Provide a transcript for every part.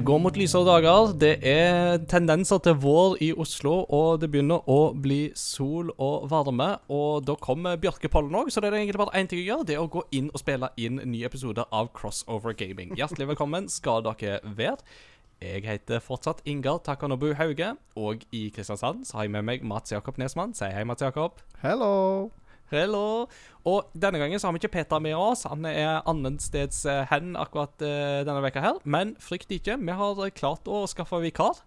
Det går mot lysere dager. Det er tendenser til vår i Oslo, og det begynner å bli sol og varme. Og da kommer Bjørkepollen òg, så det er egentlig bare én ting å gjøre. Det er å gå inn og spille inn nye episoder av Crossover Gaming. Hjertelig velkommen skal dere være. Jeg heter fortsatt Ingar Takanobu Hauge, og i Kristiansand så har jeg med meg Mats Jakob Nesmann. Si hei, Mats Jakob. Hello. Hello. Og denne gangen så har vi ikke Peter med oss. Han er annensteds eh, hen akkurat uh, denne veka her. Men frykt ikke, vi har klart å skaffe vikar.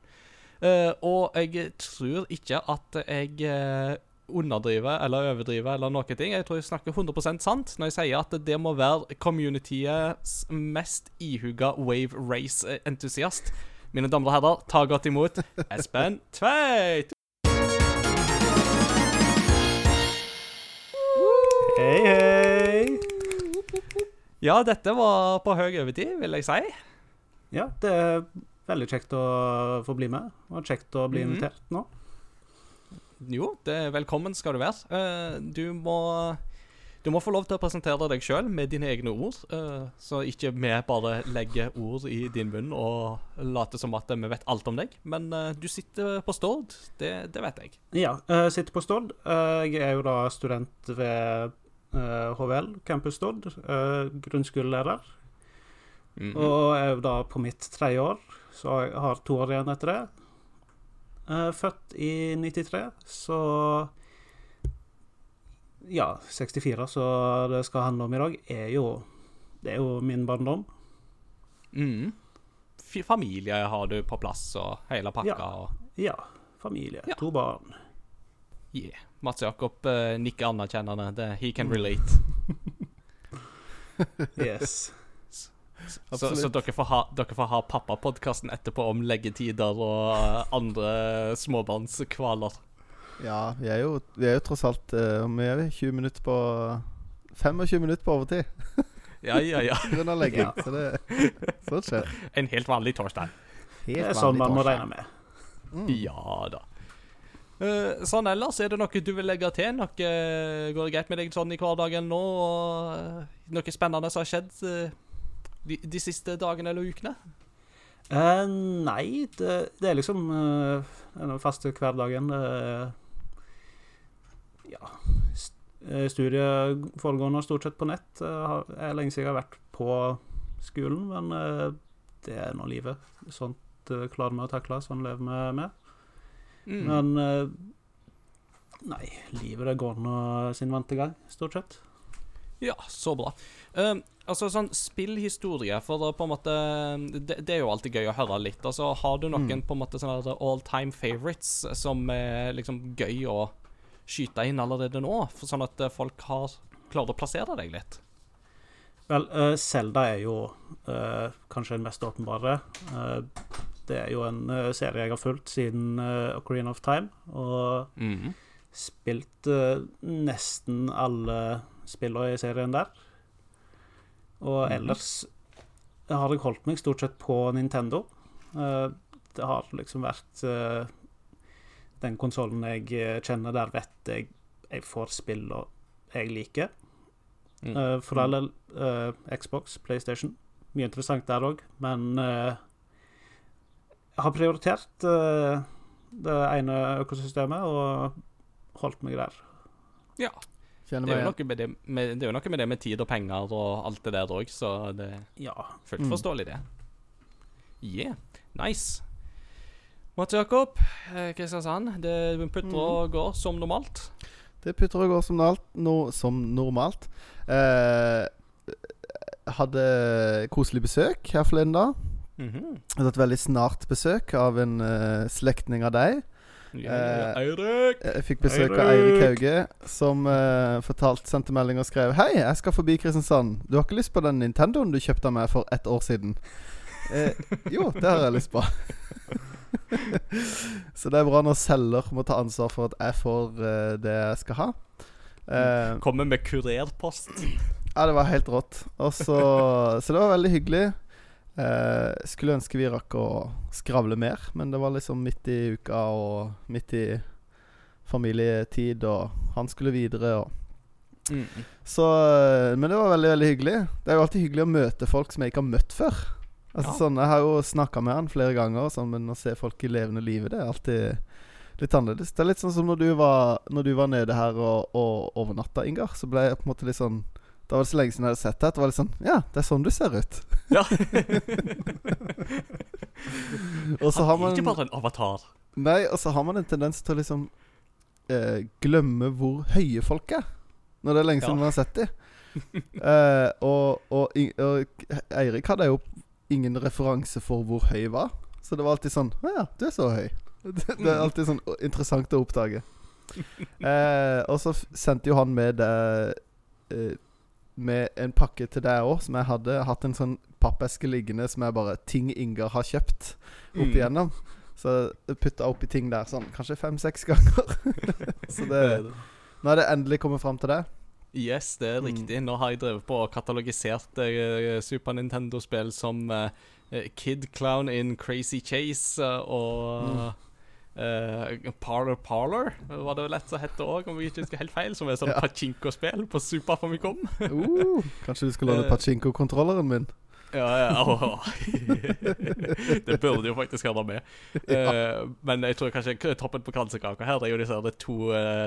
Og jeg tror ikke at jeg underdriver eller overdriver eller noen ting. Jeg tror jeg snakker 100% sant når jeg sier at det må være communityets mest ihuga wave race-entusiast. Mine damer og herrer, ta godt imot Espen Tveit. Hei, hei. Ja, dette var på høy overtid, vil jeg si. Ja, det er veldig kjekt å få bli med, og kjekt å bli Mhm. invitert nå. Jo, det velkommen skal du være. Eh, du må du må få lov til å presentere deg sjøl med dine egne ord, eh, så ikke vi bare legger ord i din munn og later som at vi vet alt om deg. Men eh, du sitter på Stord, det, det vet jeg. Ja, jeg sitter på Stord. Jeg er jo da student ved HVL, Campus Stord. eh, Grunnskoleleder. Mhm. Og er da på mitt tredje år, så jeg har to år igjen etter det. Eh, Født i 93, så Ja, 64, så det skal handle om i dag, er jo Det er jo min barndom. Mhm. Familie har du på plass og hele pakka. Ja. og Ja. Familie. Ja. To barn. yeah. Mats Jakob uh, nikker anerkjennende. Det, he can relate. Yes. Så, så dere får ha, dere får ha pappapodkasten etterpå om leggetider og eh, andre småbarnskvaler. Ja, vi er jo, vi er jo tross alt uh, Vi er 20 minutter på 25 minutter på overtid Ja, ja, ja. pga. legging. Ja. Så det sånn skjer. En helt vanlig torsdag. Det er sånn man må regne med. Mm. Ja da. Eh, sånn ellers, er det noe du vil legge til? Noe Går det greit med deg sånn i hverdagen nå? Og, noe spennende som har skjedd eh, de, de siste dagene eller ukene? Uh, nei, det, det er liksom uh, faste hverdagen. Uh, ja st Studiet foregående stort sett på nett. Uh, har, er lenge siden jeg har vært på skolen, men det er nå livet. Sånt uh, klarer vi å takle. Sånn lever vi med. Mm. Men eh, Nei, livet det går nå sin vante gang, stort sett. Ja, så bra. Eh, altså sånn spillhistorie, for det, på en måte det, det er jo alltid gøy å høre litt. Altså, Har du noen Mm. på en måte sånne all time favorites som er liksom gøy å skyte inn allerede nå? For sånn at eh, folk har klart å plassere deg litt. Vel, uh, Zelda er jo uh, kanskje den mest åpenbare. Eh, det er jo en eh, serie jeg har fulgt siden uh, Ocarina of Time, og Mm. spilt eh, nesten alle spillene i serien der. Og Mhm. ellers har jeg holdt meg stort sett på Nintendo. Eh, det har liksom vært eh, den konsollen jeg eh, kjenner der vet jeg jeg får spillene jeg liker. Mm. Eh, for all del eh, Xbox, PlayStation. Mye interessant der òg, men eh, jeg har prioritert eh, det ene økosystemet og holdt meg der. Ja. Det er, jo noe med det, med, det er jo noe med det med tid og penger og alt det der òg, så det er Ja. fullt Mm. forståelig, det. Yeah. Nice. Mats Jakob, eh, Kristiansand. Det putter og går som normalt. Det putter og går som, normalt, no, som normalt. Eh, hadde koselig besøk her forleden dag. Mhm. Jeg hadde et veldig snart besøk av en uh, slektning av deg. Ja, ja. Eh, Eirik! Jeg fikk besøk av Eirik. Eirik Hauge, som uh, fortalt, sendte melding og skrev Hei, jeg skal forbi Kristiansand. Du har ikke lyst på den Nintendoen du kjøpte av meg for ett år siden? Eh, jo, det har jeg lyst på. Så det er bra når selger må ta ansvar for at jeg får uh, det jeg skal ha. Uh, Kommer med kurerpost. ja, det var helt rått. Og så, så det var veldig hyggelig. Eh, skulle ønske vi rakk å skravle mer, men det var liksom midt i uka og midt i familietid, og han skulle videre. og Mm. Så, eh, men det var veldig veldig hyggelig. Det er jo alltid hyggelig å møte folk som jeg ikke har møtt før. Altså Ja. sånn, Jeg har jo snakka med han flere ganger, sånn, men å se folk i levende livet, det er alltid litt annerledes. Det er litt sånn som når du var, når du var nede her og, og overnatta, Ingar. Så ble jeg på en måte litt sånn Da var det så lenge siden jeg hadde sett deg. at Det var litt sånn Ja, det er sånn du ser ut. Ja. Og så har man ikke bare en avatar. Nei, og så har man en tendens til å liksom eh, glemme hvor høye folk er. Når det er lenge siden Ja. man har sett dem. eh, og, og, og Eirik hadde jo ingen referanse for hvor høy var. Så det var alltid sånn Å ja, du er så høy. Det, det er alltid sånn interessant å oppdage. Eh, og så sendte jo han med det eh, Med en pakke til deg òg, som jeg hadde hatt en sånn pappeske liggende som er bare ting Ingar har kjøpt opp Mm. igjennom. Så jeg putta oppi ting der sånn kanskje fem-seks ganger. så det, nå er det endelig kommet fram til det. Yes, det er Mm. riktig. Nå har jeg drevet på og katalogisert uh, Super Nintendo-spill som eh, Kid Clown in Crazy Chase uh, og eh, Parlor Parlor var det vel et som het òg, om jeg ikke husker helt feil. Som er sånn Ja. pachinko-spill på Super Famicom. Uh, kanskje du skal låne Eh. pachinko-kontrolleren min? Ja, ja, Oh. Det burde jo faktisk høre med. Eh, men jeg tror kanskje toppen på kransekaka her Det er jo disse her to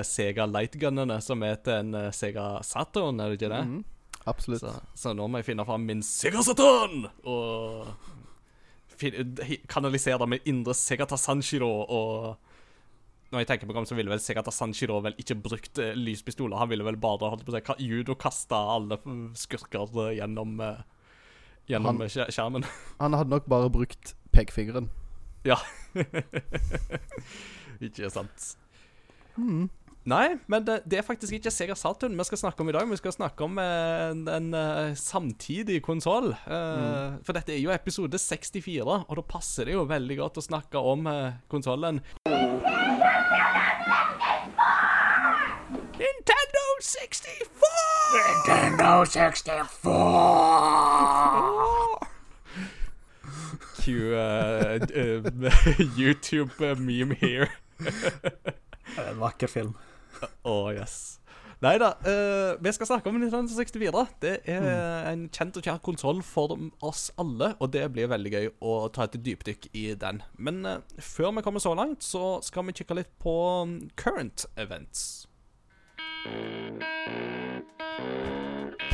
Sega Lightgunnene som er til en Sega Saturn, er det ikke det? Mhm, absolutt. Så, så nå må jeg finne fram min Sega Saturn og fin- det med indre Segata Sanchiro og når jeg tenker på ham, så ville vel Segata Sanchiro vel ikke brukt eh, lyspistoler. Han ville vel bare holdt på å si, judokasta alle mm, skurker eh, gjennom eh, Gjennom Han- skjermen. Han hadde nok bare brukt pekefingeren. ikke sant? Mhm. Nei, men det, det er faktisk ikke Sega Saturn vi skal snakke om i dag. Vi skal snakke om eh, en, en eh, samtidig konsoll. Mm. For dette er jo episode 64, og da passer det jo veldig godt å snakke om konsollen. Nintendo 64! Nintendo 64! Cue uh, uh, YouTube-meme here. Det er en vakker film. Å, yes. Nei da, Uh, vi skal snakke om Nintendo 64. Det er en kjent og kjær konsoll for oss alle, og det blir veldig gøy å ta et dypdykk i den. Men uh, før vi kommer så langt, så skal vi kikke litt på mm, current events. Ja.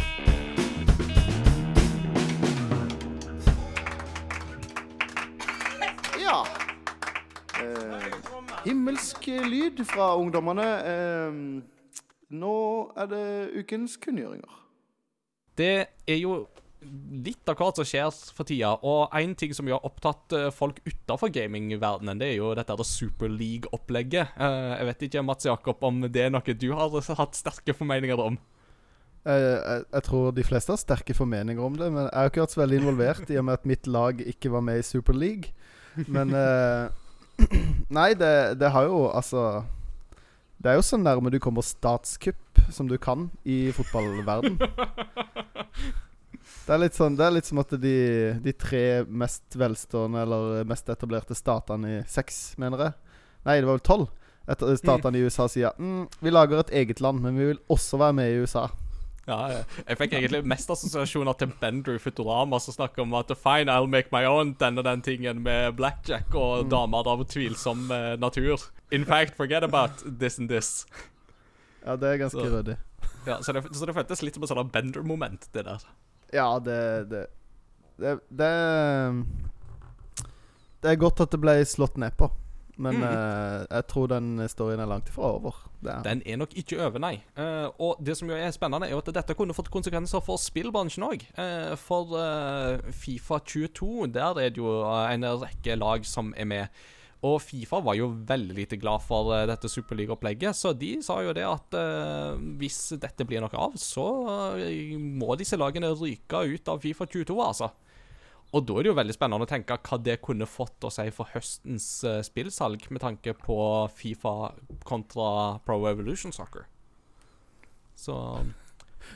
Himmelsk lyd fra ungdommene. Eh, nå er det ukens kunngjøringer. Det er jo litt av hvert som skjer for tida, og én ting som jo har opptatt eh, folk utafor gamingverdenen, det er jo dette Super League-opplegget. Eh, jeg vet ikke, Mats Jakob, om det er noe du har hatt sterke formeninger om? Jeg, jeg, jeg tror de fleste har sterke formeninger om det, men jeg har ikke vært så veldig involvert i og med at mitt lag ikke var med i Super League. Men eh, Nei, det, det har jo altså Det er jo så nærme du kommer statskupp som du kan i fotballverden. Det er litt sånn Det er litt som at de, de tre mest velstående eller mest etablerte statene i Seks, mener jeg. Nei, det var vel tolv. Etter Statene i USA sier mm, vi lager et eget land, men vi vil også være med i USA. Ja, jeg- fikk egentlig mest assosiasjoner til Bender i Futurama, som snakker om at fine, I'll make my own, den og den tingen med blackjack og damer av tvilsom eh, natur. In fact, forget about this and this. Ja, det er ganske ryddig. Ja, så, det, så det føltes litt som et sånt Bender-moment, det der. Ja, det det, det det Det er godt at det ble slått ned på. Men Mm. uh, jeg tror den historien er langt ifra over. Er. Den er nok ikke over, nei. Uh, og det som jo er spennende, er jo at dette kunne fått konsekvenser for spillbransjen òg. for eh, Fifa 22, der er det jo en rekke lag som er med. Og Fifa var jo veldig lite glad for dette superligaopplegget, så de sa jo det at eh, hvis dette blir noe av, så må disse lagene ryke ut av Fifa 22, altså. Og da er det jo veldig spennende å tenke hva det kunne fått å si for høstens uh, spillsalg, med tanke på Fifa kontra Pro Evolution Soccer. Så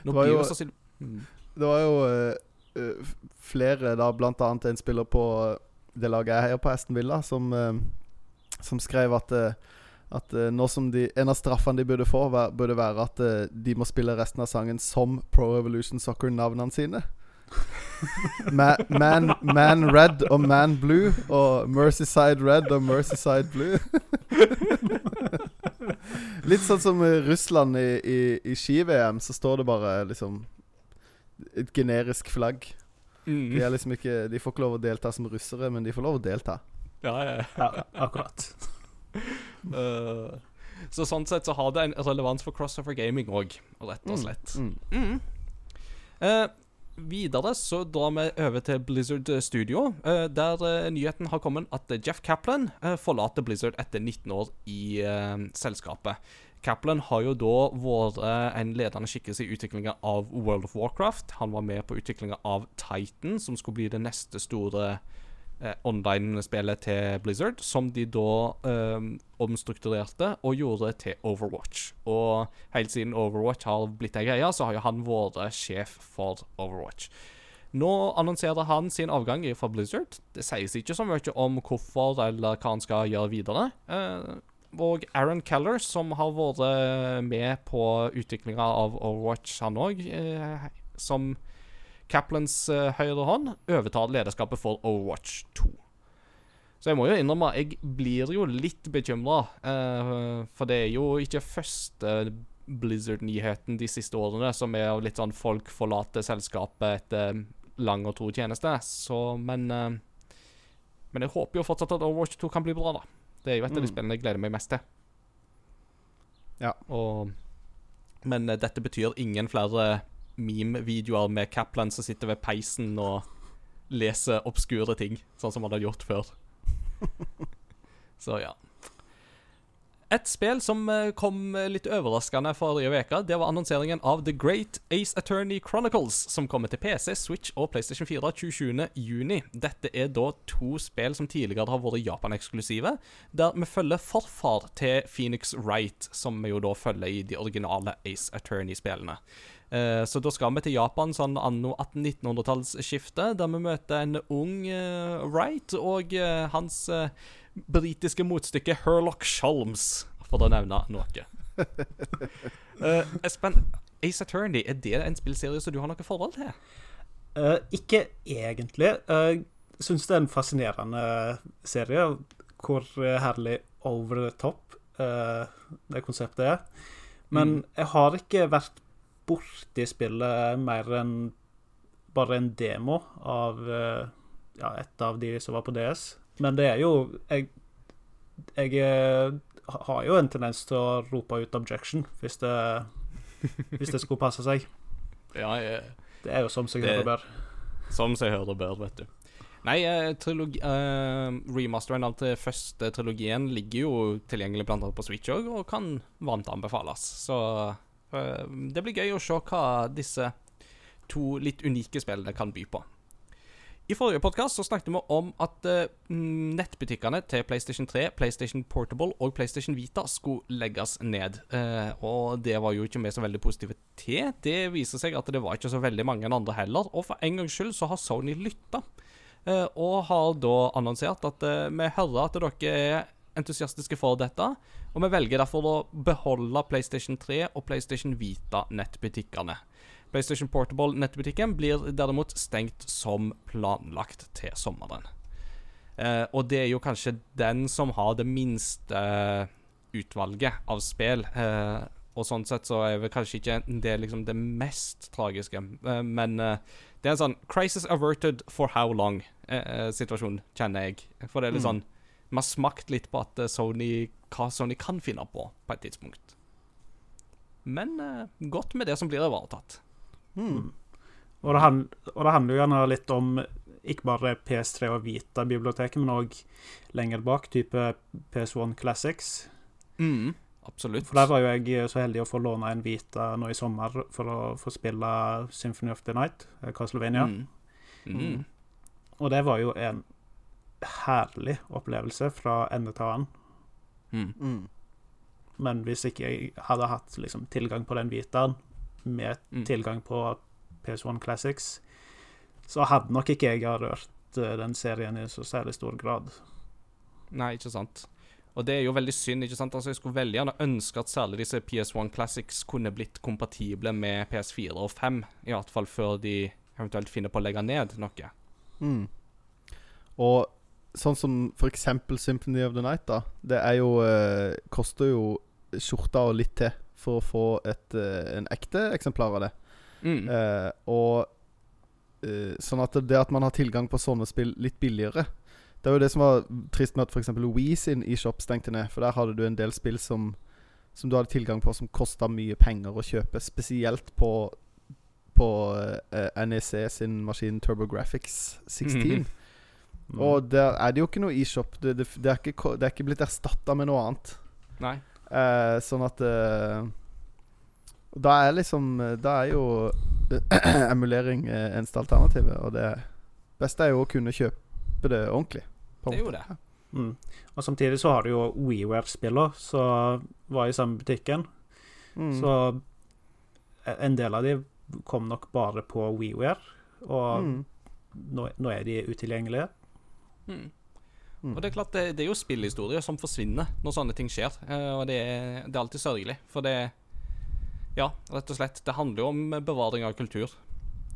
nå blir jo- sannsynlig mm. Det var jo eh, flere, da, blant annet en spiller på det laget jeg heier på, Aston Villa, som, uh, som skrev at at nå som de, En av straffene de burde få, burde være at de må spille resten av sangen som Pro Evolution Soccer-navnene sine. Ma man, man Red og Man Blue. Og Mercyside Red og Mercyside Blue. Litt sånn som i Russland i, i, i ski-VM, så står det bare liksom et generisk flagg. De, Mm. er liksom ikke, de får ikke lov å delta som russere, men de får lov å delta. Ja, ja, ja. Ja, akkurat. uh, så sånn sett så har det en relevans for crossover gaming òg, rett og Mm, slett. Mm. Mm. Eh, videre så drar vi over til Blizzard Studio, eh, der eh, nyheten har kommet at eh, Jeff Kaplan eh, forlater Blizzard etter 19 år i eh, selskapet. Kaplan har jo da vært eh, en ledende skikkelse i utviklinga av World of Warcraft. Han var med på utviklinga av Titan, som skulle bli det neste store eh, online-spillet til Blizzard, som de da eh, omstrukturerte og gjorde til Overwatch. Og helt siden Overwatch har blitt ei greie, så har jo han vært sjef for Overwatch. Nå annonserer han sin avgang fra Blizzard. Det sies ikke så mye om hvorfor eller hva han skal gjøre videre. Eh, og Aaron Keller, som har vært med på utviklinga av Overwatch, han òg, eh, som Kaplans uh, høyre hånd, overtar lederskapet for Overwatch 2. Så jeg må jo innrømme, jeg blir jo litt bekymra. for det er jo ikke første Blizzard-nyheten de siste årene som er av litt sånn folk forlater selskapet etter lang og tro tjeneste. Så, men uh, Men jeg håper jo fortsatt at Overwatch 2 kan bli bra, da. Det er jo et av de Mm. spillene jeg gleder meg mest til. Ja. Og, men eh, dette betyr ingen flere meme-videoer med Kaplan som sitter ved peisen og leser obskure ting, sånn som han hadde gjort før. Så ja. Et spill som eh, kom eh, litt overraskende forrige uke, det var annonseringen av The Great Ace Attorney Chronicles, som kommer til PC, Switch og PlayStation 4 27.6. Dette er da to spill som tidligere har vært Japan-eksklusive, der vi følger forfar til Phoenix Wright, som vi jo da følger i de originale Ace Attorney-spillene. Eh, Så da skal vi til Japan sånn anno 1800-1900-tallsskifte, der vi møter en ung eh, Wright og eh, hans britiske motstykke Herlock Sholmes, for å nevne noe. Espen, Ace Attorney, er det en spillserie som du har noe forhold til? Uh, ikke egentlig. Jeg syns det er en fascinerende serie. Hvor herlig over the top uh, det konseptet er. Men Mm. jeg har ikke vært borti spillet mer enn bare en demo av eh, ja, et av de som var på DS. Men det er jo Jeg, jeg eh, har jo en tendens til å rope ut objection hvis det, hvis det skulle passe seg. Ja, jeg, Det er jo som seg hører hør bør. Som seg hører bør, vet du. Nei, eh, trilogi, eh, remasteren av til første trilogien ligger jo tilgjengelig blant annet på Switch òg, og kan varmt anbefales. Så det blir gøy å se hva disse to litt unike spillene kan by på. I forrige podkast snakket vi om at eh, mm, nettbutikkene til PlayStation 3, PlayStation Portable og PlayStation Vita skulle legges ned. Eh, og det var jo ikke vi så veldig positive til. Det viser seg at det var ikke så veldig mange andre heller. Og for en gangs skyld så har Sony lytta, eh, og har da annonsert at eh, vi hører at dere er entusiastiske for dette, og vi velger derfor å beholde PlayStation 3 og PlayStation Vita-nettbutikkene. PlayStation Portable-nettbutikken blir derimot stengt som planlagt til sommeren. Eh, og det er jo kanskje den som har det minste eh, utvalget av spill. Eh, og sånn sett så er vel kanskje ikke det liksom det mest tragiske. Eh, men eh, det er en sånn 'crisis averted for how long'-situasjon, kjenner jeg. For det er litt Mm. Vi har smakt litt på at eh, Sony hva Sony kan finne på på et tidspunkt. Men eh, godt med det som blir ivaretatt. Mm. Og det, og det handler jo gjerne litt om ikke bare PS3 og Vita-biblioteket, men òg lenger bak, type PS1 Classics. Mm, absolutt. For der var jo jeg så heldig å få låne en Vita nå i sommer for å få spille Symphony of the Night, eh, Castlevania. Mm. Mm. Og det var jo en herlig opplevelse fra ende til annen. Mm. Mm. Men hvis ikke jeg hadde hatt liksom, tilgang på den Vitaen, med Mm. tilgang på PS1 Classics, så hadde nok ikke jeg rørt eh, den serien i så særlig stor grad. Nei, ikke sant. Og det er jo veldig synd. ikke sant? Altså, Jeg skulle veldig gjerne ønske at særlig disse PS1 Classics kunne blitt kompatible med PS4 og 5, i hvert fall før de eventuelt finner på å legge ned noe. Mm. Og sånn som eksempel Symphony of the Night, da. Det er jo eh, Koster jo skjorta og litt til for å få et, eh, en ekte eksemplar av det. Mm. Eh, og eh, Sånn at det at man har tilgang på sånne spill litt billigere Det er jo det som var trist med at f.eks. Wii sin eShop stengte ned. For der hadde du en del spill som Som du hadde tilgang på som kosta mye penger å kjøpe. Spesielt på På eh, NEC sin maskin TurboGrafx 16. Mhm. Mm. Og der er det jo ikke noe eShop. Det, det, det, er ikke, det er ikke blitt erstatta med noe annet. Nei. Eh, sånn at eh, Da er liksom Da er jo emulering eh, eneste alternativet. Og det beste er jo å kunne kjøpe det ordentlig. på Det er jo det. Mm. Og samtidig så har du jo WeWare-spiller som var i samme butikken. Mm. Så en del av de kom nok bare på WeWare, og mm. nå, nå er de utilgjengelige. Mm. Mm. Og det er klart, det, det er jo spillhistorier som forsvinner når sånne ting skjer. Eh, og det er, det er alltid sørgelig. For det Ja, rett og slett. Det handler jo om bevaring av kultur.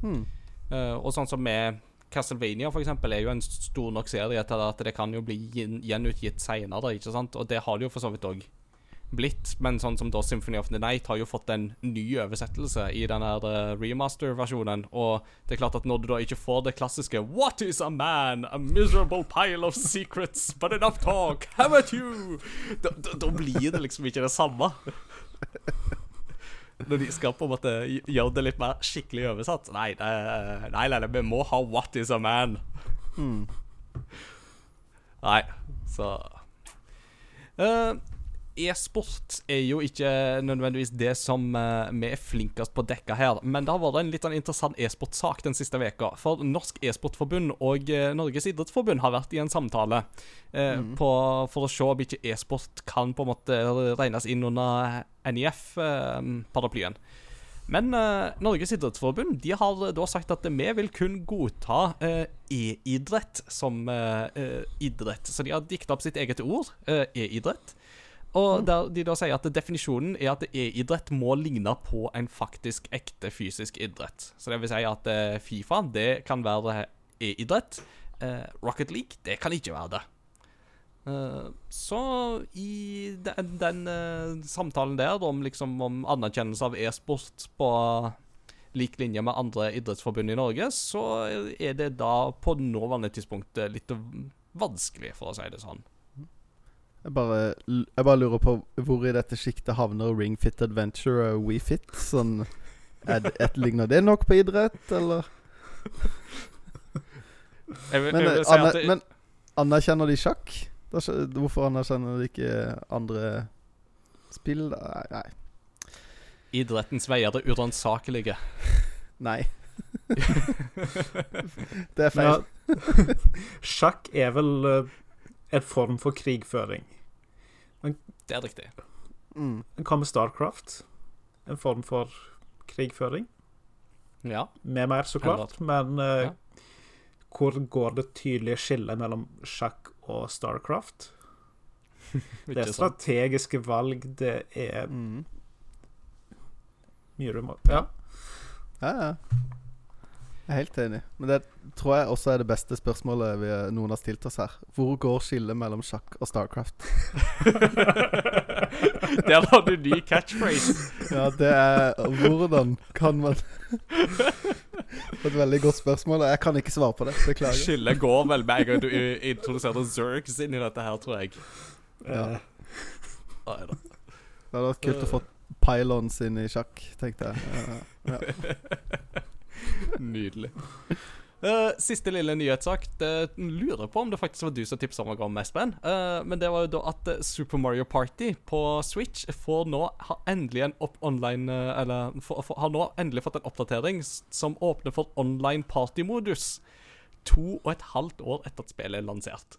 Mm. Uh, og sånn som med Castlevania, for eksempel, er jo en stor nok serie til at det kan jo bli gjenutgitt seinere. Og det har det jo for så vidt òg blitt. Men sånn som da Symphony of the Night har jo fått en ny oversettelse i den her eh, remaster-versjonen. Og det er klart at når du da ikke får det klassiske What is a man? A miserable pile of secrets, but enough talk. How about you? Da, da, da blir det liksom ikke det samme. Når de skal på en måte gjøre det litt mer skikkelig oversatt. Nei, det, nei, nei, vi må ha What is a man? Mm. Nei, så Eh, E-sport er jo ikke nødvendigvis det som uh, vi er flinkest på å dekke her, men det har vært en litt sånn interessant e-sportsak den siste veka. For Norsk e-sportforbund og uh, Norges idrettsforbund har vært i en samtale uh, mm. på, for å se om ikke e-sport kan på en måte regnes inn under NIF-paraplyen. Men Norges idrettsforbund de har da sagt at vi vil kun godta e-idrett som idrett. Så de har dikta opp sitt eget ord, e-idrett. Og der de da sier at definisjonen er at e-idrett må ligne på en faktisk ekte fysisk idrett. Så det vil si at eh, Fifa det kan være e-idrett. Eh, Rocket League det kan ikke være det. Eh, så i den, den samtalen der om liksom om anerkjennelse av e-sport på lik linje med andre idrettsforbund i Norge, så er det da på nåværende tidspunkt litt vanskelig, for å si det sånn. Jeg, bare, jeg bare lurer på hvor i dette sjiktet havner Ring Fit Adventure og WeFit. Sånn er det, et, Ligner det nok på idrett, eller? Jeg, vil- Men, jeg vil eh, si aner, at det, men anerkjenner de sjakk? Da Hvorfor anerkjenner de ikke andre spill? Nei. nei. idrettens veier er uransakelige. nei. det er feil. Ja. sjakk er vel eh, en form for krigføring. Det er riktig. Mm. Hva med Starcraft? En form for krigføring? Ja. Med mer, så klart. Men uh, Ja. hvor går det tydelige skillet mellom sjakk og Starcraft? Det er strategiske valg, det er Mm. mye du må Ja. Ja, ja. Jeg er helt enig. Men det tror jeg også er det beste spørsmålet vi, noen har stilt oss her. Hvor går skillet mellom sjakk og Starcraft? Der har du ny catchphrase. Ja, det er Hvordan kan man Et veldig godt spørsmål, og jeg kan ikke svare på det. Beklager. Skillet går vel med en gang du introduserte Zergs inn i dette her, tror jeg. Ja. Eh, Nei da. Det hadde vært kult å få pylons inn i sjakk, tenkte jeg. Ja, ja. Nydelig. Uh, siste lille nyhetssak. Det lurer på om det faktisk var du som tipsa meg om, Espen. Uh, men det var jo da at eh, Super Mario Party på Switch får nå har endelig en opp online uh, Eller for, for, har nå endelig fått en oppdatering som åpner for online partymodus. To og et halvt år etter at spillet er lansert.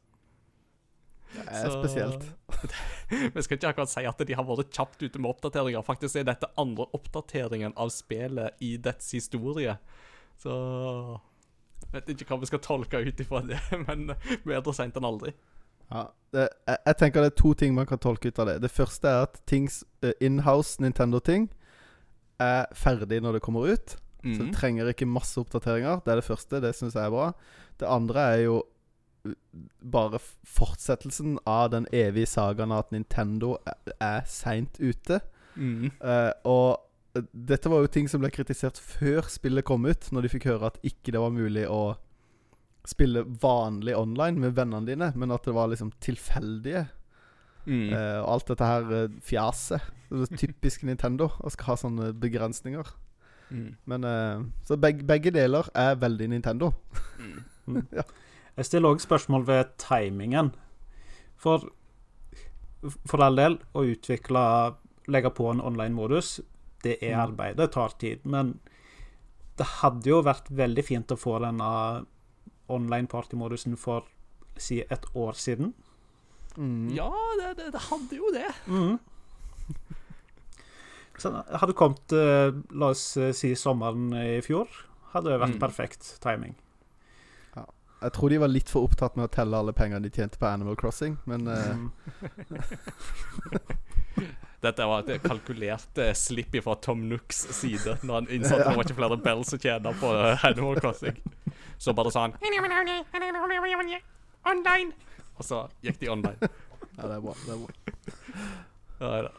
Det er Så- spesielt. Vi skal ikke akkurat si at de har vært kjapt ute med oppdateringer. Faktisk er dette andre oppdateringen av spillet i dets historie. Så Vet ikke hva vi skal tolke ut ifra det, men bedre seint enn aldri. Ja, det, jeg, jeg tenker det er to ting man kan tolke ut av det. Det første er at tings eh, inhouse Nintendo-ting er ferdig når det kommer ut. Så Mhm. det trenger ikke masse oppdateringer. Det er det første. Det syns jeg er bra. Det andre er jo uh, bare fortsettelsen av den evige sagaen at Nintendo er, er seint ute. Mm. Uh, og eh, dette var jo ting som ble kritisert før spillet kom ut, når de fikk høre at ikke det var mulig å spille vanlig online med vennene dine, men at det var liksom tilfeldige. Mm. Eh, og alt dette her eh, fjaset. Det er typisk Nintendo å skal ha sånne begrensninger. Mm. Men eh, Så begge, begge deler er veldig Nintendo. Jeg stiller òg spørsmål ved timingen. For for all del, å utvikle Legge på en online-modus, det er Mm. arbeid. Det tar tid. Men det hadde jo vært veldig fint å få denne online party-modusen for si et år siden. Mm. Ja, det, det, det hadde jo det. Mm. Så hadde kommet, eh, la oss eh, si sommeren i fjor, hadde det vært Mm. perfekt timing. Jeg tror de var litt for opptatt med å telle alle pengene de tjente på Animal Crossing, men mm. Mm. Dette var et kalkulert eh, slipp fra Tom Nooks side, når han innså at det var ikke flere bells å tjene på eh, Animal Crossing. Så bare sa han Online! Og så gikk de online. Ja, det er bra. Det er bra. Ja, da.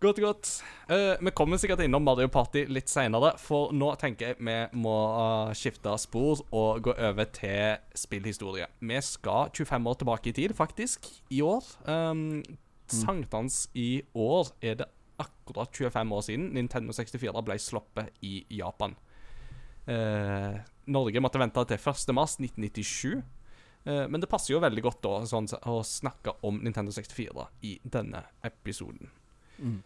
Godt, godt. Uh, vi kommer sikkert innom Mario Party litt seinere, for nå tenker jeg vi må eh, skifte spor og gå over til spillhistorie. Vi skal 25 år tilbake i tid, faktisk, i år. Um, Sankthans i år er det akkurat 25 år siden Nintendo 64 ble sluppet i Japan. Eh, Norge måtte vente til 1. mars 1997. Eh, men det passer jo veldig godt da sånn, å snakke om Nintendo 64 i denne episoden. Mm.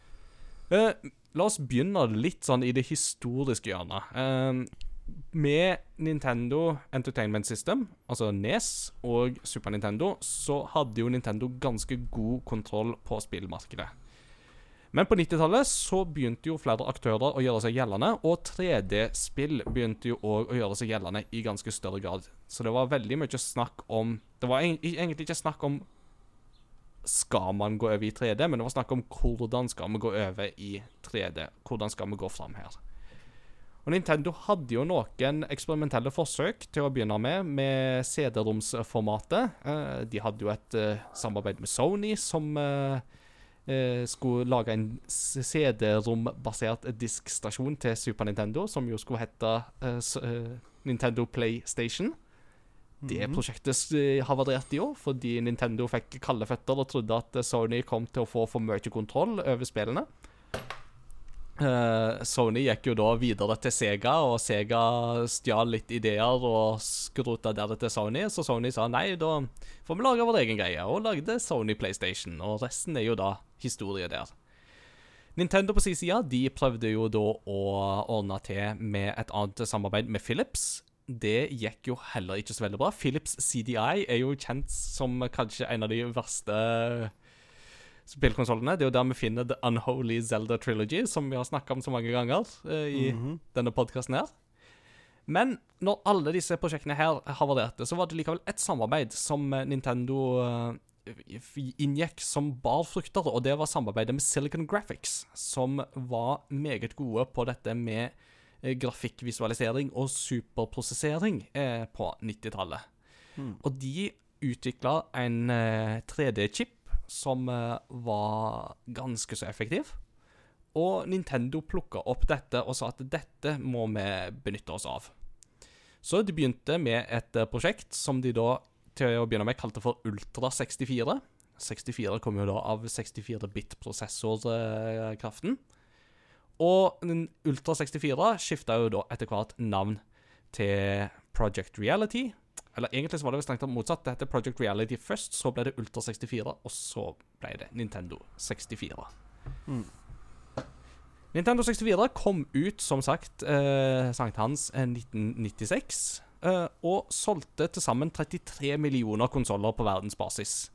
Eh, la oss begynne litt sånn i det historiske hjørnet. Eh, med Nintendo Entertainment System, altså NES, og Super Nintendo, så hadde jo Nintendo ganske god kontroll på spillmarkedet. Men på 90-tallet så begynte jo flere aktører å gjøre seg gjeldende, og 3D-spill begynte jo òg å gjøre seg gjeldende i ganske større grad. Så det var veldig mye snakk om Det var egentlig ikke snakk om skal man gå over i 3D, men det var snakk om hvordan skal vi gå over i 3D. Hvordan skal vi gå fram her. Og Nintendo hadde jo noen eksperimentelle forsøk til å begynne med, med CD-romsformatet. Eh, de hadde jo et eh, samarbeid med Sony som eh, skulle lage en CD-rom-basert diskstasjon til Super Nintendo, som jo skulle hete Nintendo PlayStation. Det Mhm. prosjektet havarerte jo, fordi Nintendo fikk kalde føtter og trodde at Sony kom til å få for mye kontroll over spillene. Eh, Sony gikk jo da videre til Sega, og Sega stjal litt ideer og skrota der til Sony, så Sony sa nei, da får vi lage vår egen greie, og lagde Sony PlayStation, og resten er jo da historie der. Nintendo på sin side de prøvde jo da å ordne til med et annet samarbeid med Philips. Det gikk jo heller ikke så veldig bra. Philips CDI er jo kjent som kanskje en av de verste spillkonsollene. Det er jo der vi finner The Unholy Zelda Trilogy, som vi har snakka om så mange ganger uh, i Mhm. denne podkasten her. Men når alle disse prosjektene her havarerte, så var det likevel et samarbeid som eh, Nintendo uh, inngikk som bar frukter, og det var samarbeidet med Silicon Graphics, som var meget gode på dette med grafikkvisualisering og superprosessering eh, på 90-tallet. Mm. Og de utvikla en eh, 3D-chip som eh, var ganske så effektiv. Og Nintendo plukka opp dette og sa at dette må vi benytte oss av. Så de begynte med et eh, prosjekt som de da til å begynne med kalte for Ultra 64. 64 kom jo da av 64-bit-prosessorkraften. Og Ultra 64 skifta jo da etter hvert navn til Project Reality. Eller egentlig så var det strengt tatt motsatt. Det heter Project Reality først, så ble det Ultra 64, og så ble det Nintendo 64. Mm. Nintendo 64 kom ut, som sagt, eh, sankthans eh, 1996. Eh, og solgte til sammen 33 millioner konsoller på verdensbasis.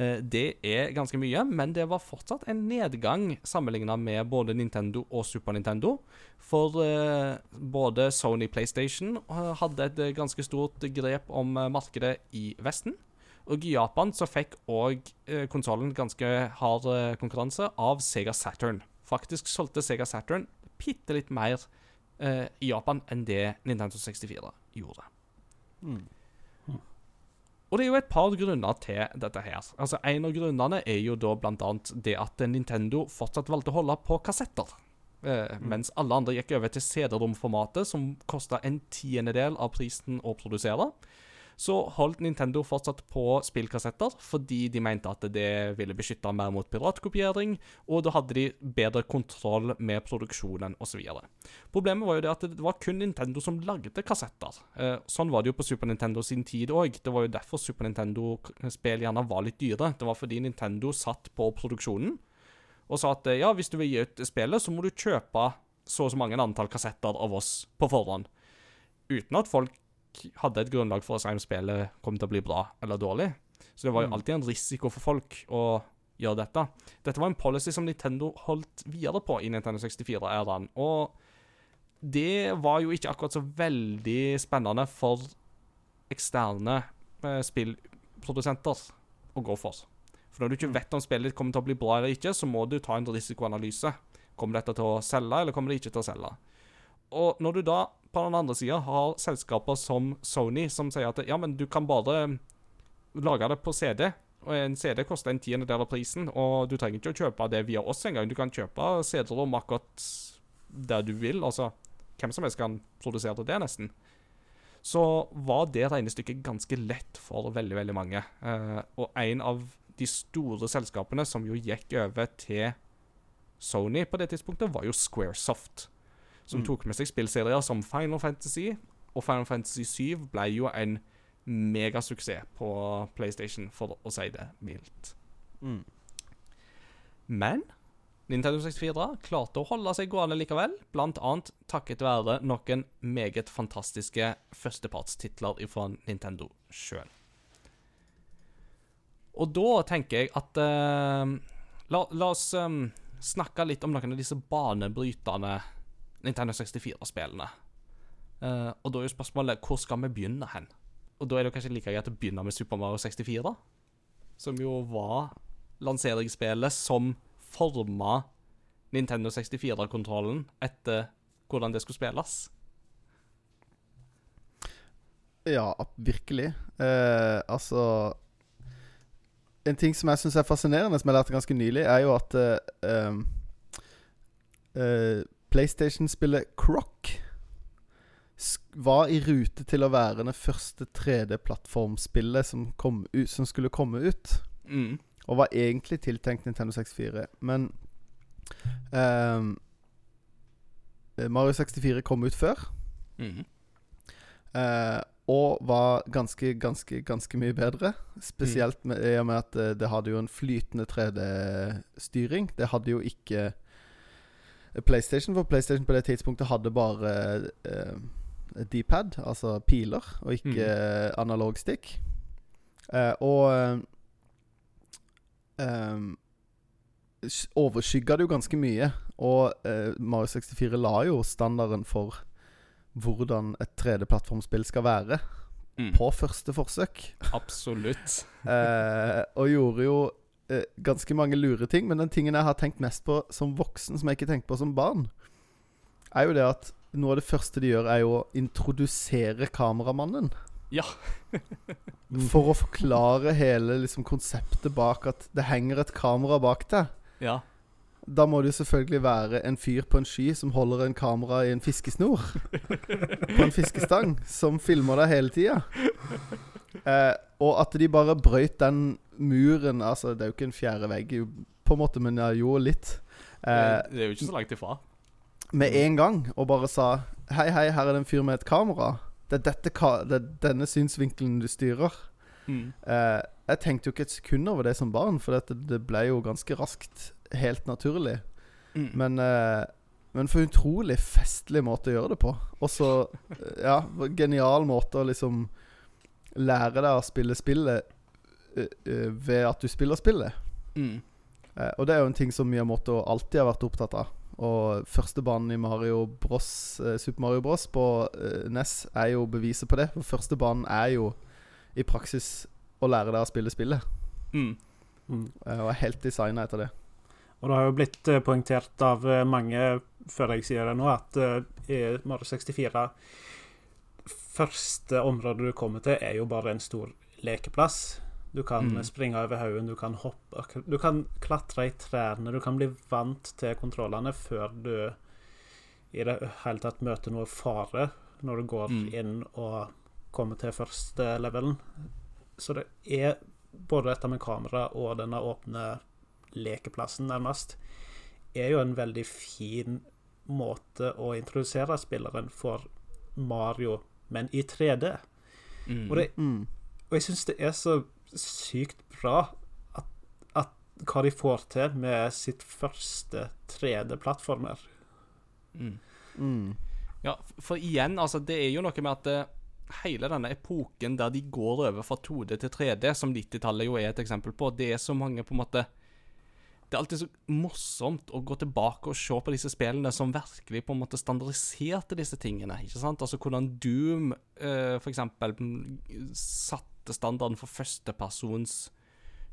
Eh, det er ganske mye, men det var fortsatt en nedgang sammenligna med både Nintendo og Super Nintendo. For eh, både Sony PlayStation eh, hadde et ganske stort grep om markedet i Vesten. Og i Japan så fikk òg konsollen ganske hard konkurranse av Sega Saturn. Faktisk solgte Sega Saturn bitte litt mer i Japan enn det Nintendo 64 gjorde. Mm. Og det er jo et par grunner til dette her. Altså, En av grunnene er jo da blant annet det at Nintendo fortsatt valgte å holde på kassetter. Eh, Mens alle andre gikk over til CD-romformatet, som kosta en tiendedel av prisen å produsere. Så holdt Nintendo fortsatt på spillkassetter fordi de mente at det ville beskytte mer mot piratkopiering, og da hadde de bedre kontroll med produksjonen osv. Problemet var jo det at det var kun Nintendo som lagde kassetter. Eh, sånn var det jo på Super Nintendo sin tid òg. Det var jo derfor Super Nintendo-spill gjerne var litt dyre. Det var fordi Nintendo satt på produksjonen og sa at eh, ja, hvis du vil gi ut spillet, så må du kjøpe så og så mange antall kassetter av oss på forhånd. Uten at folk hadde et grunnlag for å si om spillet kom til å bli bra eller dårlig. Så det var jo Mm. alltid en risiko for folk å gjøre dette. Dette var en policy som Nintendo holdt videre på i Nintendo 64-æraen, og det var jo ikke akkurat så veldig spennende for eksterne eh, spillprodusenter å gå for. For når du ikke vet om spillet ditt kommer til å bli bra eller ikke, så må du ta en risikoanalyse. Kommer dette til å selge, eller kommer det ikke til å selge? Og når du da på den andre sida har selskaper som Sony, som sier at ja, men du kan bare lage det på CD, og en CD koster en tiendedel av prisen, og du trenger ikke å kjøpe det via oss engang. Du kan kjøpe CD-rom akkurat der du vil. Altså, hvem som helst kan produsere det, nesten. Så var det regnestykket ganske lett for veldig, veldig mange. Eh, og en av de store selskapene som jo gikk over til Sony på det tidspunktet, var jo Squaresoft. Som Mm. tok med seg spillserier som Final Fantasy, og Final Fantasy 7 ble jo en megasuksess på PlayStation, for å si det mildt. Mm. Men Nintendo 64 klarte å holde seg gående likevel, annet takket være noen meget fantastiske førstepartstitler fra Nintendo sjøl. Og da tenker jeg at uh, la, la oss um, snakke litt om noen av disse banebrytende Nintendo 64-spillene. Uh, og da er jo spørsmålet hvor skal vi begynne hen? Og da er det jo kanskje like greit å begynne med Super Mario 64, da. som jo var lanseringsspillet som forma Nintendo 64-kontrollen etter hvordan det skulle spilles. Ja, virkelig. Uh, altså En ting som jeg syns er fascinerende, som jeg lærte ganske nylig, er jo at uh, eh, PlayStation-spillet Croc var i rute til å være det første 3D-plattformspillet som, som skulle komme ut. Mm. Og var egentlig tiltenkt Nintendo 64. Men um, Mario 64 kom ut før. Mm. Uh, og var ganske, ganske, ganske mye bedre. Spesielt med, i og med at det, det hadde jo en flytende 3D-styring. Det hadde jo ikke eh, PlayStation, for PlayStation på det tidspunktet hadde bare uh, D-pad, altså piler, og ikke Mm. analog stick. Uh, og eh, um, overskygga det jo ganske mye. Og uh, Mario 64 la jo standarden for hvordan et 3D-plattformspill skal være, Mm. på første forsøk. Absolutt. uh, og gjorde jo eh, ganske mange lure ting. Men den tingen jeg har tenkt mest på som voksen, som jeg ikke tenkte på som barn, er jo det at noe av det første de gjør, er jo å introdusere kameramannen. Ja. For å forklare hele liksom, konseptet bak at det henger et kamera bak deg. Ja. Da må det jo selvfølgelig være en fyr på en sky som holder en kamera i en fiskesnor. på en fiskestang. Som filmer deg hele tida. Eh, og at de bare brøyt den muren Altså, det er jo ikke en fjerde vegg, på en måte, men jo litt. Eh, det er jo ikke så langt ifra. med en gang. Og bare sa Hei, hei, her er det en fyr med et kamera. Det er, dette det er denne synsvinkelen du styrer. Mm. Eh, jeg tenkte jo ikke et sekund over det som barn, for dette, det ble jo ganske raskt helt naturlig. Mm. Men, eh, men for en utrolig festlig måte å gjøre det på. Og så Ja, genial måte å liksom lære deg å spille spillet ved at du spiller spillet. Mm. Eh, og det er jo en ting som Miyamoto alltid har vært opptatt av. Og første banen i Mario Bros, eh, Super Mario Bros på eh, NES er jo beviset på det. For første banen er jo i praksis å lære deg å spille spillet. Mm. Mm. Eh, og er helt designa etter det. Og det har jo blitt eh, poengtert av eh, mange før jeg sier det nå, at eh, i Mario 64 Første området du kommer til, er jo bare en stor lekeplass. Du kan Mm. springe over haugen, du kan hoppe Du kan klatre i trærne, du kan bli vant til kontrollene før du i det hele tatt møter noe fare når du går Mm. inn og kommer til første levelen. Så det er både dette med kamera og denne åpne lekeplassen, nærmest, er jo en veldig fin måte å introdusere spilleren for Mario, men i 3D. Mm. Og, det, Mm. og jeg syns det er så sykt bra at, at hva de får til med sitt første 3D-plattformer. Mm. Mm. Ja, for igjen, altså, det er jo noe med at eh, hele denne epoken der de går over fra 2D til 3D, som 90-tallet jo er et eksempel på, det er så mange på en måte Det er alltid så morsomt å gå tilbake og se på disse spillene som virkelig på en måte standardiserte disse tingene. ikke sant? Altså hvordan Doom eh, for eksempel satte standarden for førstepersons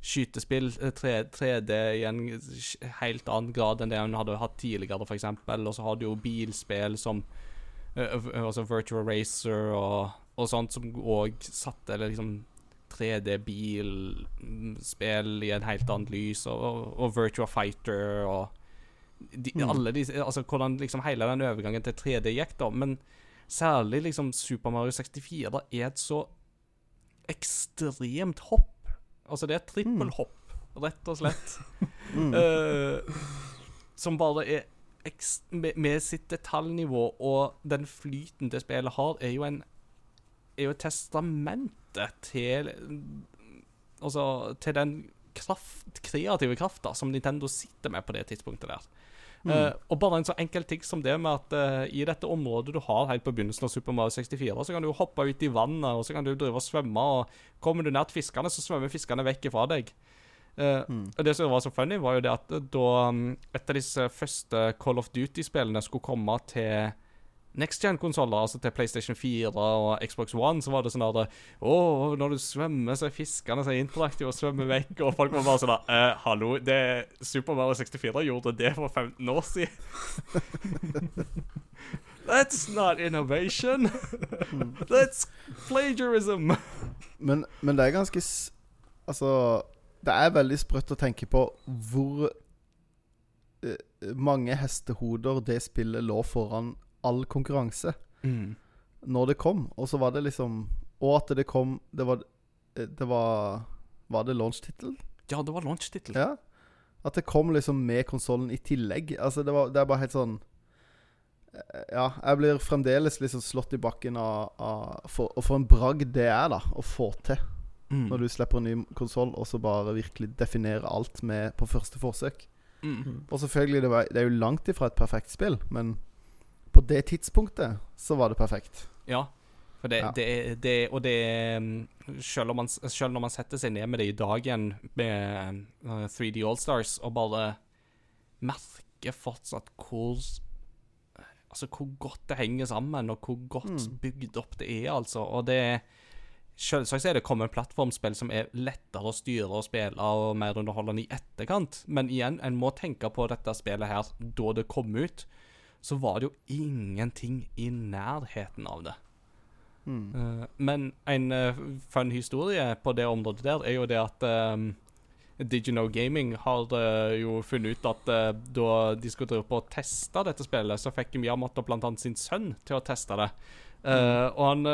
skytespill, eh, 3, 3D i en helt annen grad enn det hun hadde hatt tidligere, f.eks. Og så har du jo bilspill som eh, altså Virtual Racer og, og sånt, som òg satte liksom 3D-bilspill i en helt annet lys, og, og, og Virtua Fighter og de, Mm. alle disse Altså hvordan liksom hele den overgangen til 3D gikk, da. Men særlig liksom Super Mario 64 da, er et så ekstremt hopp. Altså, det er et trippelhopp, rett og slett. Mm. uh, som bare er ekst med, med sitt detaljnivå og den flyten det spillet har, er jo en Er jo testamentet til Altså til den kraft, kreative krafta som Nintendo sitter med på det tidspunktet der. Mm. Eh, og bare en så enkel ting som det med at uh, i dette området du har helt på begynnelsen av Super Mario 64, så kan du hoppe ut i vannet, og så kan du drive og svømme, og kommer du nært fiskene, så svømmer fiskene vekk fra deg. Uh, Mm. og det som var så funny, var jo det at da um, et av disse første Call of Duty-spillene skulle komme til next gen-konsoller, altså til PlayStation 4 og Xbox One, så var det sånn der Å, når du svømmer, så er fiskene så interaktive og svømmer vekk, og folk var bare sånn der eh, Hallo, det Super Mario 64 gjorde det for 15 år siden. That's not innovation. That's plagiarism. Men, men det er ganske Altså Det er veldig sprøtt å tenke på hvor eh, mange hestehoder det spillet lå foran all konkurranse når det kom. Og så var det liksom Og at det kom Det var eh, Det var Var det launch-tittel? Ja, det var launch-tittel. Ja. At det kom liksom med konsollen i tillegg. Altså Det, var, det er bare helt sånn eh, Ja, jeg blir fremdeles liksom slått i bakken av, av for, Og for en bragd det er, da, å få til. Mm. Når du slipper en ny konsoll, og så bare virkelig definere alt med på første forsøk. Mm. Og selvfølgelig, det, var, det er jo langt ifra et perfekt spill, men på det tidspunktet så var det perfekt. Ja. Det, Ja. det, det Og det mm, selv, om man, selv når man setter seg ned med det i dag igjen, med uh, 3D Allstars, og bare merker fortsatt hvor Altså hvor godt det henger sammen, og hvor godt Mm. bygd opp det er, altså. Og det Selvsagt er det kommet plattformspill som er lettere å styre og spille og mer underholdende i etterkant, men igjen, en må tenke på dette spillet her da det kom ut. Så var det jo ingenting i nærheten av det. Mm. Eh, men en eh, fun historie på det området der er jo det at um, Digino Gaming har uh, jo funnet ut at uh, da de skulle drive på å teste dette spillet, så fikk Miyamoto annet sin sønn til å teste det. Eh, og han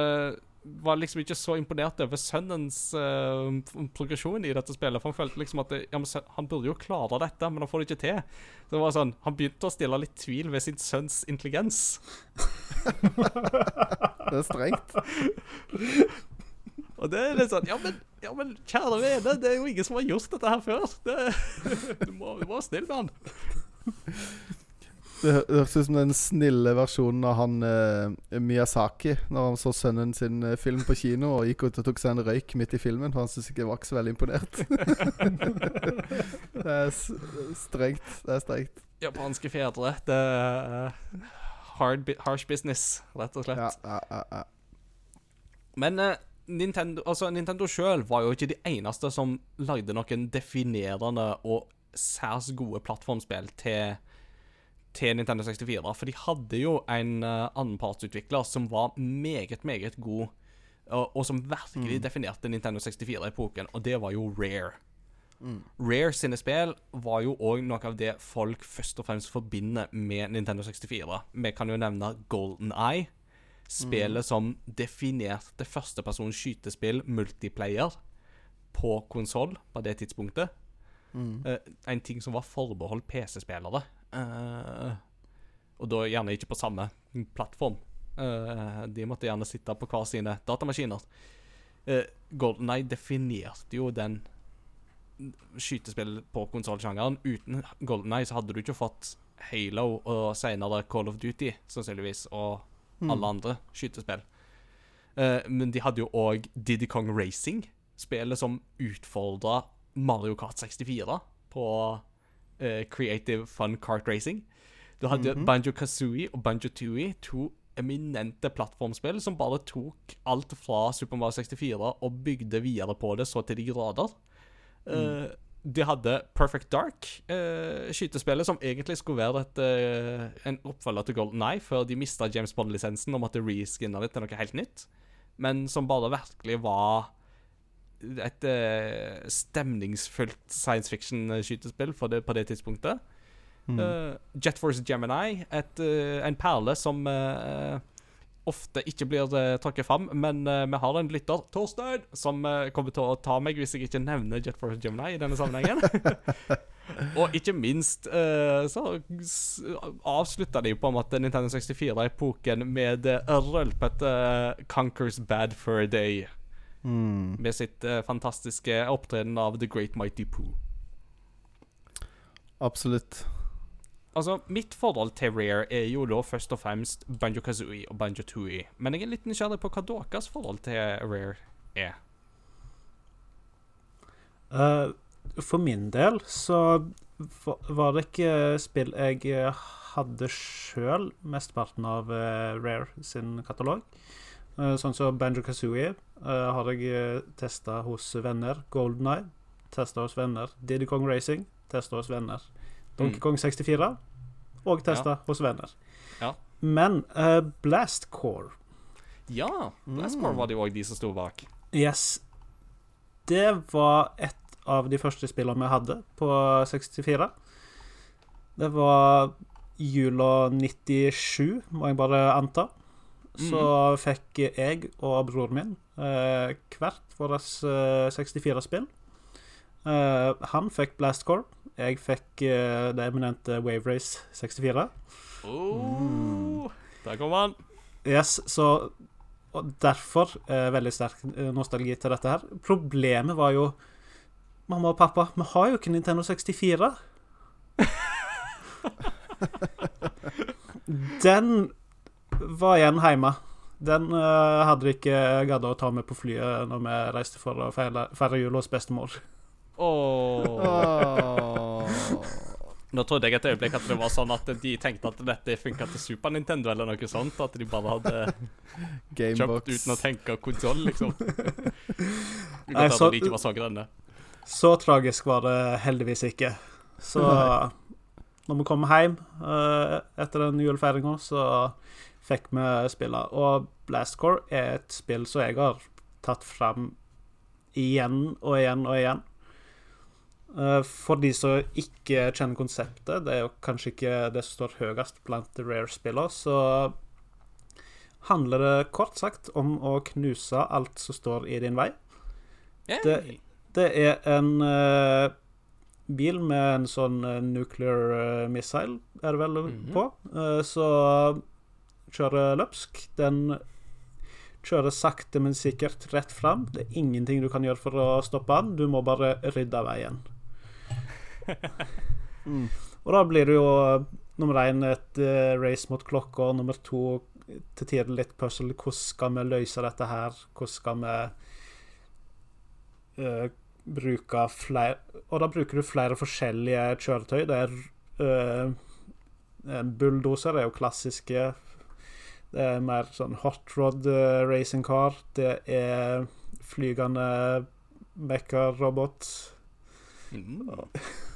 var liksom ikke så imponert over sønnens uh, progresjon i dette spillet, for han følte liksom at det, ja, han burde jo klare dette, men han får det ikke til. Så det var sånn, Han begynte å stille litt tvil ved sin sønns intelligens. Det er strengt. Og det er litt sånn Ja, men, ja, men kjære vene, det er jo ingen som har gjort dette her før. Det, du, må, du må være snill med han. Det hø- høres ut som den snille versjonen av han eh, Miyazaki Når han så sønnen sin eh, film på kino og gikk ut og tok seg en røyk midt i filmen. For han syntes ikke jeg var ikke så veldig imponert. det er strengt. Det er strengt. Japanske fedre. Det er hard, harsh business, rett og slett. Ja, ja, ja, ja. Men eh, Nintendo, altså, Nintendo sjøl var jo ikke de eneste som lagde noen definerende og særs gode plattformspill til, til Nintendo 64. For de hadde jo en uh, annenpartsutvikler som var meget, meget god, og, og som virkelig definerte Nintendo 64-epoken, og det var jo Rare. Rare sine spill var jo òg noe av det folk først og fremst forbinder med Nintendo 64. Vi kan jo nevne Golden Eye. Spillet som definerte førstepersons skytespill multiplayer på konsoll på det tidspunktet. Eh, en ting som var forbeholdt PC-spillere. Eh, og da gjerne ikke på samme plattform. Uh, de måtte gjerne sitte på hver sine datamaskiner. Uh, Golden Eye definerte jo den skytespill på konsollsjangeren. Uten Golden Eye så hadde du ikke fått Halo og senere Call of Duty, sannsynligvis, og alle andre skytespill. Uh, men de hadde jo òg Diddy Kong Racing, spillet som utfordra Mario Kart 64 på eh, Creative Fun Kart Racing. Du hadde Banjo Kazooie og Banjo Tooie, to eminente plattformspill som bare tok alt fra Super Mario 64 og bygde videre på det så til de grader. Eh, de hadde Perfect Dark, uh, skytespillet som egentlig skulle være et, en oppfølger til Golden Eye, før de mista James Bond-lisensen og måtte reskinne det til noe helt nytt. Men som bare virkelig var et uh, stemningsfullt science fiction-skytespill på det, på det tidspunktet. Eh, Jet Force Gemini, et, eh, en perle som eh, ofte ikke blir uh, tråkket fram, men eh, vi har en lytter, Torstein, som eh, kommer til å ta meg hvis jeg ikke nevner Jet Force Gemini i denne sammenhengen. Og ikke minst eh, så avslutta de på en måte Nintendo 64-epoken med det rølpete Conquers Bad Fur Day. Mm. Med sitt uh, fantastiske opptreden av The Great Mighty Pooh. Absolutt. Altså, Mitt forhold til Rare er jo da først og fremst Banjo Kazooie og Banjo Tooie. Men jeg er litt nysgjerrig på hva deres forhold til Rare er. Uh, for min del så var det ikke spill jeg hadde sjøl mesteparten av eh, Rare sin katalog. Eh, sånn som Banjo Kazooie uh, har jeg testa hos venner. Golden Eye testa hos venner. Diddy Kong Racing testa hos venner. Donkey Mm. Kong 64 og testa hos venner. Ja. Men uh, Blast Core Ja, Blastcore Mm. var det jo òg de som sto bak. Yes. Det var et av de første spillene vi hadde på 64. Det var jula 97, må jeg bare anta. Så fikk jeg og broren min eh, hvert vårt eh, 64-spill. Eh, han fikk Blastcore. Jeg fikk eh, det eminente Wave Race 64. Oh, Der kom han. Yes, så Og derfor eh, veldig sterk eh, nostalgi til dette her. Problemet var jo Mamma og pappa, vi har jo ikke Nintendo 64. Den var igjen hjemme. Den uh, hadde de ikke gadd å ta med på flyet når vi reiste for å feire, feire jul hos bestemor. Åh. Åh. Nå trodde jeg et øyeblikk at det var sånn at de tenkte at dette funka til Super Nintendo eller noe sånt. At de bare hadde kjøpt uten å tenke konsoll, liksom. Nei, så- de ikke var så grønne. Så tragisk var det heldigvis ikke. Så når vi kom hjem eh, etter den julefeiringa, så fikk vi spille. Og Blastcore er et spill som jeg har tatt fram igjen og igjen og igjen. Eh, for de som ikke kjenner konseptet, det er jo kanskje ikke det som står høyest blant rare-spillene, så handler det kort sagt om å knuse alt som står i din vei. Det, Det er en uh, bil med en sånn eh, nuclear missile, er det vel Mhm. på, uh, så kjører løpsk. Den kjører sakte, men sikkert rett fram. Det er ingenting du kan gjøre for å stoppe den. Du må bare rydde veien. Mm. Og da blir det jo eh, nummer én et uh, race mot klokka, og nummer to til tider litt puzzle. Hvordan skal vi løse dette her? Hvordan skal vi uh, bruke flere Og da bruker du flere forskjellige kjøretøy. Det er uh, bulldoser er jo klassiske. Det er mer sånn hot rod eh, racing car. Det er flygende mecha-robot. Mm.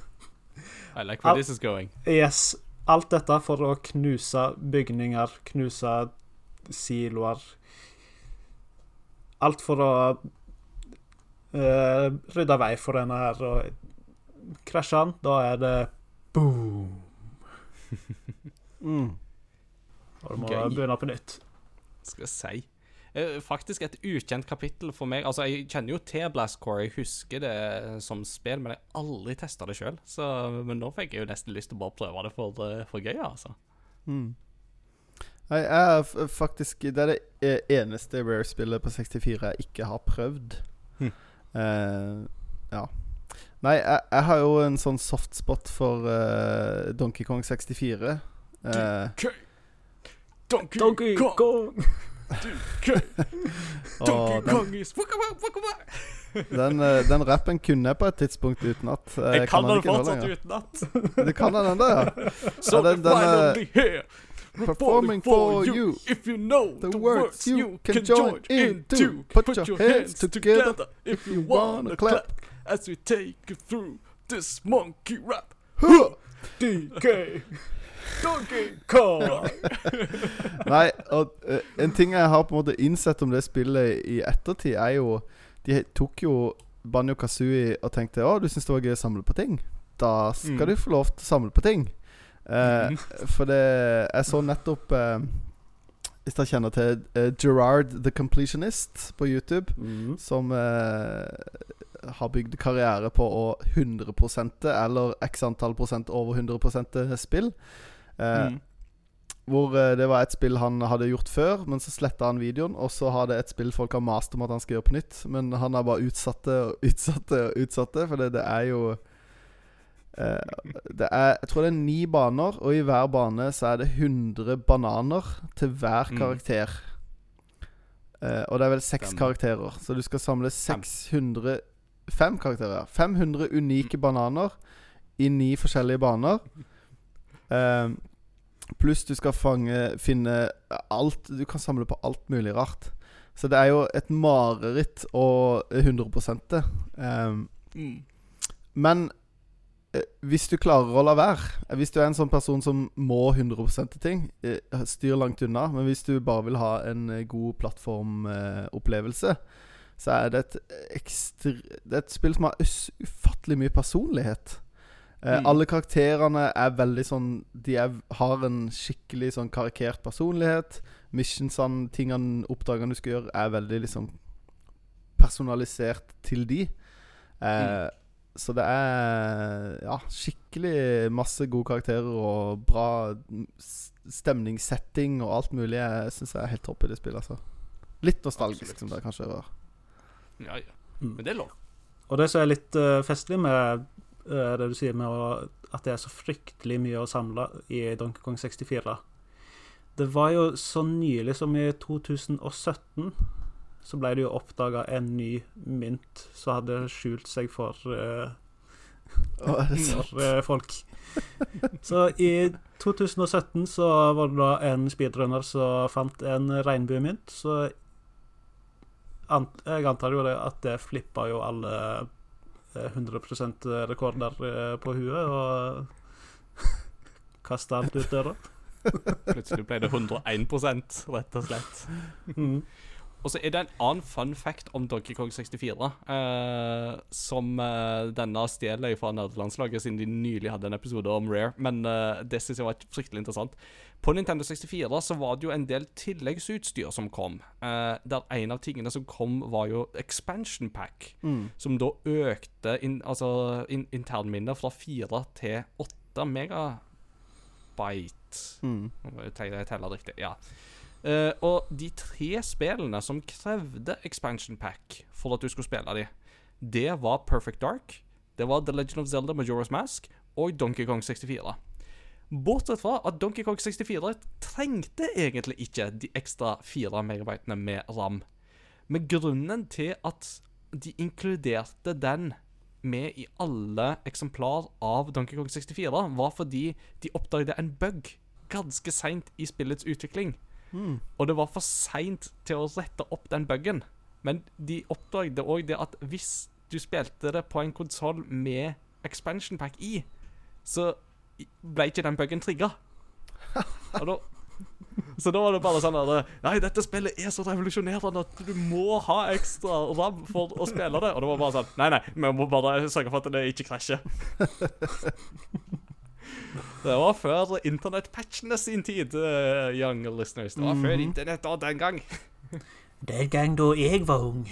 I like where Al- this is going. Yes. Alt dette for å knuse bygninger, knuse siloer. Alt for å uh, rydde vei for denne her. Og krasjer den, da er det boom. Mm. Og du må Gøy. begynne på nytt. Skal jeg si. Eh, Faktisk et ukjent kapittel for meg. Altså, Jeg kjenner jo til Blastcore, jeg husker det som spill, men jeg har aldri testa det sjøl. Men nå fikk jeg jo nesten lyst til å bare prøve det for, eh, for gøy, altså. Mm. Nei, jeg er faktisk Det er det e- eneste Rare-spillet på 64 jeg ikke har prøvd. Hm. Uh, ja. Nei, jeg, jeg har jo en sånn softspot for uh, Donkey Kong 64. Eh, Donkey, Donkey Kong! Kong! Donkey den, Kong is den, eh, den rappen kunne jeg på et tidspunkt utenat. Eh, Jeg kan den den fortsatt utenat. Du kan den ennå, ja? So den- den, I eh, Performing for you. If you know The words you can join into. Put your hands together if you wanna clap as we take you through this monkey rap. DK! Donkey Kong! Nei, og uh, en ting jeg har på en måte innsett om det spillet i ettertid, er jo De tok jo Banjo Kazooie og tenkte Å, du syns det var gøy å samle på ting? Da skal Mm. du få lov til å samle på ting. Uh. For det Jeg så nettopp uh, Hvis dere kjenner til uh, Gerard the Completionist på YouTube, Mm. som eh, har bygd karriere på å 100% eller x antall prosent over 100 spill. Eh, Mm. hvor eh, det var et spill han hadde gjort før, men så sletta han videoen. Og så har det et spill folk har mast om at han skal gjøre på nytt, men han har bare utsatt det og utsatt det og utsatt det, for det, det er jo eh, Det er Jeg tror det er ni baner, og i hver bane så er det 100 bananer til hver Mm. karakter. Eh, og det er vel seks Stemmer. karakterer, så du skal samle 600 Fem karakterer. 500 unike bananer i ni forskjellige baner. Um, Pluss du skal fange finne alt Du kan samle på alt mulig rart. Så det er jo et mareritt å 100 det. Um, Mm. men eh, hvis du klarer å la være eh, Hvis du er en sånn person som må 100 til ting, eh, styr langt unna. Men hvis du bare vil ha en eh, god plattformopplevelse, så er det et ekstra Det er et spill som har ufattelig mye personlighet. Eh, Mm. Alle karakterene er veldig sånn De er, har en skikkelig sånn karikert personlighet. Missionsene, tingene, oppdragene du skal gjøre, er veldig liksom personalisert til de. Eh, Så det er ja, skikkelig masse gode karakterer og bra stemningssetting og alt mulig. Jeg syns jeg er helt topp i det spillet. altså Litt nostalgisk, Absolutt. som det kanskje var. Ja, ja. Mm. Men det er lov. Og det som er litt uh, festlig med uh, det du sier med å, at det er så fryktelig mye å samle i Donkey Kong 64 Det var jo så nylig som i 2017 så ble det jo oppdaga en ny mynt som hadde skjult seg for, uh, for folk. Så i 2017 så var det da en speedrunner som fant en regnbuemynt, så jeg antar jo det at det flippa jo alle eh, 100% rekorder eh, på huet og kasta alt ut døra. Plutselig ble det 101 rett og slett. Mm. Og så er det en annen fun fact om Donkey Kong 64, eh, som eh, denne stjeler fra nerdelandslaget, siden de nylig hadde en episode om Rare. Men eh, det synes jeg var fryktelig interessant. På Nintendo 64 så var det jo en del tilleggsutstyr som kom. eh, der en av tingene som kom, var jo expansion pack. Mm. Som da økte in, altså, in, internminnet fra 4 til 8 megabyte. Mm. Jeg jeg teller riktig, ja. Eh, og de tre spillene som krevde expansion pack for at du skulle spille de, det var Perfect Dark, det var The Legend of Zelda Majora's Mask og Donkey Kong 64. Bortsett fra at Donkey Kong 64 trengte egentlig ikke de ekstra 4 megabytene med RAM. Men grunnen til at de inkluderte den med i alle eksemplar av Donkey Kong 64, var fordi de oppdaget en bug ganske seint i spillets utvikling. Mm. Og det var for seint til å rette opp den bugen. Men de oppdaget òg det at hvis du spilte det på en konsoll med expansion pack i, så ble ikke den buggen trigga. Så da var det bare sånn at Nei, dette spillet er så revolusjonerende at du må ha ekstra ram for å spille det. Og det var bare sånn Nei, nei, vi må bare sørge for at det ikke krasjer. Det var før internettpatchene sin tid, uh, young listeners. Det var før internett og den gang. Den gang da jeg var ung.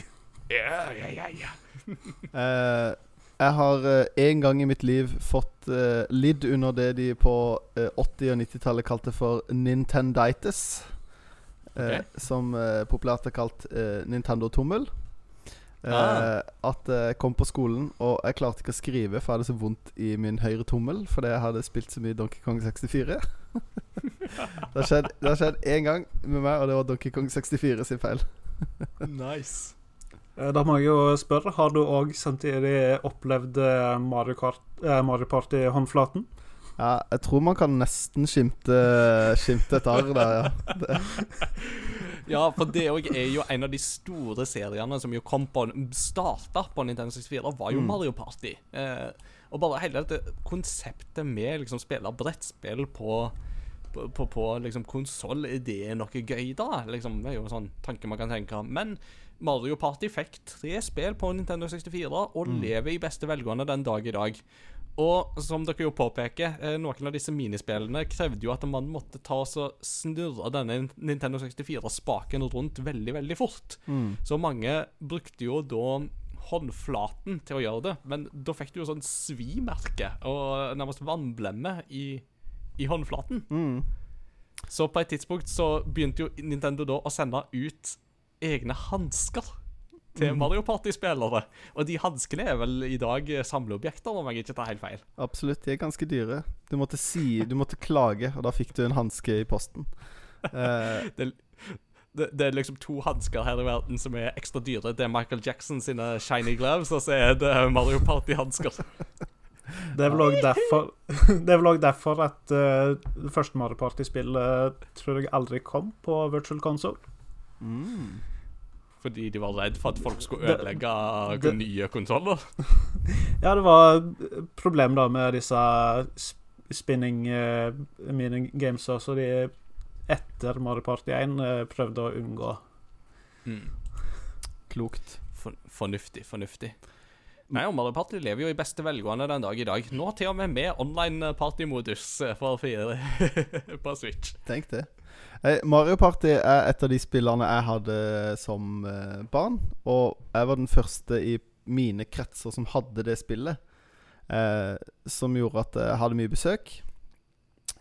Ja, ja, ja, ja. uh, jeg har uh, en gang i mitt liv fått uh, lidd under det de på eh, 80- og 90-tallet kalte for Nintenditis. Eh, Som eh, populært er kalt eh, Nintendo-tommel. Eh, Ah. At jeg kom på skolen, og jeg klarte ikke å skrive, for jeg hadde så vondt i min høyre tommel fordi jeg hadde spilt så mye Donkey Kong 64. det har skjedd skjedd én gang med meg, og det var Donkey Kong 64 sin feil. Nice. Eh, Da må jeg jo spørre, har du òg samtidig opplevd eh, Mario, Kart, eh, Mario Party-håndflaten? Ja, jeg tror man kan nesten skimte, skimte et arr der, ja. Det, Ja, for det òg er jo en av de store seriene som jo kom på Starta på Nintendo 64, var jo Mm. Mario Party. Eh, og bare hele dette konseptet med liksom spille brettspill på på, på, på liksom konsoll, er det noe gøy, da? Liksom, det er jo en sånn tanke man kan tenke. Men Mario Party fikk tre spill på Nintendo 64 og lever i beste velgående den dag i dag. Og som dere jo påpeker, eh, noen av disse minispillene krevde jo at man måtte ta og snurre denne Nintendo 64-spaken rundt veldig, veldig fort. mm. Så mange brukte jo da håndflaten til å gjøre det, men da fikk du jo sånn svimerke og nærmest vannblemme i, i håndflaten. Mm. Så på et tidspunkt så begynte jo Nintendo da å sende ut egne hansker til Mario Party-spillere. Og de hanskene er vel i dag samleobjekter, om jeg ikke tar helt feil. Absolutt, de er ganske dyre. Du måtte si Du måtte klage, og da fikk du en hanske i posten. Uh, Det, det, det er liksom to hansker her i verden som er ekstra dyre. Det er Michael Jackson sine shiny gloves, og så er det Mario Party-hansker. Det er vel òg derfor er derfor at uh, det første Mario Party-spillet tror jeg aldri kom på Virtual Console. mm. Fordi de var redd for at folk skulle ødelegge det- nye konsoller. Ja, det var problem da med disse spinning uh, minigamesa, så de etter Mario Party 1 uh, prøvde å unngå. Mm. Klokt. For, fornuftig, fornuftig. Nei, og Mario Party lever jo i beste velgående den dag i dag. Nå til og med med online partymodus for fire på Switch. Tenk det. Eh, Mario Party er et av de spillene jeg hadde som eh, barn. Og jeg var den første i mine kretser som hadde det spillet. Eh, som gjorde at jeg hadde mye besøk.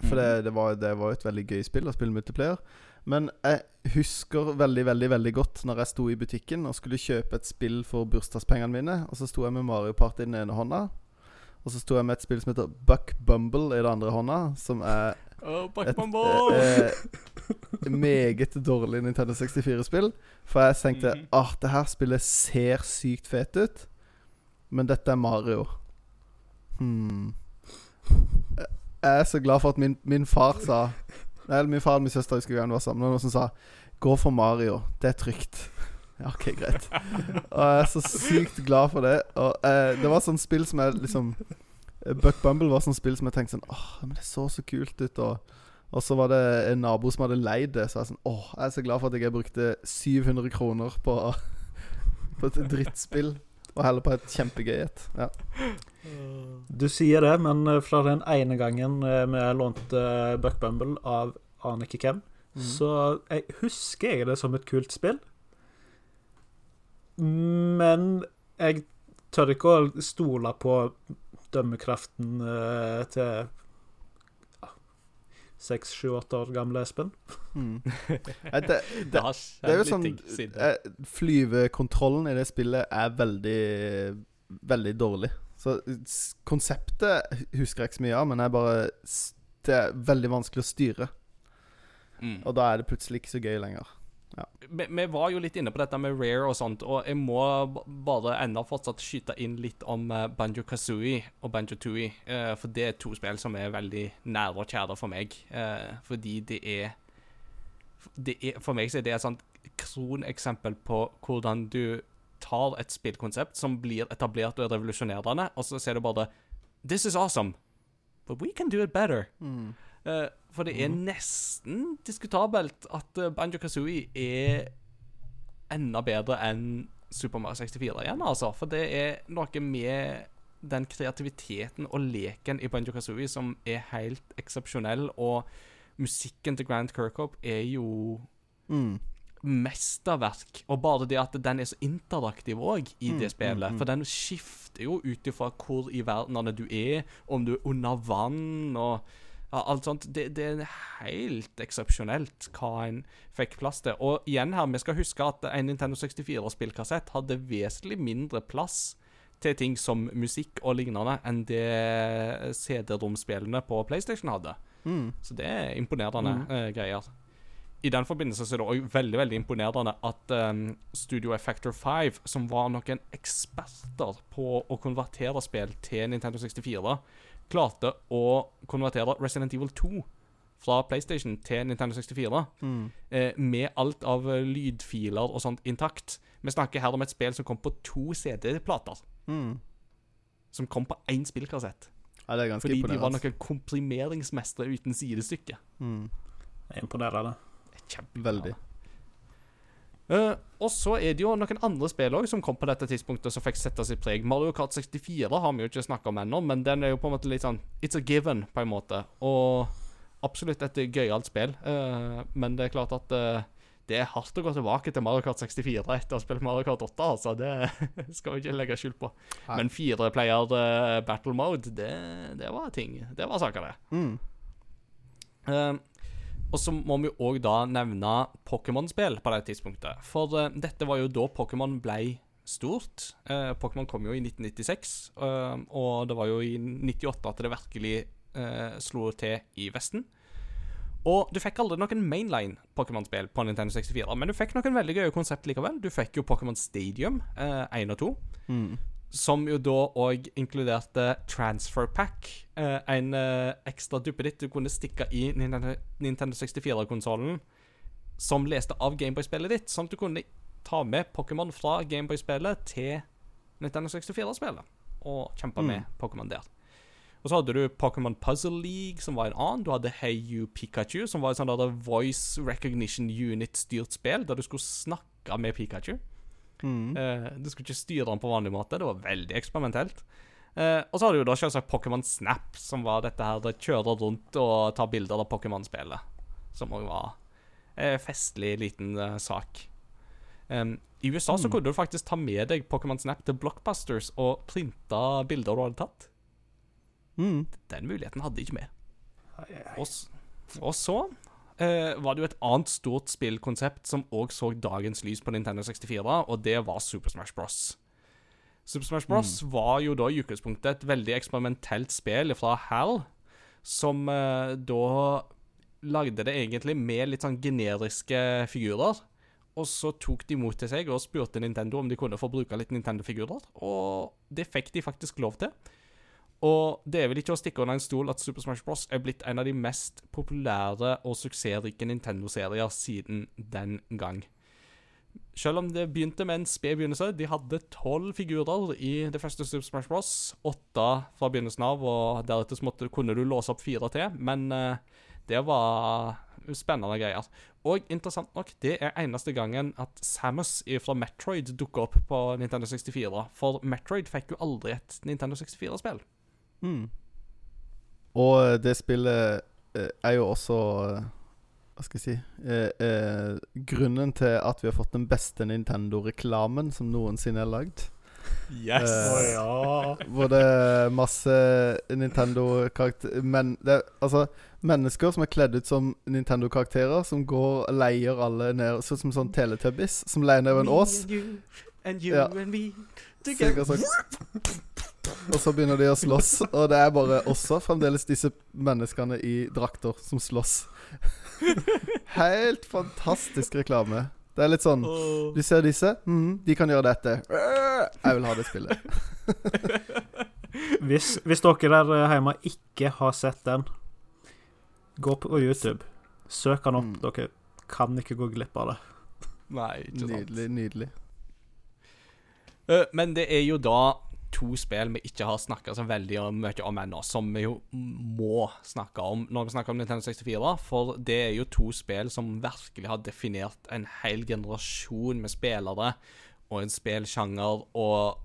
For det, det, var, det var et veldig gøy spill å spille multiplayer. Men jeg husker veldig veldig, veldig godt når jeg sto i butikken og skulle kjøpe et spill for bursdagspengene mine. Og så sto jeg med Mario Party i den ene hånda. Og så sto jeg med et spill som heter Buck Bumble i den andre hånda. Som er Oh, et Backman eh, meget dårlig Nintendo 64-spill. For jeg tenkte Mhm. ah, det her spillet ser sykt fet ut, men dette er Mario. Hmm. Jeg er så glad for at min, min far sa Eller min far og min søster husker gjerne var sammen, og noen som sa 'Gå for Mario. Det er trygt'. Ja, OK, greit. Og jeg er så sykt glad for det. Og eh, Det var sånn spill som jeg liksom Buck Bumble var sånn spill som jeg tenkte sånn Åh, men det så så kult ut. Og, og så var det en nabo som hadde leid det. Så jeg sånn Åh, jeg er så glad for at jeg brukte 700 kroner på, på et drittspill. Og heller på et kjempegøy et. Ja. Du sier det, men eh, fra den ene gangen eh, vi lånte eh, Buck Bumble av aner ikke hvem, så jeg husker jeg det som et kult spill. Men jeg tør ikke å stole på dømmekraften til seks, sju, åtte år gamle Espen. Mm. Det, Det det, det er jo sånn eh, Flyvekontrollen i det spillet er veldig Veldig dårlig. Så konseptet husker jeg ikke så mye av, men er bare det er veldig vanskelig å styre. Mm. Og da er det plutselig ikke så gøy lenger. Vi, vi var jo litt inne på dette med Rare og sånt, og jeg må bare enda fortsatt skyte inn litt om uh, Banjo Kazooie og Banjo Tooie. eh, for det er to spill som er veldig nære og kjære for meg. eh, fordi det er, det er For meg så er det et sånt kroneksempel på hvordan du tar et spillkonsept som blir etablert og er revolusjonerende, og så ser du bare This is awesome. but we can do it better. Mm. Eh, for det er nesten diskutabelt at uh, Banjo Kazooie er enda bedre enn Super Mario 64 igjen, altså. For det er noe med den kreativiteten og leken i Banjo Kazooie som er helt eksepsjonell, og musikken til Grant Kirkhope er jo Mm. mesterverk. Og bare det at den er så interaktiv òg i det Mm, spillet. mm, mm. For den skifter jo ut ifra hvor i verdenene du er, om du er under vann og ja, alt sånt. Det, det er helt eksepsjonelt hva en fikk plass til. Og igjen her, vi skal huske at en Nintendo 64-spillkassett hadde vesentlig mindre plass til ting som musikk og lignende enn det CD-romspillene på PlayStation hadde. Mm. Så det er imponerende Mm. uh, greier. I den forbindelse så er det òg veldig veldig imponerende at um, Studio Effector 5, som var noen eksperter på å konvertere spill til Nintendo 64, klarte å konvertere Resident Evil 2 fra PlayStation til Nintendo 64 Mm. eh, med alt av eh, lydfiler og sånt intakt. Vi snakker her om et spill som kom på to CD-plater. Mm. Som kom på én spillkassett. Ja, det er ganske Fordi de var noen komprimeringsmestere uten sidestykke. Mm. Er imponerende. Kjempe. Veldig. Eh, og så er det jo noen andre spill også som kom på dette tidspunktet som fikk sette sitt preg. Mario Kart 64 har vi jo ikke snakka om ennå, men den er jo på en måte litt sånn It's a given, på en måte. Og absolutt et gøyalt spill. Uh, men det er klart at uh, det er hardt å gå tilbake til Mario Kart 64 etter å ha spilt Mario Kart 8, altså. Det skal vi ikke legge skjul på. Nei. Men fireplayer uh, battle mode, det, det var ting. Det var saker, det. Mm. Eh, og så må vi òg da nevne Pokémon-spill på det tidspunktet. For uh, dette var jo da Pokémon ble stort. Uh, Pokémon kom jo i 1996, uh, og det var jo i 98 at det virkelig eh, slo til i Vesten. Og du fikk aldri noen mainline Pokémon-spill på Nintendo 64, men du fikk noen veldig gøye konsept likevel. Du fikk jo Pokémon Stadium eh, 1 og 2 Mm. Som jo da òg inkluderte Transfer Pack. Eh, en eh, ekstra duppeditt du kunne stikke i Nintendo, Nintendo 64-konsollen, som leste av Gameboy-spillet ditt. Sånn at du kunne ta med Pokémon fra Gameboy-spillet til Nintendo 64-spillet. Og kjempe Mm. med Pokémon der. Og så hadde du Pokémon Puzzle League, som var en annen. Du hadde Hey You Pikachu, som var et sånt voice recognition unit-styrt spill, der du skulle snakke med Pikachu. Mm. Eh, du skulle ikke styre den på vanlig måte. Det var veldig eksperimentelt. Uh, og så har du jo da selvsagt Pokémon Snap, som var dette her det kjører rundt og tar bilder av Pokémon-spillet. Som òg var en festlig liten uh, sak. Um, I USA så Mm. kunne du faktisk ta med deg Pokémon Snap til Blockbusters og printe bilder du hadde tatt. Mm. Den muligheten hadde de ikke med. Og, og så eh, var det jo et annet stort spillkonsept som òg så dagens lys på Nintendo 64, og det var Super Smash Bros. Super Smash Bros var jo da i utgangspunktet et veldig eksperimentelt spill fra HAL, som eh, da lagde det egentlig med litt sånn generiske figurer. Og så tok de mot til seg og spurte Nintendo om de kunne få bruke litt Nintendo-figurer, og det fikk de faktisk lov til. Og det er vel ikke å stikke under en stol at Super Smash Bros. er blitt en av de mest populære og suksessrike Nintendo-serier siden den gang. Selv om det begynte med en sped begynnelse. De hadde tolv figurer i det første Super Smash Bros. Åtte fra begynnelsen av, og deretter måtte, kunne du låse opp fire til. Men uh, det var spennende greier. Og interessant nok, det er eneste gangen at Samus fra Metroid dukker opp på Nintendo 64. For Metroid fikk jo aldri et Nintendo 64-spill. Mm. Og eh, det spillet eh, er jo også eh, Hva skal jeg si eh, eh, Grunnen til at vi har fått den beste Nintendo-reklamen som noensinne er lagd. Yes! Eh, ja. Hvor det er masse Nintendo-karakterer Men det altså mennesker som er kledd ut som Nintendo-karakterer, som går og leier alle ned Sånn som sånn Teletubbies, som leier ned en ås. And you, and you Ja. and me Sikkert sånn. Og så begynner de å slåss, og det er bare også fremdeles disse menneskene i drakter som slåss. Helt fantastisk reklame. Det er litt sånn Du ser disse? mm, de kan gjøre dette. Jeg vil ha det spillet. Hvis, hvis dere der hjemme ikke har sett den, gå på YouTube. Søk den opp. Mm. Dere kan ikke gå glipp av det. Nei, ikke sant. Nydelig, nydelig. Eh, men det er jo da to spill vi ikke har snakka så veldig mye om ennå, som vi jo må snakke om når vi snakker om Nintendo 64. For det er jo to spill som virkelig har definert en hel generasjon med spillere og en spillsjanger og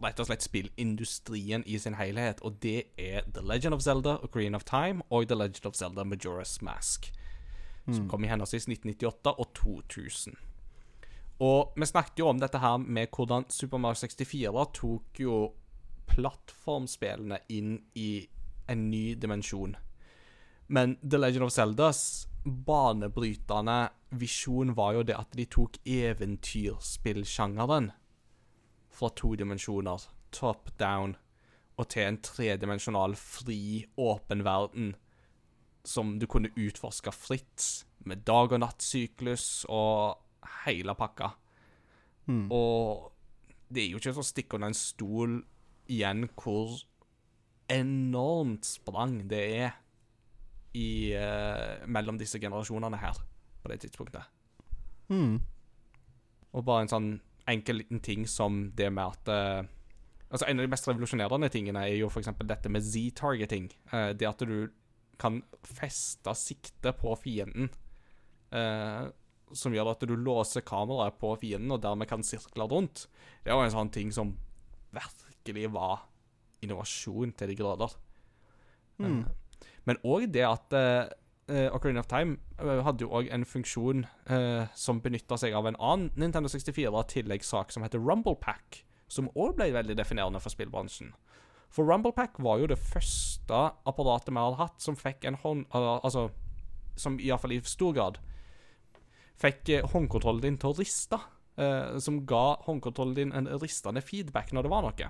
rett og slett spillindustrien i sin helhet. Og det er The Legend of Zelda og Green of Time og The Legend of Zelda Majora's Mask. Som kom i henholdsvis 1998 og 2000. Og vi snakket jo om dette her med hvordan Super Mario 64 tok jo plattformspillene inn i en ny dimensjon. Men The Legend of Zeldas banebrytende visjon var jo det at de tok eventyrspillsjangeren fra to dimensjoner, top down, og til en tredimensjonal, fri, åpen verden som du kunne utforske fritt, med dag- og nattsyklus og hele pakka. Mm. Og det er jo ikke så stikke under en stol igjen hvor enormt sprang det er i, uh, mellom disse generasjonene her på det tidspunktet. Mm. Og bare en sånn enkel liten ting som det med at uh, Altså En av de mest revolusjonerende tingene er jo f.eks. dette med Z-targeting. Uh, det at du kan feste sikte på fienden. eh, som gjør at du låser kameraet på fienden, og dermed kan sirkle rundt. Det var en sånn ting som virkelig var innovasjon til de grader. Mm. Eh, Men òg det at uh, Ocarina of Time hadde jo òg en funksjon uh, som benytta seg av en annen Nintendo 64-tilleggssak som heter Rumble Pack, som òg ble veldig definerende for spillbransjen. For Rumble Pack var jo det første apparatet vi hadde hatt som fikk en hånd... al- altså, som iallfall i stor grad fikk eh, håndkontrollen din til å riste. Uh, som ga håndkontrollen din en ristende feedback når det var noe.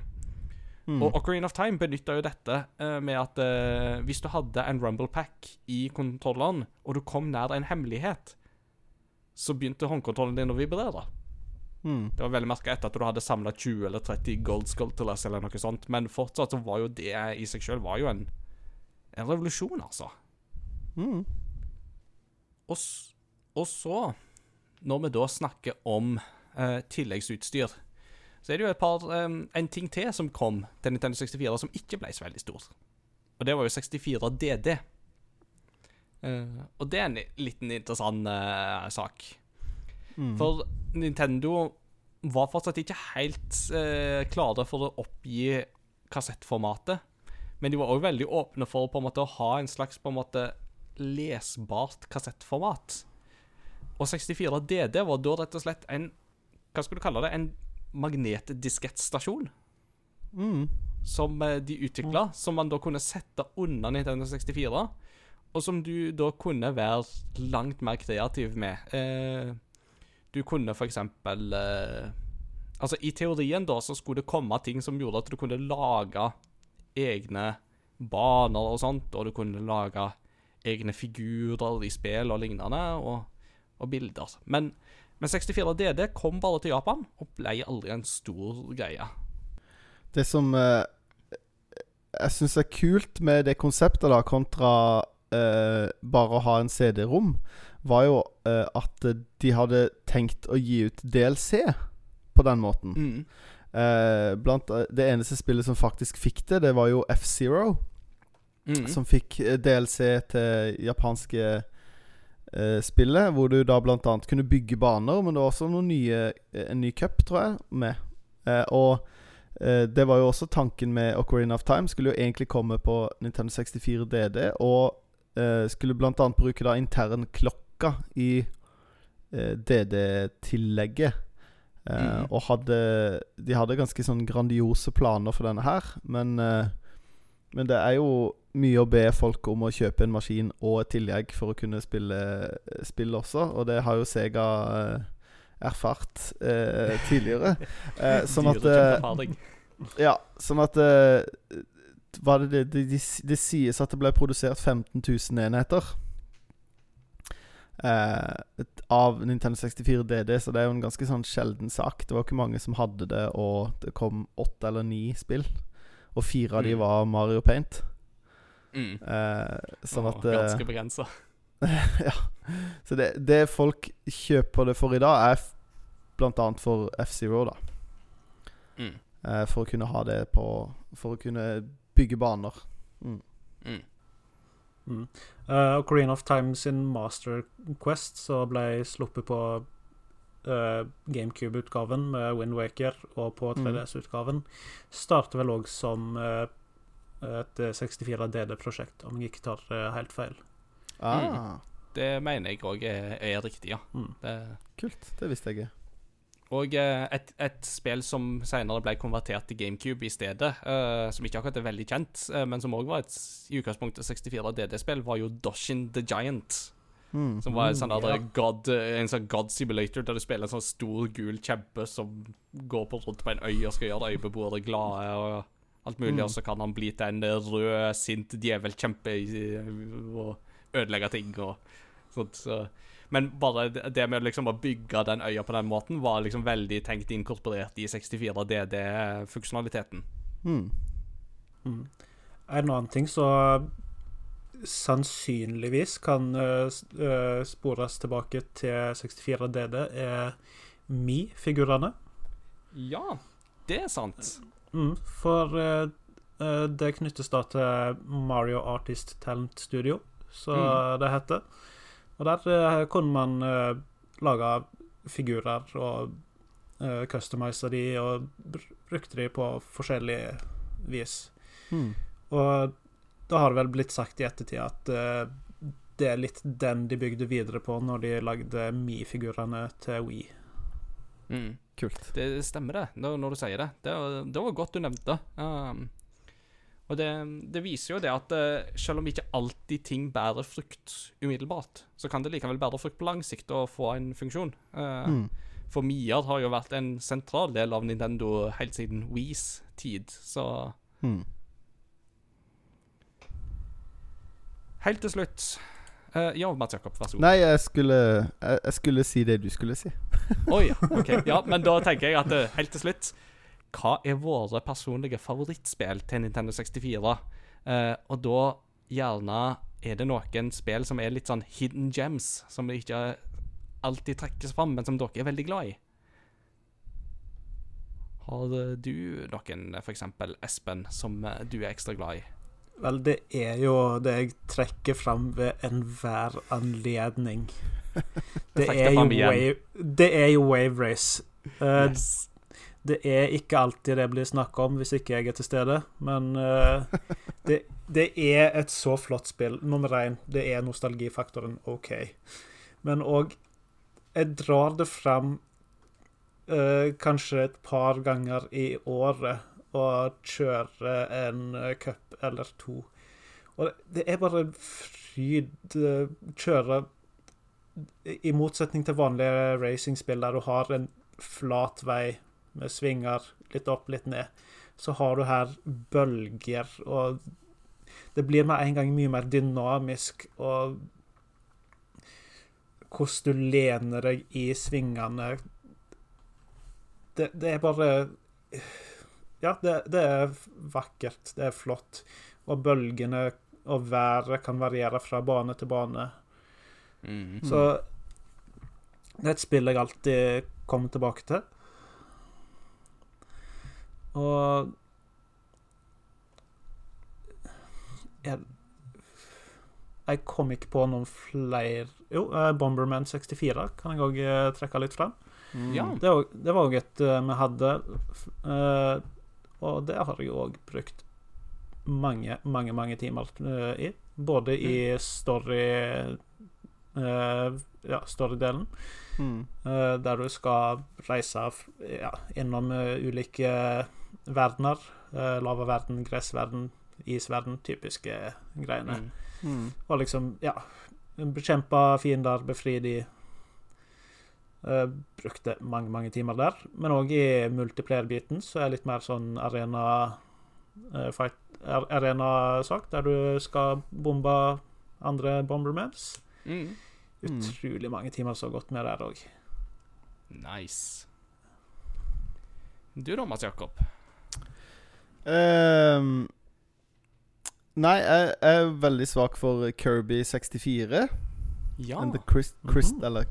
Mm. Og Ocarina of Time benytta jo dette uh, med at uh, hvis du hadde en Rumble Pack i kontrolleren, og du kom nær en hemmelighet, så begynte håndkontrollen din å vibrere. Mm. Det var veldig merka etter at du hadde samla 20 eller 30 Gold Sculptures eller noe sånt, men fortsatt så var jo det i seg sjøl en, en revolusjon, altså. Mm. Og, og så, når vi da snakker om eh, tilleggsutstyr, så er det jo et par eh, En ting til som kom til Nintendo 64 som ikke ble så veldig stor. Og det var jo 64 DD. Eh, og det er en liten interessant eh, sak. Mm. For Nintendo var fortsatt ikke helt eh, klare for å oppgi kassettformatet. Men de var òg veldig åpne for på en måte å ha en slags på en måte lesbart kassettformat. Og 64 DD var da rett og slett en Hva skal du kalle det? En magnetdiskettstasjon Mm. som eh, de utvikla, som man da kunne sette under Nintendo 64, og som du da kunne være langt mer kreativ med. Eh, du kunne for eksempel eh, Altså, i teorien da så skulle det komme ting som gjorde at du kunne lage egne baner og sånt, og du kunne lage egne figurer i spill og lignende, og, og bilder. Men, men 64 DD kom bare til Japan, og ble aldri en stor greie. Det som eh, jeg syns er kult med det konseptet, da, kontra eh, bare å ha en CD-rom, var jo eh, at de hadde tenkt å gi ut DLC på den måten. Mm. Eh, blant eh, Det eneste spillet som faktisk fikk det, det var jo F-Zero. Mm. Som fikk eh, DLC til japanske spillet, hvor du da annet kunne bygge baner, men det var også nye, eh, en ny cup, tror jeg, med. Eh, og eh, det var jo også tanken med Ocarina of Time. Skulle jo egentlig komme på Nintendo 64 DD, og eh, skulle annet bruke da intern klokka i eh, DD-tillegget. Eh, Mhm. Og hadde De hadde ganske sånn grandiose planer for denne her, men eh, men det er jo mye å be folk om å kjøpe en maskin og et tillegg for å kunne spille spill også, og det har jo Sega eh, erfart eh, tidligere. Eh, sånn at eh. Ja, sånn at eh, det det, det, det sies at det ble produsert 15 000 enheter eh, av Nintendo 64 DD, så det er jo en ganske sånn sjelden sak. Det var ikke mange som hadde det, og det kom åtte eller ni spill. Og fire av de Mm. var Mario Paint. Mm. Eh, sånn at eh, Ganske begrensa. Ja. Så det, det folk kjøper det for i dag, er bl.a. for F-Zero, da. Mm. eh, for å kunne ha det på For å kunne bygge baner. Mm. Mm. Mm. Uh, Ocarina of Time sin Master Quest så ble sluppet på eh, GameCube-utgaven med Wind Waker, og på Mm. 3DS-utgaven starter vel òg som uh, et 64 DD-prosjekt, om jeg ikke tar uh, helt feil. Ah, Det mener jeg òg er, er riktig, ja. Mm. Det, kult. Det visste jeg ikke. og eh, et, et spill som senere ble konvertert til GameCube i stedet, uh, som ikke akkurat er veldig kjent, uh, men som òg var et i utgangspunktet 64 DD-spill, var jo Doshin the Giant. Mm. Som var en Mm, sånn der ja. god, en sånn god simulator der du spiller en sånn stor, gul kjempe som går på rundt på en øy og skal gjøre øybeboere glade og alt mulig, Mm. og så kan han bli til en rød, sint djevelkjempe og ødelegge ting og sånt. Så. Men bare det det med liksom å bygge den øya på den måten var liksom veldig tenkt inkorporert i 64 DD-funksjonaliteten. Mm. Mm. En annen ting som sannsynligvis kan eh, eh, spores tilbake til 64 DD, er Mi-figurene. Ja, det er sant. Mm, for eh, det knyttes da til Mario Artist Talent Studio, så Mm. det heter. Og der kunne man lage figurer og uh, customize de og br brukte de på forskjellig vis. Mm. Og da har det vel blitt sagt i ettertid at uh, det er litt den de bygde videre på når de lagde Mi-figurene til We. Mm. Kult. Det stemmer det, når, når du sier det. Det, var- det var godt du nevnte. Um, og det, det viser jo det at uh, selv om ikke alltid ting bærer frukt umiddelbart, så kan det likevel bære frukt på lang sikt og få en funksjon. Uh, Mm. For Miar har jo vært en sentral del av Nintendo helt siden Wiis tid, så Mm. Helt til slutt Uh, Ja, Mats Jakob, vær så god. Nei, jeg skulle, jeg, jeg skulle si det du skulle si. Oi, ok. Ja, men da tenker jeg at uh, helt til slutt Hva er våre personlige favorittspill til Nintendo 64? Uh, og da gjerne er det noen spill som er litt sånn hidden gems, som ikke alltid trekkes fram, men som dere er veldig glad i. Har eh, du noen, eksempel Espen, som eh, du er ekstra glad i? Vel, det er jo det jeg trekker fram ved enhver anledning. Det er, jo wave, det er jo Wave Race. Uh, Yes. Det er ikke alltid det blir snakka om hvis ikke jeg er til stede, men uh, det, det er et så flott spill. Nummer én, det er nostalgifaktoren OK. Men òg Jeg drar det fram uh, kanskje et par ganger i året og kjøre en cup eller to. Og det, det er bare en fryd eh, kjøre I motsetning til vanlige racingspill der du har en flat vei med svinger litt opp, litt ned, så har du her bølger, og det blir med en gang mye mer dynamisk, og hvordan du lener deg i svingene Det, det er bare Ja, det, det er vakkert. Det er flott. Og bølgene og været kan variere fra bane til bane. Mm. Så det er et spill jeg alltid kommer tilbake til. Og jeg, jeg kom ikke på noen flere Jo, eh, Bomberman 64 kan jeg òg trekke litt fram. Mm. Ja. Det, var- det var òg et eh, vi hadde, eh, og det har jeg òg brukt mange, mange, mange timer eh, i. Både i story eh, Ja, storydelen, Mm. eh, der du skal reise ja, innom ulike verdener. Lavaverden, gressverden, isverden, typiske greiene. Mm. Mm. Og liksom, ja Bekjempe fiender, befri de. Eh, brukte mange, mange timer der. Men òg i multiplayer-biten så er det litt mer sånn arena eh, fight Arena-sak, der du skal bombe andre bombermans. Mm. Mm. Utrolig mange timer så gått med der òg. Nice. Du da, Mats Jakob? Ehm, nei, jeg er veldig svak for Kirby 64. Ja. And, the Crys mm -hmm. eller,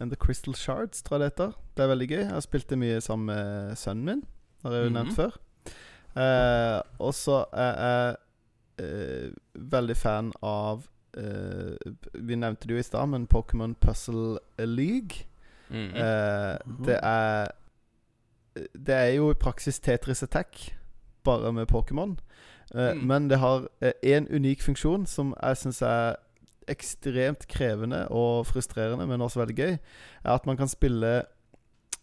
and the Crystal Shards, tror jeg det heter. Det er veldig gøy. Jeg har spilt det mye sammen med sønnen min. har jeg jo nevnt før. Eh, og så er jeg eh, veldig fan av eh, Vi nevnte det jo i stad, men Pokémon Puzzle League. Eh, Mhm. Det er Det er jo i praksis Tetris Attack, bare med Pokémon. Eh, Mm. Men det har én unik funksjon som jeg syns er ekstremt krevende og frustrerende, men også veldig gøy. Er at man kan spille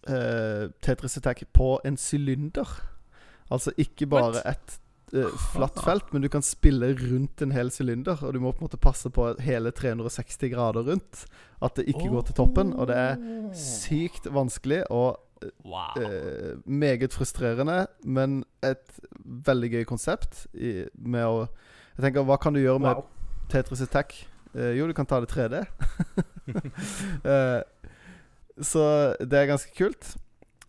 eh, Tetris Attack på en sylinder. Altså ikke bare et eh, flatt felt, men du kan spille rundt en hel sylinder. Og du må på en måte passe på hele 360 grader rundt. At det ikke går til toppen. Og det er sykt vanskelig og Wow. eh, meget frustrerende, men et veldig gøy konsept i, med å Jeg tenker, hva kan du gjøre med Wow. Tetris Attack? Eh, jo, du kan ta det 3D. uh, så det er ganske kult.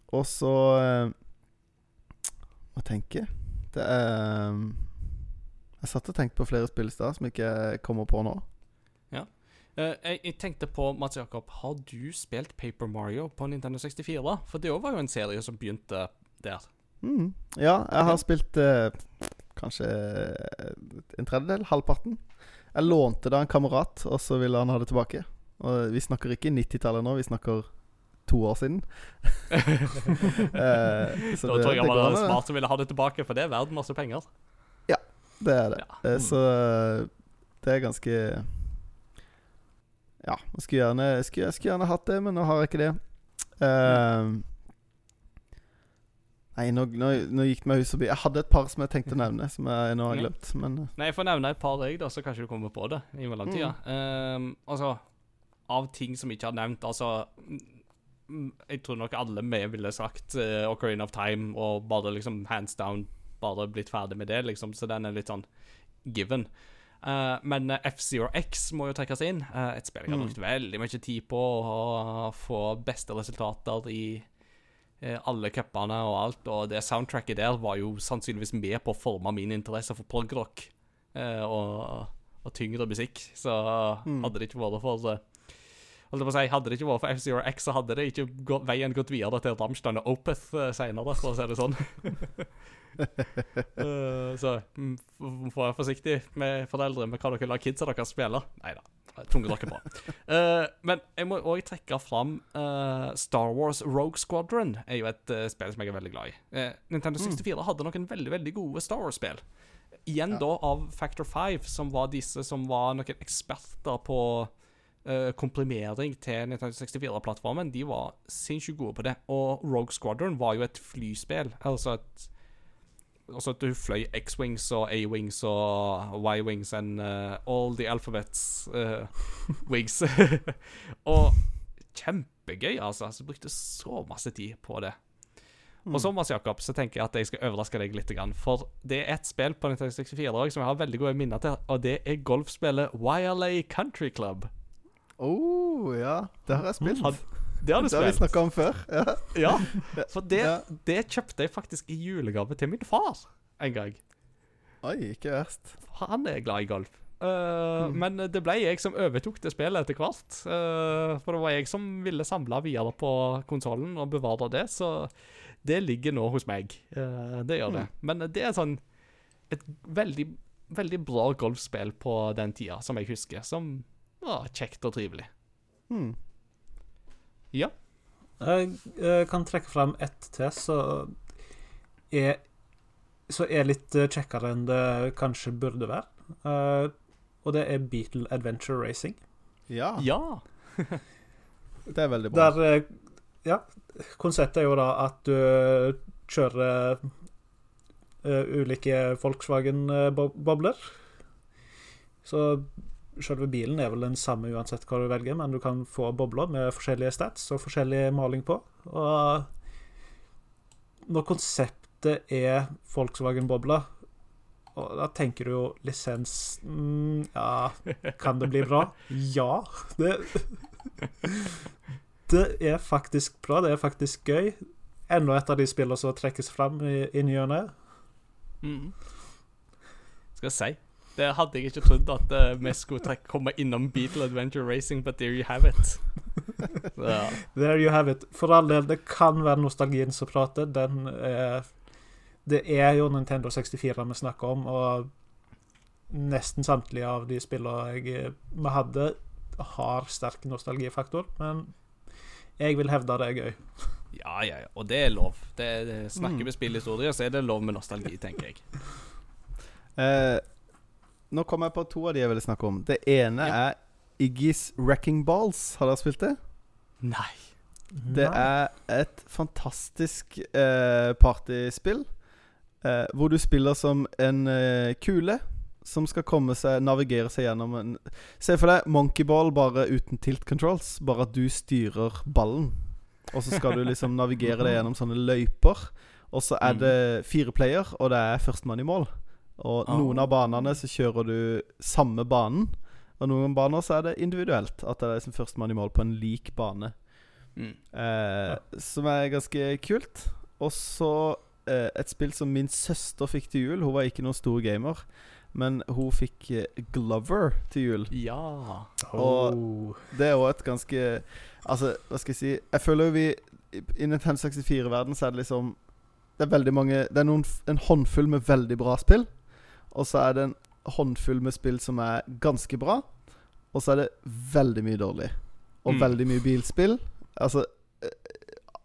Og så uh, Hva tenker jeg? Det er Jeg satt og tenkte på flere spill i stad som ikke kommer på nå. Eh, jeg, jeg tenkte på, Mats Jakob, har du spilt Paper Mario på Nintendo 64? da? For det var jo en serie som begynte der. Mm. Ja, jeg har okay. spilt eh, kanskje en tredjedel, halvparten. Jeg lånte det av en kamerat, og så ville han ha det tilbake. Og vi snakker ikke 90-tallet nå, vi snakker to år siden. Eh, så da det- tror jeg han var smart og ville ha det tilbake, for det er verdt masse penger. Ja, Det er det. Ja. Eh, Så eh, det er ganske Ja. Jeg skulle gjerne, jeg skulle, jeg skulle gjerne hatt det, men nå har jeg ikke det. Eh, nei, nå, nå, nå gikk meg hus forbi. Jeg hadde et par som jeg tenkte å nevne, som jeg nå har glemt. Men eh, Nei, jeg får nevne et par, jeg, da, så kanskje du kommer på det i mellomtida. Ehm, altså, av ting som jeg ikke har nevnt, altså mm, Jeg tror nok alle vi ville sagt uh, Ocarina of Time og bare liksom hands down bare blitt ferdig med det, liksom, så den er litt sånn given. Uh, men F-Zero X må jo trekkes inn. Uh, et spill jeg har Mm. brukt veldig mye tid på å få beste resultater i alle cupene og alt, og det soundtracket der var jo sannsynligvis med på å forme min interesse for progrock eh, og, og tyngre musikk. Så Mm. hadde det ikke vært for så, å si, Hadde det ikke vært for F-Zero X, så hadde det ikke gått, veien gått videre til Rammstein og Opeth eh, seinere, for å si det sånn. uh, så mm, f- være forsiktig med foreldre med hva dere lar kidsa deres spille. Nei da. Tunge dere på. Uh, men jeg må òg trekke fram uh, Star Wars Rogue Squadron. er jo et uh, spill som jeg er veldig glad i. Eh, Nintendo 64 hadde noen veldig veldig gode Star Wars-spill. Igjen Ja. da av Factor 5, som var disse som var noen eksperter på komprimering til Nintendo 64-plattformen. De var sinnssykt gode på det. Og Rogue Squadron var jo et flyspill. Altså et Altså at du fløy X-wings og A-wings og Y-wings and uh, all the alphabets uh, wings. og kjempegøy, altså. Så jeg brukte så masse tid på det. Og så, Mats Jakob, så tenker jeg at jeg skal overraske deg litt. For det er et spill på Nintendo 64 også, som jeg har veldig gode minner til, og det er golfspillet Wirelay Country Club. Oh, ja. Det har jeg spilt. Had- Det har du det har vi spilt. snakka om før. Ja. Ja, for det, det kjøpte jeg faktisk i julegave til min far en gang. Oi, ikke verst. Han er glad i golf. Uh, Mm. Men det ble jeg som overtok det spillet etter hvert. Uh, for det var jeg som ville samle videre på konsollen og bevare det, så det ligger nå hos meg. Uh, det gjør det. Men det er sånn et veldig, veldig bra golfspill på den tida, som jeg husker, som var kjekt og trivelig. Hmm. Ja. Jeg eh, kan trekke frem ett til så er, så er litt eh, kjekkere enn det kanskje burde være. Eh, og det er Beatle Adventure Racing. Ja, Ja. det er veldig bra. Der Ja, konseptet er jo da at du kjører ulike Volkswagen-bobler. Så selve bilen er vel den samme uansett hva du velger, men du kan få bobler med forskjellige stats og forskjellig maling på. Og når konseptet er Volkswagen-bobler da tenker du jo lisens mm, Ja, kan det bli bra? Ja. Det Det er faktisk bra. Det er faktisk gøy. Enda et av de spillene som trekkes fram i, i ny og ne. Mm. Skal jeg si. Det hadde jeg ikke trodd at uh, vi skulle trekke, komme innom Beatle Adventure Racing, but there you have it. Ja. There you have it. For all del, det kan være nostalgien som prater. Den er det er jo Nintendo 64 vi snakker om, og nesten samtlige av de spillene jeg, vi hadde, har sterk nostalgifaktor, men jeg vil hevde det er gøy. Ja, ja, ja. Og det er lov. Det, det Snakker Mm. vi spillhistorie, så er det lov med nostalgi, tenker jeg. Eh, nå kom jeg på to av de jeg ville snakke om. Det ene Ja. er Iggy's Wrecking Balls. Har dere spilt det? Nei. Det er et fantastisk eh, partyspill. Eh, hvor du spiller som en eh, kule som skal komme seg navigere seg gjennom en Se for deg monkeyball bare uten tilt controls. Bare at du styrer ballen. Og så skal du liksom navigere deg gjennom sånne løyper. Og så er det fire player, og det er førstemann i mål. Og noen av banene så kjører du samme banen. Og noen baner så er det individuelt. At det er liksom førstemann i mål på en lik bane. Mm. Eh, Som er ganske kult. Og så eh, et spill som min søster fikk til jul. Hun var ikke noen stor gamer, men hun fikk eh, Glover til jul. Ja. Oh. Det er òg et ganske Altså, hva skal jeg si Jeg føler jo vi I i Nintendo 64-verden så er det liksom Det er veldig mange Det er noen, en håndfull med veldig bra spill. Og så er det en håndfull med spill som er ganske bra. Og så er det veldig mye dårlig. Og Mm. veldig mye bilspill. Altså eh,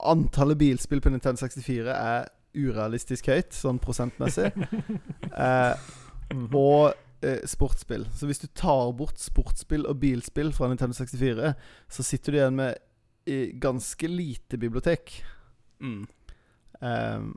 Antallet bilspill på Nintendo 64 er urealistisk høyt, sånn prosentmessig. eh, Mhm. og eh, sportsspill. Så hvis du tar bort sportsspill og bilspill fra Nintendo 64, så sitter du igjen med i ganske lite bibliotek. Mm. Ehm,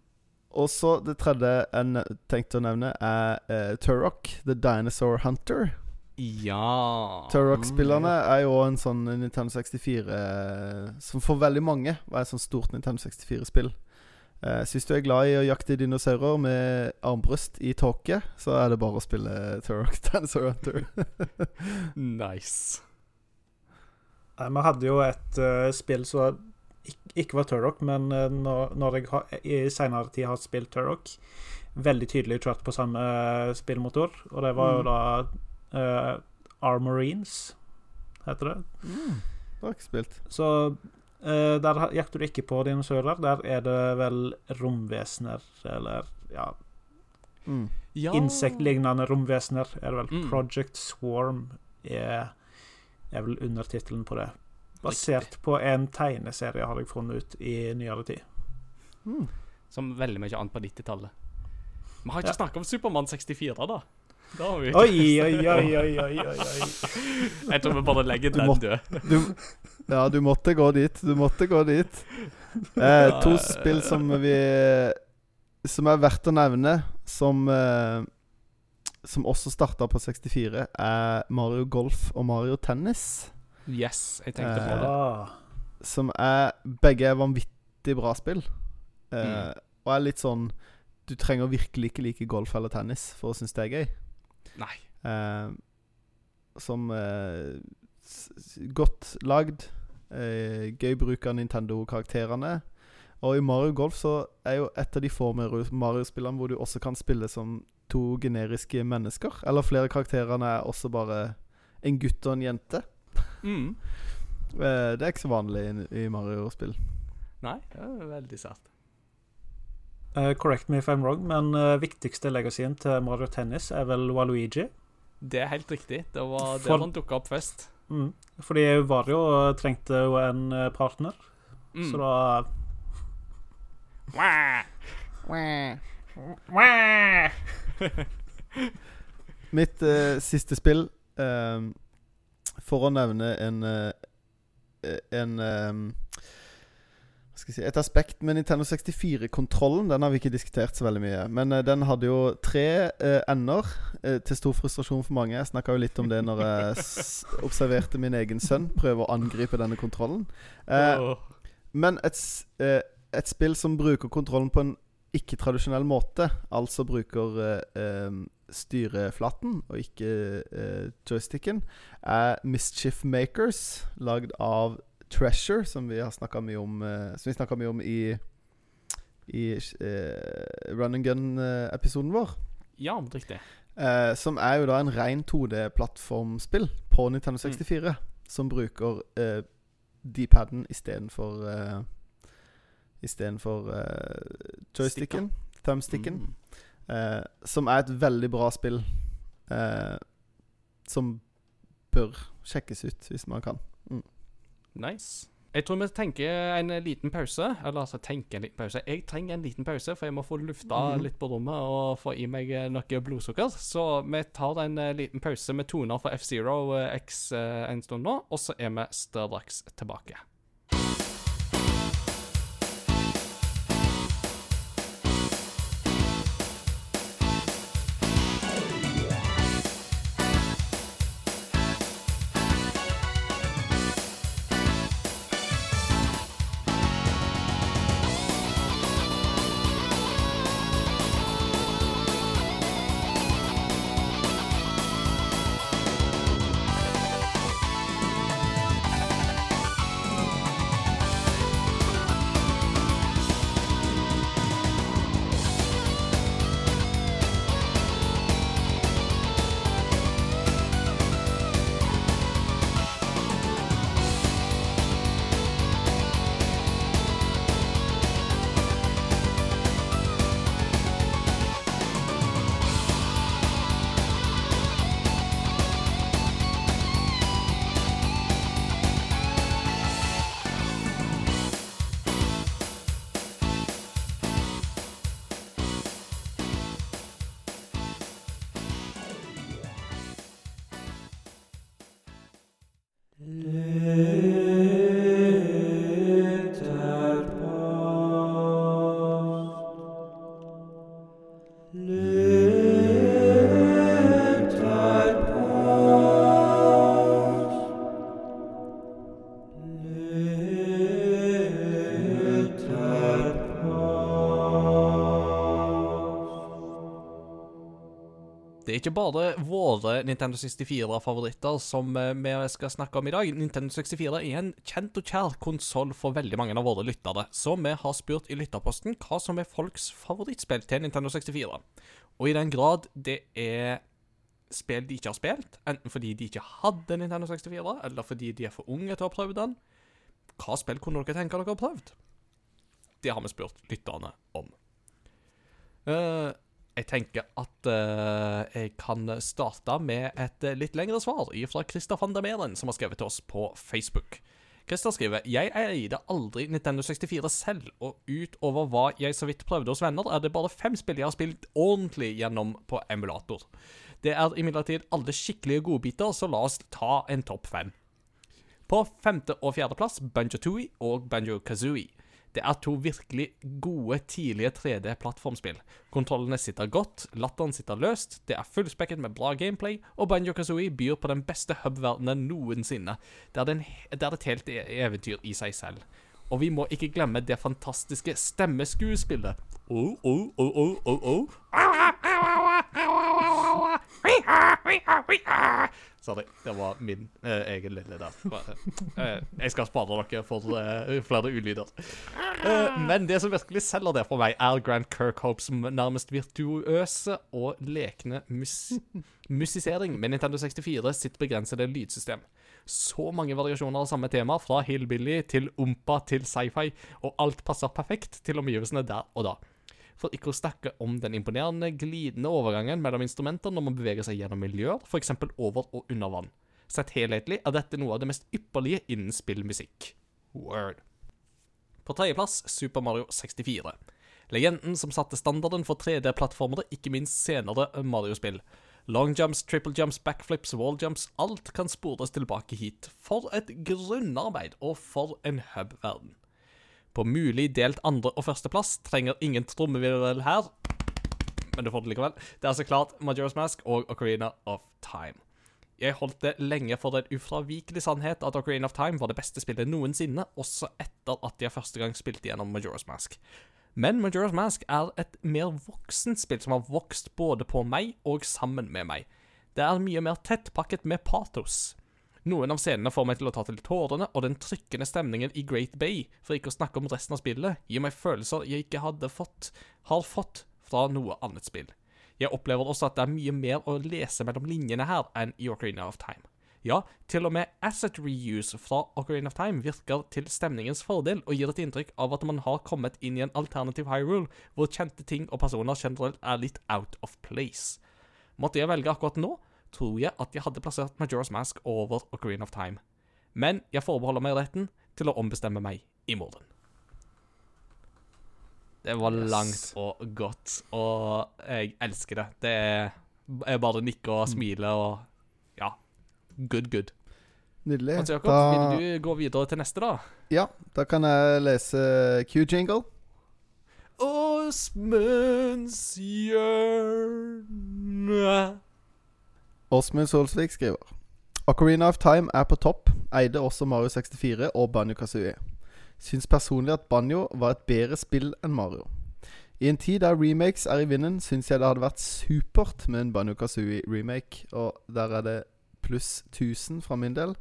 og så det tredje jeg tenkte å nevne, er uh, Turok, The Dinosaur Hunter. Ja. Turok-spillerne er jo en sånn Nintendo 64 eh, Som for veldig mange var et sånt stort Nintendo 64-spill. Uh, så hvis du er glad i å jakte dinosaurer med armbrøst i tåke, så er det bare å spille Turok Dinosaur Hunter. Nice. Vi hadde jo et uh, spill som ikke var Turok, men eh, når, jeg har, i senere tid har spilt Turok, veldig tydelig kjørt på samme eh, spillmotor, og det var jo Mm. da uh, Armorines, heter det. Mm. Det har ikke spilt. Så uh, der jakter du ikke på dinosaurer. Der er det vel romvesener, eller ja Mm. Ja. Insektlignende romvesener, er det vel. Mm. Project Swarm er, er vel undertittelen på det. Basert på en tegneserie, har jeg funnet ut i nyere tid. Mm. Som veldig mye annet på 90-tallet. Vi har Ja. ikke snakket om Supermann 64, da. Da har vi Oi, oi, oi, oi, oi, oi, oi. Jeg tror vi bare legger den død. Du, ja, du måtte gå dit. Du måtte gå dit. Eh, to spill som vi Som er verdt å nevne, som eh, Som også starta på 64, er Mario Golf og Mario Tennis. Yes, jeg tenkte på Eh, det. Ah, Som er Begge er vanvittig bra spill. Eh, Mm. Og er litt sånn Du trenger virkelig ikke like golf eller tennis for å synes det er gøy. Nei. Eh, som eh, Godt lagd. Eh, gøy bruk av Nintendo-karakterene. Og i Mario Golf så er jo et av de få Mario- Mario-spillene hvor du også kan spille som to generiske mennesker. Eller flere karakterene er også bare en gutt og en jente. Mm. Eh, det er ikke så vanlig i, Mario-spill. Nei, det er veldig sært. Uh, correct me if I'm wrong, men uh, viktigste legacyen til Mario Tennis er vel Waluigi. Det er helt riktig. Det var For- der han dukka opp først. Mm. Fordi Vario trengte jo en partner, Mm. så da Mitt uh, siste spill eh, For å nevne en eh, En eh, skal si, Et aspekt med Nintendo 64-kontrollen Den har vi ikke diskutert så veldig mye. Men uh, den hadde jo tre uh, ender, uh, til stor frustrasjon for mange. Jeg snakka jo litt om det når jeg observerte min egen sønn prøve å angripe denne kontrollen. Eh, Åh. men et, eh, et spill som bruker kontrollen på en ikke-tradisjonell måte, altså bruker eh, eh, styreflaten og ikke eh, joysticken, er Mischief Makers, lagd av Treasure, som vi har snakka mye om eh, Som vi snakka mye om i I eh, Run and Gun-episoden vår. Ja, riktig. Eh, som er jo da en ren 2D-plattformspill på Nintendo 64. Som bruker eh, D-paden istedenfor uh, Istedenfor uh, joysticken. thumbsticken. Mm. uh, som er et veldig bra spill. Uh, som bør sjekkes ut, hvis man kan. Nice. Jeg tror vi tenker en liten pause. Eller altså, tenker en liten pause. Jeg trenger en liten pause, for jeg må få lufta Mhm. litt på rommet og få i meg noe blodsukker. Så vi tar en liten pause med toner fra F-Zero X en stund nå, og så er vi straks tilbake. Ikke bare våre Nintendo 64-favoritter som eh, vi skal snakke om i dag. Nintendo 64 er en kjent og kjær konsoll for veldig mange av våre lyttere, så vi har spurt i lytterposten hva som er folks favorittspill til Nintendo 64. Og i den grad det er spill de ikke har spilt, enten fordi de ikke hadde Nintendo 64, eller fordi de er for unge til å ha prøvd den, hva spill kunne dere tenke dere har prøvd? Det har vi spurt lytterne om. Eh, jeg tenker at uh, jeg kan starte med et eh, litt lengre svar fra Christer van der Meren, som har skrevet til oss på Facebook. Christer skriver Jeg eide aldri Nintendo 64 selv, og utover hva jeg så vidt prøvde hos venner, er det bare fem spill jeg har spilt ordentlig gjennom på emulator. Det er imidlertid alle skikkelige godbiter, så la oss ta en topp fem. På femte- og fjerdeplass Banjo-Tooie og Banjo-Kazooie. Det er to virkelig gode tidlige 3D-plattformspill. Kontrollene sitter godt, latteren sitter løst, det er fullspekket med bra gameplay, og Banjo-Kazooie byr på den beste hub-verdenen noensinne. Det er, et helt e- eventyr i seg selv. Og vi må ikke glemme det fantastiske stemmeskuespillet. Oh, oh, oh, oh, oh, oh. Sorry, det var min eh, egen lille der. Eh, jeg skal spare dere for eh, flere ulyder. Eh, men det som virkelig selger det for meg, er Grant Kirkhopes nærmest virtuøse og lekne mus musisering med Nintendo 64 sitt begrensede lydsystem. Så mange variasjoner av samme tema, fra hillbilly til ompa til sci-fi, og alt passer perfekt til omgivelsene der og da. For ikke å snakke om den imponerende glidende overgangen mellom instrumenter når man beveger seg gjennom miljøer, f.eks. over og under vann. Sett helhetlig er dette noe av det mest ypperlige innen spillmusikk. Word. På tredjeplass Super Mario 64. Legenden som satte standarden for 3D-plattformere, ikke minst senere Mario-spill. Long jumps, backflips, wall jumps, alt kan spores tilbake hit. For et grunnarbeid, og for en hub-verden. På mulig delt andre- og førsteplass trenger ingen trommevirvel her, men du får det likevel. Det er så klart Majora's Mask og Ocarina of Time. Jeg holdt det lenge for en ufravikelig sannhet at Ocarina of Time var det beste spillet noensinne, også etter at jeg første gang spilte gjennom Majora's Mask. Men Majora's Mask er et mer voksent spill som har vokst både på meg og sammen med meg. Det er mye mer tettpakket med patos. Noen av scenene får meg til å ta til tårene, og den trykkende stemningen i Great Bay, for ikke å snakke om resten av spillet, gir meg følelser jeg ikke hadde fått, har fått fra noe annet spill. Jeg opplever også at det er mye mer å lese mellom linjene her enn i Ocarina of Time. Ja, til og med asset reuse fra Ocarina of Time virker til stemningens fordel og gir et inntrykk av at man har kommet inn i en alternativ Hyrule, hvor kjente ting og personer generelt er litt out of place. Måtte jeg velge akkurat nå, tror jeg at jeg hadde plassert Majora's Mask over Ocarina of Time. Men jeg forbeholder meg retten til å ombestemme meg i morgen. Det var Yes. langt og godt, og jeg elsker det. Det er bare nikke og smile og Ja. Good, good. Nydelig. Hans Jakob, Da, vil du gå videre til neste, da? ja, da kan jeg lese Q-jingle. Åsmunds hjørne Åsmund Solsvik skriver Ocarina of Time er på topp, eide også Mario 64 og Banjo Kazooie. Syns personlig at Banjo var et bedre spill enn Mario. I en tid der remakes er i vinden, syns jeg det hadde vært supert med en Banjo Kazooie remake, og der er det pluss 1000 fra min del.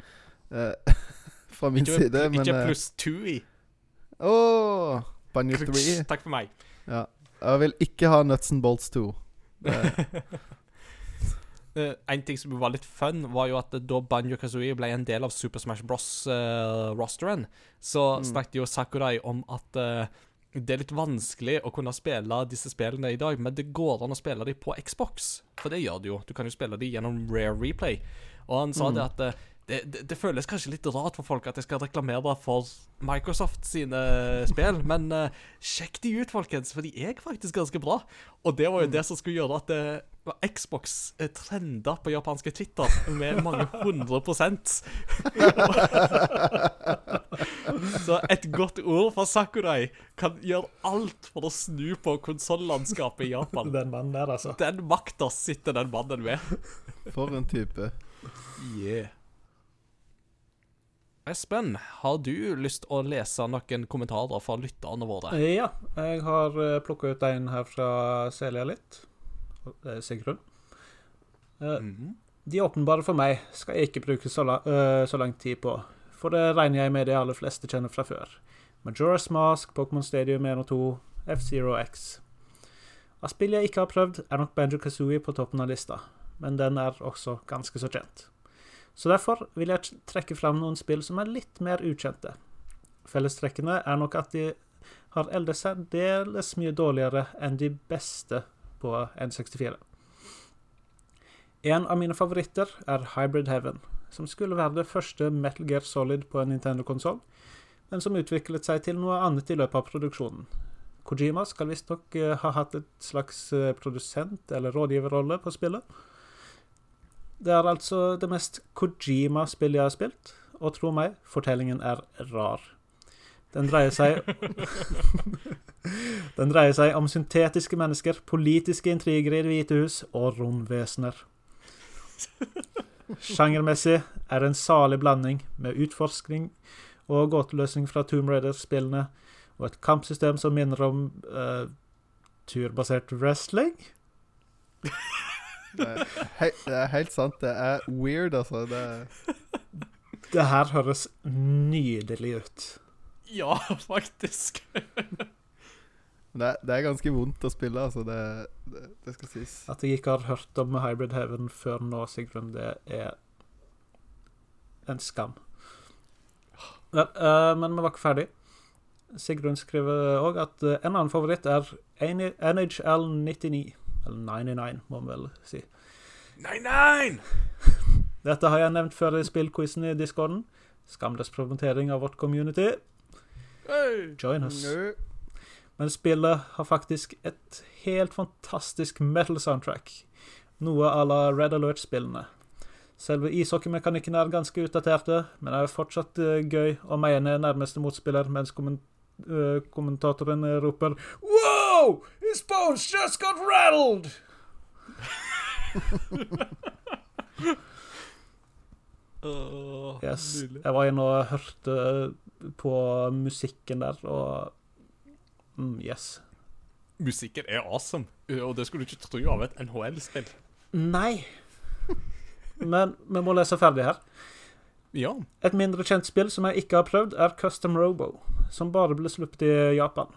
Eh, fra min Ikke, side, men ikke eh, pluss 2 i. Åh, Banjo 3. Takk for meg. Ja. Jeg vil ikke ha Nuts and Bolts 2. Det, Eh, en ting som var litt fun, var jo at da Banjo Kazooie ble en del av Super Smash Bros.-rosteren, så Mm. snakket jo Sakurai om at uh, det er litt vanskelig å kunne spille disse spillene i dag, men det går an å spille dem på Xbox. For det gjør det jo. Du kan jo spille dem gjennom Rare Replay. Og han sa Mm. det at eh, det, det, det føles kanskje litt rart for folk at jeg skal reklamere for Microsoft sine spill, men uh, sjekk de ut, folkens, for de er faktisk ganske bra. Og det var jo det som skulle gjøre at eh, Xbox eh, trenda på japanske Twitter med mange hundre prosent. Så et godt ord fra Sakurai kan gjøre alt for å snu på konsollandskapet i Japan. Den mannen der, altså. Den makta sitter den mannen med. for en type. Yeah. Espen, har du lyst å lese noen kommentarer fra lytterne våre? Ja, jeg har plukka ut en her fra Celia litt. Er Sigrun. Mm -hmm. De åpenbare for meg skal jeg ikke bruke så, la så lang tid på, for det regner jeg med de aller fleste kjenner fra før. Majora's Mask, Pokémon Stadium 1 og 2, F-Zero X. Av spill jeg ikke har prøvd, er nok Banjo Kazooie på toppen av lista, men den er også ganske så kjent. Så derfor vil jeg trekke fram noen spill som er litt mer ukjente. Fellestrekkene er nok at de har eldet særdeles mye dårligere enn de beste på N64. En av mine favoritter er Hybrid Heaven, som skulle være det første Metal Gear Solid på en Nintendo-konsoll, men som utviklet seg til noe annet i løpet av produksjonen. Kojima skal visstnok uh, ha hatt et slags eh, produsent- eller rådgiverrolle på spillet. Det er altså det mest Kojima-spillet jeg har spilt, og tro meg, fortellingen er rar. Den dreier seg Den dreier seg om syntetiske mennesker, politiske intriger i Det hvite hus og romvesener. Sjangermessig er det en salig blanding med utforskning og gåteløsning fra Tomb Raider-spillene, og et kampsystem som minner om uh, turbasert wrestling. Det er, helt sant. Det er weird, altså. Det Det her høres nydelig ut. Ja, faktisk. det er, det er ganske vondt å spille, altså. Det, det, det skal sies. At jeg ikke har hørt om Hybrid Heaven før nå, Sigrun, det er en skam. Men, uh, men vi var ikke ferdig. Sigrun skriver òg at eh, en annen favoritt er NHL 99. Eller 99, må vi vel si. Nei, nei! Dette har jeg nevnt før i spillquizen i discorden. Skamløs promotering av vårt community. Join us. Men spillet har faktisk et helt fantastisk metal soundtrack. Noe à la Red Alert-spillene. Selve ishockeymekanikken er ganske utdaterte, men er fortsatt eh, gøy å mene nærmeste motspiller mens eh, kommentatoren roper His bones just got rattled! oh, Yes. nydelig. Jeg var inne og hørte på musikken der, og mm, Yes. Musikken er awesome, og det skulle du ikke tro av et NHL-spill. Nei. Men vi må lese ferdig her. Ja. Et mindre kjent spill som jeg ikke har prøvd, er Custom Robo, som bare ble sluppet i Japan.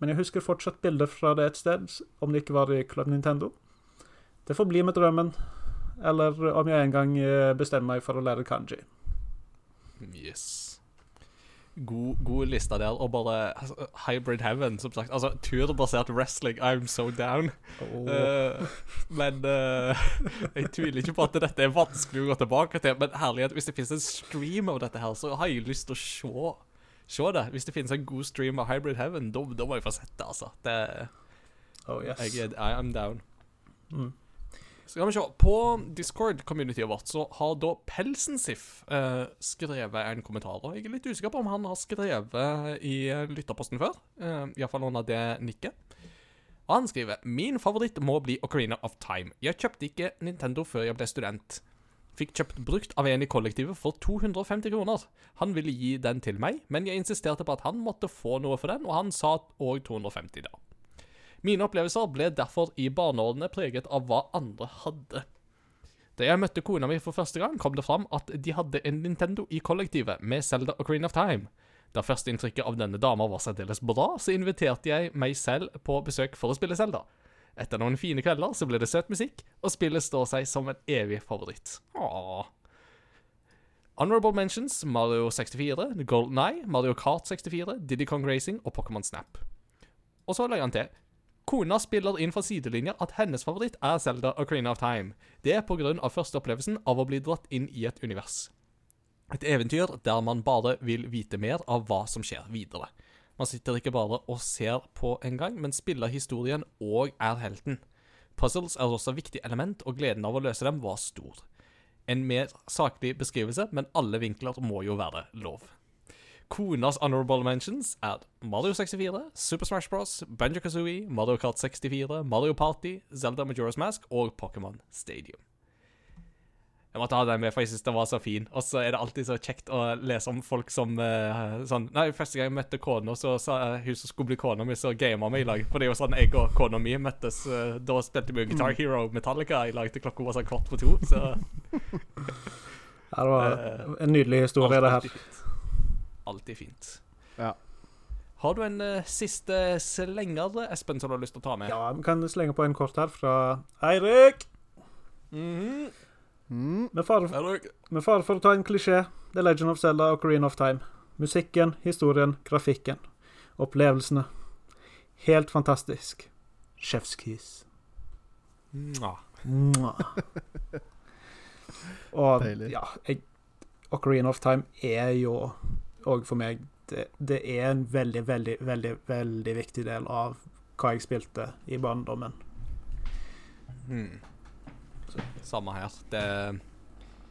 Men jeg husker fortsatt bilder fra det et sted, om det ikke var i Club Nintendo. Det får bli med drømmen. eller om jeg en gang eh, bestemmer meg for å lære kanji. Yes. God, god liste der. Og bare altså, Hybrid Heaven, som sagt. Altså, turbasert wrestling, I'm so down. Eh, men uh, jeg tviler ikke på at dette er vanskelig å gå tilbake til. Men herlighet, hvis det finnes en stream av dette her, så har jeg lyst til å se, se det. Hvis det finnes en god stream av Hybrid Heaven, da, da må jeg få sett det, altså. Det, oh, yes. jeg, I'm down. Mm. Skal vi se. På Discord-communityet vårt så har da Pelsensif eh, skrevet en kommentar. Og jeg er litt usikker på om han har skrevet i eh, lytterposten før. Uh, Iallfall under det nikket. Og han skriver Min favoritt må bli Ocarina of Time. Jeg kjøpte ikke Nintendo før jeg ble student. Fikk kjøpt brukt av en i kollektivet for 250 kroner. Han ville gi den til meg, men jeg insisterte på at han måtte få noe for den, og han sa òg 250 da. Mine opplevelser ble derfor i barneårene preget av hva andre hadde. Da jeg møtte kona mi for første gang, kom det fram at de hadde en Nintendo i kollektivet med Zelda og Green of Time. Da førsteinntrykket av denne dama var særdeles bra, så inviterte jeg meg selv på besøk for å spille Zelda. Etter noen fine kvelder så ble det søt musikk, og spillet står seg som en evig favoritt. Åh. Honorable Mentions, Mario 64, Golden Eye, Mario Kart 64, Diddy Kong Racing og Pokémon Snap. Og så legger han til Kona spiller inn fra sidelinja at hennes favoritt er Zelda Crane of Time. Det er pga. førsteopplevelsen av å bli dratt inn i et univers. Et eventyr der man bare vil vite mer av hva som skjer videre. Man sitter ikke bare og ser på en gang, men spiller historien og er helten. Puzzles er også et viktig element, og gleden av å løse dem var stor. En mer saklig beskrivelse, men alle vinkler må jo være lov. Konas honorable mentions er Mario 64, Super Smash Bros, Banjo Kazooie, Mario Kart 64, Mario Party, Zelda Majora's Mask og Pokémon Stadium. Jeg måtte ha den med, for jeg synes den var så fin. Og så er det alltid så kjekt å lese om folk som uh, sånn Nei, første gang jeg møtte kona, så sa uh, hun som skulle bli kona mi, så gama vi i lag. For det er jo sånn jeg og kona mi møttes Uh, Da spilte vi Guitar Hero Metallica i lag til klokka var sånn kvart på to, så Ja, det var en nydelig historie, det her. alltid fint. Ja. Har du en eh, siste slenger, Espen, som du har lyst til å ta med? Ja, vi kan slenge på en kort her fra Eirik. Mhm. Mm. Med fare, med fare for å ta en klisjé, The Legend of Zelda og Green of Time. Musikken, historien, grafikken. Opplevelsene. Helt fantastisk. Chef's kiss. Mwah. Mwah. Og Deilig. ja, jeg, Ocarina of Time er jo òg for meg det, det er en veldig, veldig, veldig veldig viktig del av hva jeg spilte i barndommen. Hmm. Samme her. Det,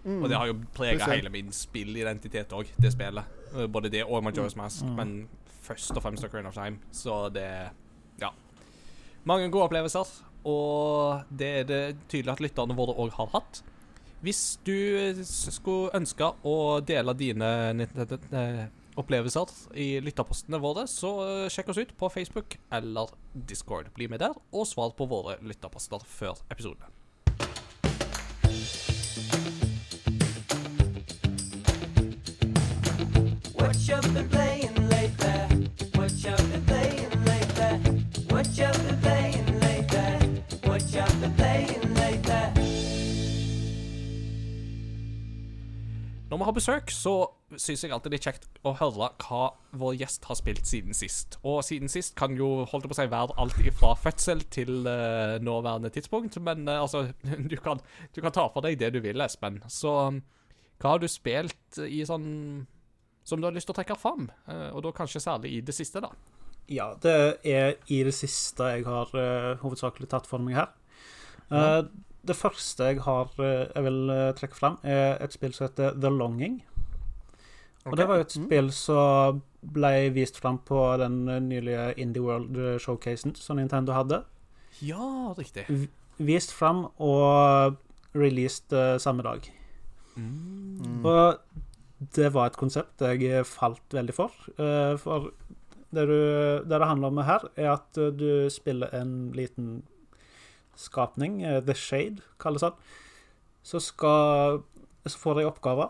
Mm. og det har jo prega hele min spillidentitet òg, det spillet. Eh, Både det og Majora's Mask, Mm. men først og fremst Ocarina of Time. Så det Ja. Mange gode opplevelser, og det er det tydelig at lytterne våre òg har hatt. Hvis du skulle ønske å dele dine eh, opplevelser i lytterpostene våre, så eh, sjekk oss ut på Facebook eller Discord. Bli med der, og svar på våre lytterposter før episodene. Når vi har besøk, så syns jeg alltid det er kjekt å høre hva vår gjest har spilt siden sist. Og siden sist kan jo holde på å si være alt fra fødsel til uh, nåværende tidspunkt. Men uh, altså, du kan, du kan ta for deg det du vil, Espen. Så um, hva har du spilt i sånn som du har lyst til å trekke fram? Uh, og da kanskje særlig i det siste, da. Ja, det er i det siste jeg har hovedsakelig tatt for meg her. Eh, det første jeg har jeg vil trekke fram, er et spill som heter The Longing. Og det var jo et Mm. spill som ble vist fram på den nylige Indie World-showcasen som Nintendo hadde. Ja, riktig. Vist fram og released eh, samme dag. Mm. Og det var et konsept jeg falt veldig for. eh, For det, du, det det handler om her, er at du spiller en liten skapning, eh, The Shade, kalles han. Så skal Så får de oppgaver.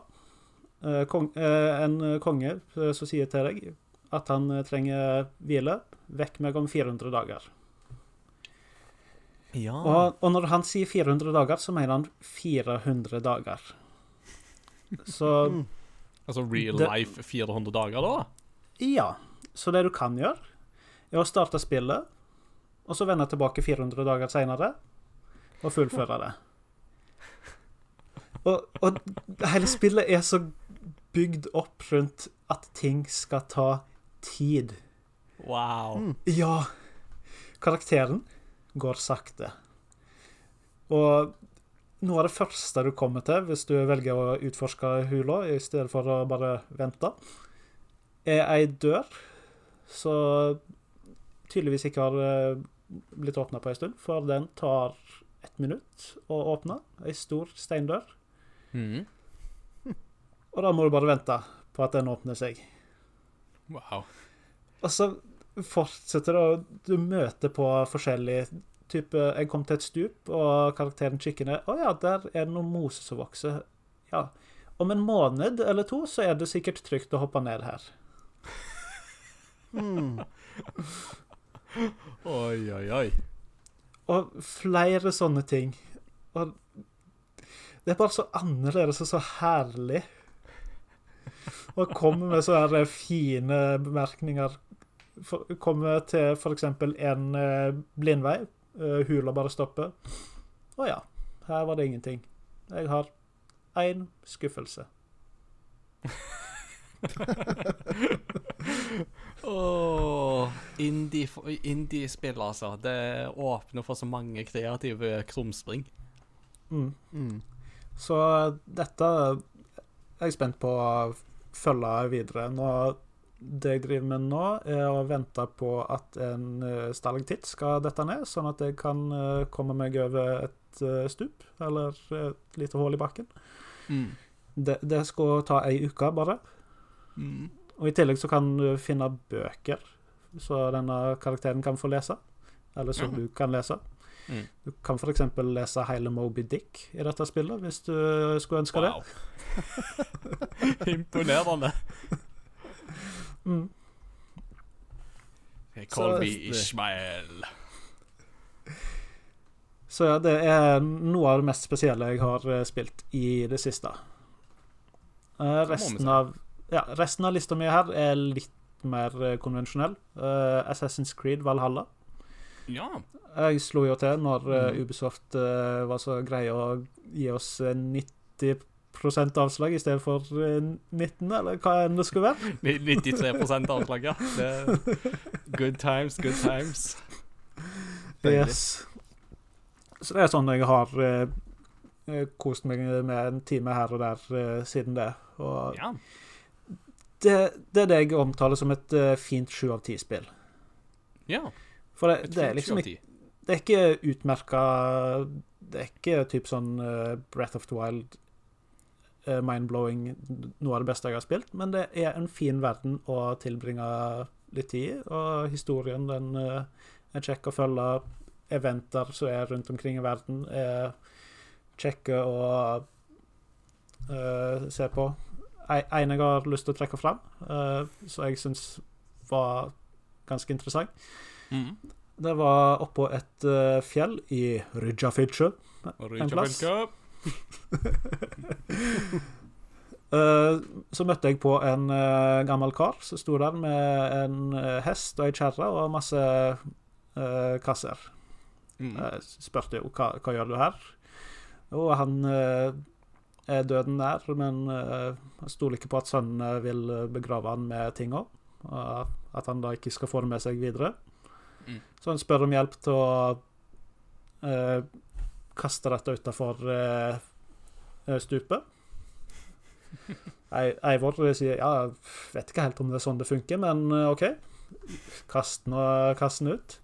Eh, Kong, eh, en konge eh, som sier til deg at han trenger hvile. Vekk meg om 400 dager. Ja. Og, og når han sier 400 dager, så mener han 400 dager. Så Mm. Altså real Det- life 400 dager, da? ja. Så det du kan gjøre, er å starte spillet, og så vende tilbake 400 dager seinere og fullføre det. Og, og hele spillet er så bygd opp rundt at ting skal ta tid. Wow. Mm. Ja. Karakteren går sakte. Og noe av det første du kommer til hvis du velger å utforske hula i stedet for å bare vente, er ei dør som tydeligvis ikke har eh, blitt åpna på ei stund, for den tar ett minutt å åpne. Ei stor steindør. Mhm. Og da må du bare vente på at den åpner seg. Wow. Og så fortsetter det, og du møter på forskjellig type Jeg kom til et stup, og karakteren kikker ned. Å ja, der er det noe mose som vokser. Ja. Om en måned eller to så er det sikkert trygt å hoppe ned her. Mm. Oi, oi, oi. Og flere sånne ting. Og det er bare så annerledes og så herlig. Og komme med sånne fine bemerkninger. Kommer komme til f.eks. en eh, blindvei. Eh, hula bare stopper. Å ja, her var det ingenting. Jeg har én skuffelse. Åh, indie- Indie-spill, altså. Det åpner for så mange kreative krumspring. Mm. Mm. Så dette er jeg spent på å følge videre. Nå, det jeg driver med nå, er å vente på at en uh, stalaktitt skal dette ned, sånn at jeg kan eh, komme meg over et eh, stup, eller et lite hull i bakken. Mm. Det, det skal ta ei uke, bare. Mm. Og i tillegg så kan du finne bøker, så denne karakteren kan få lese. Eller som Ja. du kan lese. Mm. Du kan f.eks. lese hele Moby Dick i dette spillet, hvis du skulle ønske det. Imponerende. Mm. Call Så- Ishmael. Så ja, det er noe av det mest spesielle jeg har eh, spilt i det siste. Uh, resten, av, ja, resten av lista mi her er litt mer eh, konvensjonell. Uh, Assassin's Creed Valhalla. Ja. Jeg slo jo til når eh, Mhm. Ubisoft eh, var så greie å gi oss eh, 90% avslag i stedet for eh, 19, eller hva enn det skulle være. 93% avslag, ja. Good times, good times. Deilig. Yes. Så det er sånn jeg har eh, eh, kost meg med en time her og der eh, siden det. Og Ja. det, det er det jeg omtaler som et eh, fint sju av ti-spill. ja. For det, det er liksom ikke. Det er ikke utmerka Det er ikke typ sånn eh, Breath of the Wild eh, mind-blowing noe av det beste jeg har spilt, men det er en fin verden å tilbringe litt tid og historien den eh, er kjekk å følge. Eventer som er rundt omkring i verden, er kjekke å uh, se på. En jeg har lyst til å trekke fram, uh, som jeg syns var ganske interessant. Mm. Det var oppå et uh, fjell i Rydjafitsjø. En plass. Cup. Eh, så møtte jeg på en uh, gammel kar som sto der med en hest og ei kjerre og masse kasser. Mm. Jeg spurte jo hva, hva gjør du her. Og han er døden nær, men uh, han stoler ikke på at sønnene vil begrave han med tinga. Og at han da ikke skal få det med seg videre. Mm. Så han spør om hjelp til å uh, kaste dette utafor stupet. Ei- Eivor sier ja, vet ikke helt om det er sånn det funker, men uh, OK. Kast den, ut.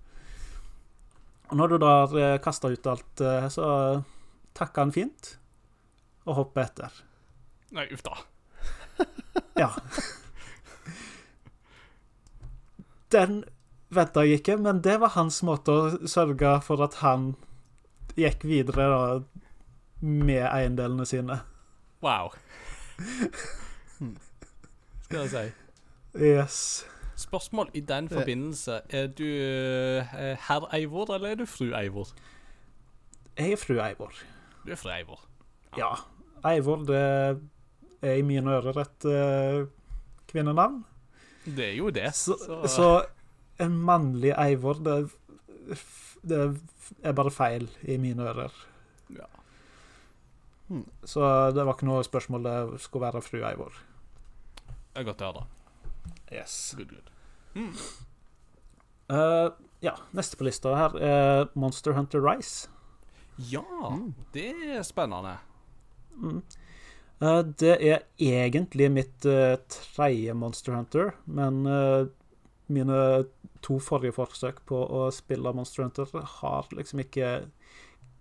Og når du da har eh, kasta ut alt, eh, så takker han fint og hopper etter. Nei, uff da. Ja. Den venta jeg ikke, men det var hans måte å sørge for at han gikk videre da, med eiendelene sine. Wow. Skal jeg si. Yes. Spørsmål i den forbindelse. Er du eh, herr Eivor, eller er du fru Eivor? Jeg er fru Eivor. Du er fru Eivor. Ja. Eivor, det er i mine ører et uh, kvinnenavn. Det er jo det. Så, Så, så en mannlig Eivor, det, det er bare feil i mine ører. Ja. Så det var ikke noe spørsmål det skulle være fru Eivor. Det er godt å høre. Yes. Good, good. Eh, ja, neste på lista her er Monster Hunter Rise. Ja, det er spennende. Mm. Uh, det er egentlig mitt uh, tredje Monster Hunter, men eh, mine to forrige forsøk på å spille Monster Hunter har liksom ikke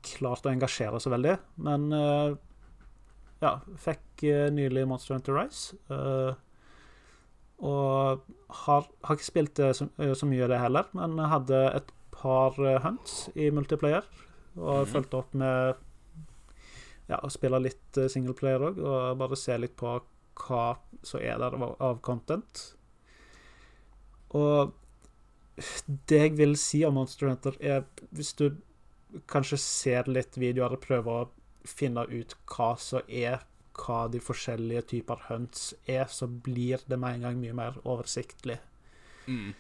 klart å engasjere så veldig. Men uh, ja, fikk uh, nylig Monster Hunter Rise. Uh, og har, har ikke spilt det så, så mye, det heller, men hadde et par hunts i multiplayer. Og mm. fulgte opp med ja, å spille litt singleplayer òg, og bare se litt på hva som er der av, av content. Og det jeg vil si om Monster Hunter, er hvis du kanskje ser litt videoer og prøver å finne ut hva som er hva de forskjellige typer hunts er, så blir det med en gang mye mer oversiktlig. Mm.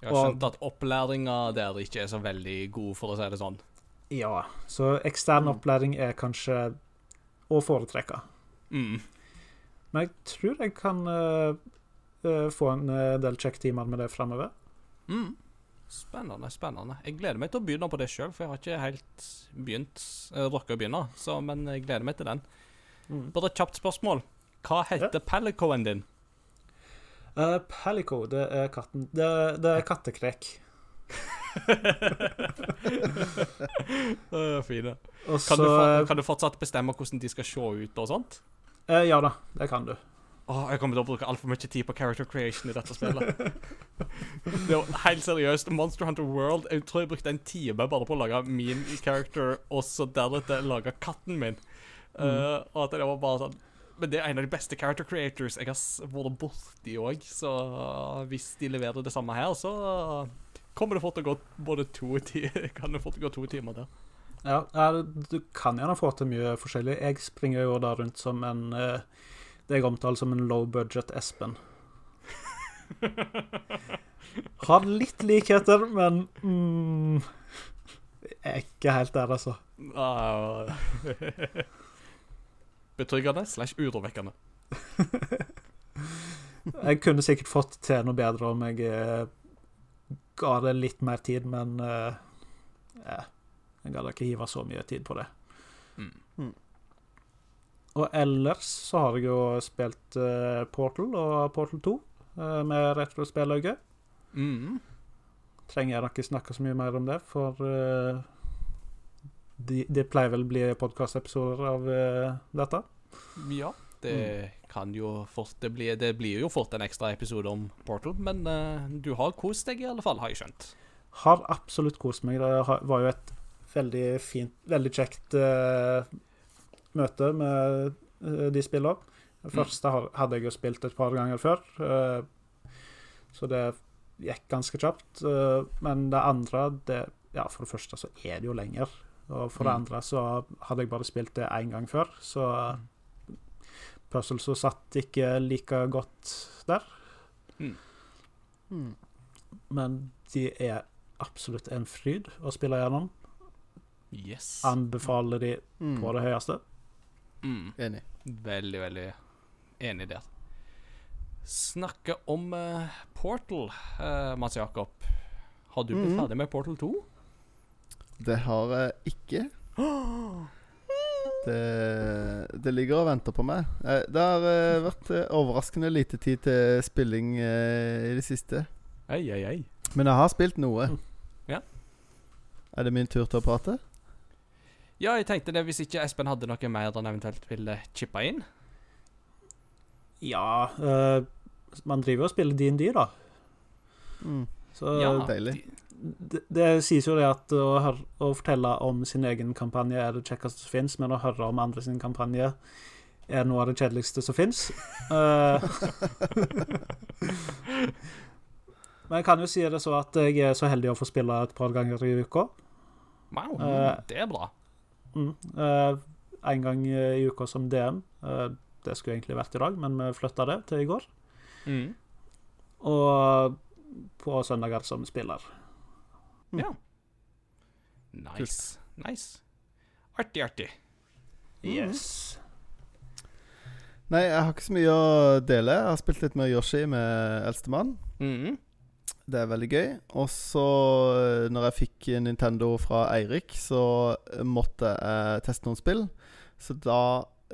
Jeg har Og- skjønt at opplæringa der ikke er så veldig god, for å si det sånn. Ja, så ekstern Mm. opplæring er kanskje å foretrekke. Mm. Men jeg tror jeg kan eh, få en eh, del check-timer med det framover. Mm. Spennende, spennende. Jeg gleder meg til å begynne på det sjøl, for jeg har ikke helt begynt uh, rocka å begynne. Så, men jeg gleder meg til den. Mm. Bare et kjapt spørsmål. Hva heter Palicoen din? Uh, Palico, det er katten Det, det er kattekrek. Uh, fine. Også, Kan, du for, kan du fortsatt bestemme hvordan de skal se ut og sånt? Uh, Ja da, det kan du. Åh, jeg kommer til å bruke altfor mye tid på character creation i dette spillet. det var helt seriøst. Monster Hunter World Jeg tror jeg brukte en time bare på å lage min character, og så deretter lage katten min. Uh, og at det var bare sånn Men det er en av de beste character creators jeg har vært borti òg, så hvis de leverer det samme her, så kommer det fort til å gå både to ti Kan det fort gå to timer der. Ja, du kan gjerne få til mye forskjellig. Jeg springer jo da rundt som en eh, Det jeg omtaler som en low budget Espen. Har litt likheter, men mm, Jeg er ikke helt der, altså. Ah, Betryggende slash urovekkende. Jeg kunne sikkert fått til noe bedre om jeg eh, ga det litt mer tid, men eh, jeg gadd ikke hive så mye tid på det. Mm. Mm. Og ellers så har jeg jo spilt uh, Portal og Portal 2 uh, med retrospillauge. Mm. Trenger jeg ikke snakke så mye mer om det, for eh, de, det pleier vel å bli podkastepisoder av eh, dette. Ja, det kan jo fort det blir, det blir jo fort en ekstra episode om Portal, men eh, du har kost deg i alle fall, har jeg skjønt. Har absolutt kost meg. Det var jo et veldig fint, veldig kjekt eh, møte med eh, de spillene. Det første hadde jeg jo spilt et par ganger før, eh, så det gikk ganske kjapt. eh, men det andre det, Ja, for det første så er det jo lenger. Og for det Mm. andre så hadde jeg bare spilt det én gang før, så puzzlesa satt ikke like godt der. Mm. Men de er absolutt en fryd å spille gjennom. Yes. Anbefaler de Mm. på det høyeste. Mm. Enig. Veldig, veldig enig der. Snakke om uh, Portal, uh, Mats Jakob. Har du blitt mm. ferdig med Portal 2? Det har jeg ikke. Det, det ligger og venter på meg. Eh, Det har vært overraskende lite tid til spilling i det siste. Ei, ei, ei. Men jeg har spilt noe. Ja. Er det min tur til å prate? Ja, jeg tenkte det hvis ikke Espen hadde noe mer han eventuelt ville chippe inn. Ja eh, Man driver jo og spiller DND, da. Mm. Så Ja, deilig. det, det sies jo det at å, høre, å fortelle om sin egen kampanje er det kjekkeste som fins, men å høre om andre sin kampanje er noe av det kjedeligste som fins. men jeg kan jo si det så at jeg er så heldig å få spille et par ganger i uka. Wow, Eh, det er bra. Mm. Eh, en gang i uka som DM. Eh, det skulle egentlig vært i dag, men vi flytta det til i går. Mm. Og på søndager som spiller. Ja. Nice. Nice. Artig, artig. Yes. Nei, jeg har ikke så mye å dele. Jeg har spilt litt med Yoshi med eldstemann. Mm. Det er veldig gøy. Og så, eh, når jeg fikk Nintendo fra Eirik, så måtte jeg teste noen spill. Så da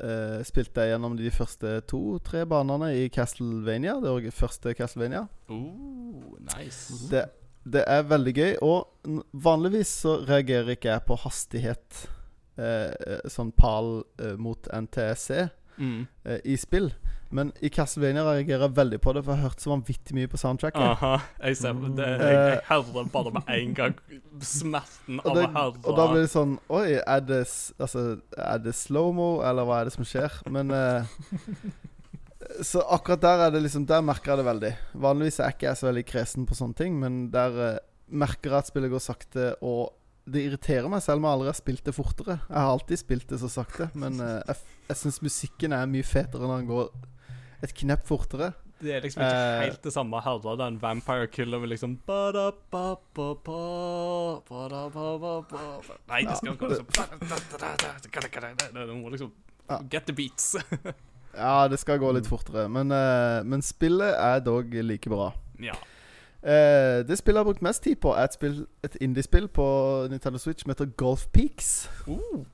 eh, spilte jeg gjennom de første to-tre banene i Castlevania. Det var første Castlevania. Ooh, nice. Det, det er veldig gøy. Og vanligvis så reagerer ikke jeg på hastighet, eh, sånn PAL eh, mot NTSC, Mm. eh, i spill. Men i Castlevania reagerer jeg veldig på det, for jeg har hørt så vanvittig mye på soundtracket. Aha. Jeg ser det. Jeg, jeg hører bare med en gang smerten av å høre og da blir det sånn Oi, er det, altså, er det slow-mo, eller hva er det som skjer? Men eh, Så akkurat der er det liksom Der merker jeg det veldig. Vanligvis er jeg ikke så veldig kresen på sånne ting, men der eh, merker jeg at spillet går sakte, og det irriterer meg selv om jeg aldri har spilt det fortere. Jeg har alltid spilt det så sakte, men eh, jeg, jeg syns musikken er mye fetere når den går et knepp fortere. Det er liksom ikke uh, helt det samme her Det er en Vampire Killer med liksom. Nei, det skal gå sånn Du må liksom Get the beats. Ja, det skal gå litt fortere, men, uh, men spillet er dog like bra. ja. Uh, det spillet jeg har brukt mest tid på, er et, spill, et indie-spill på Nintendo Switch som heter Golf Peaks. Uh.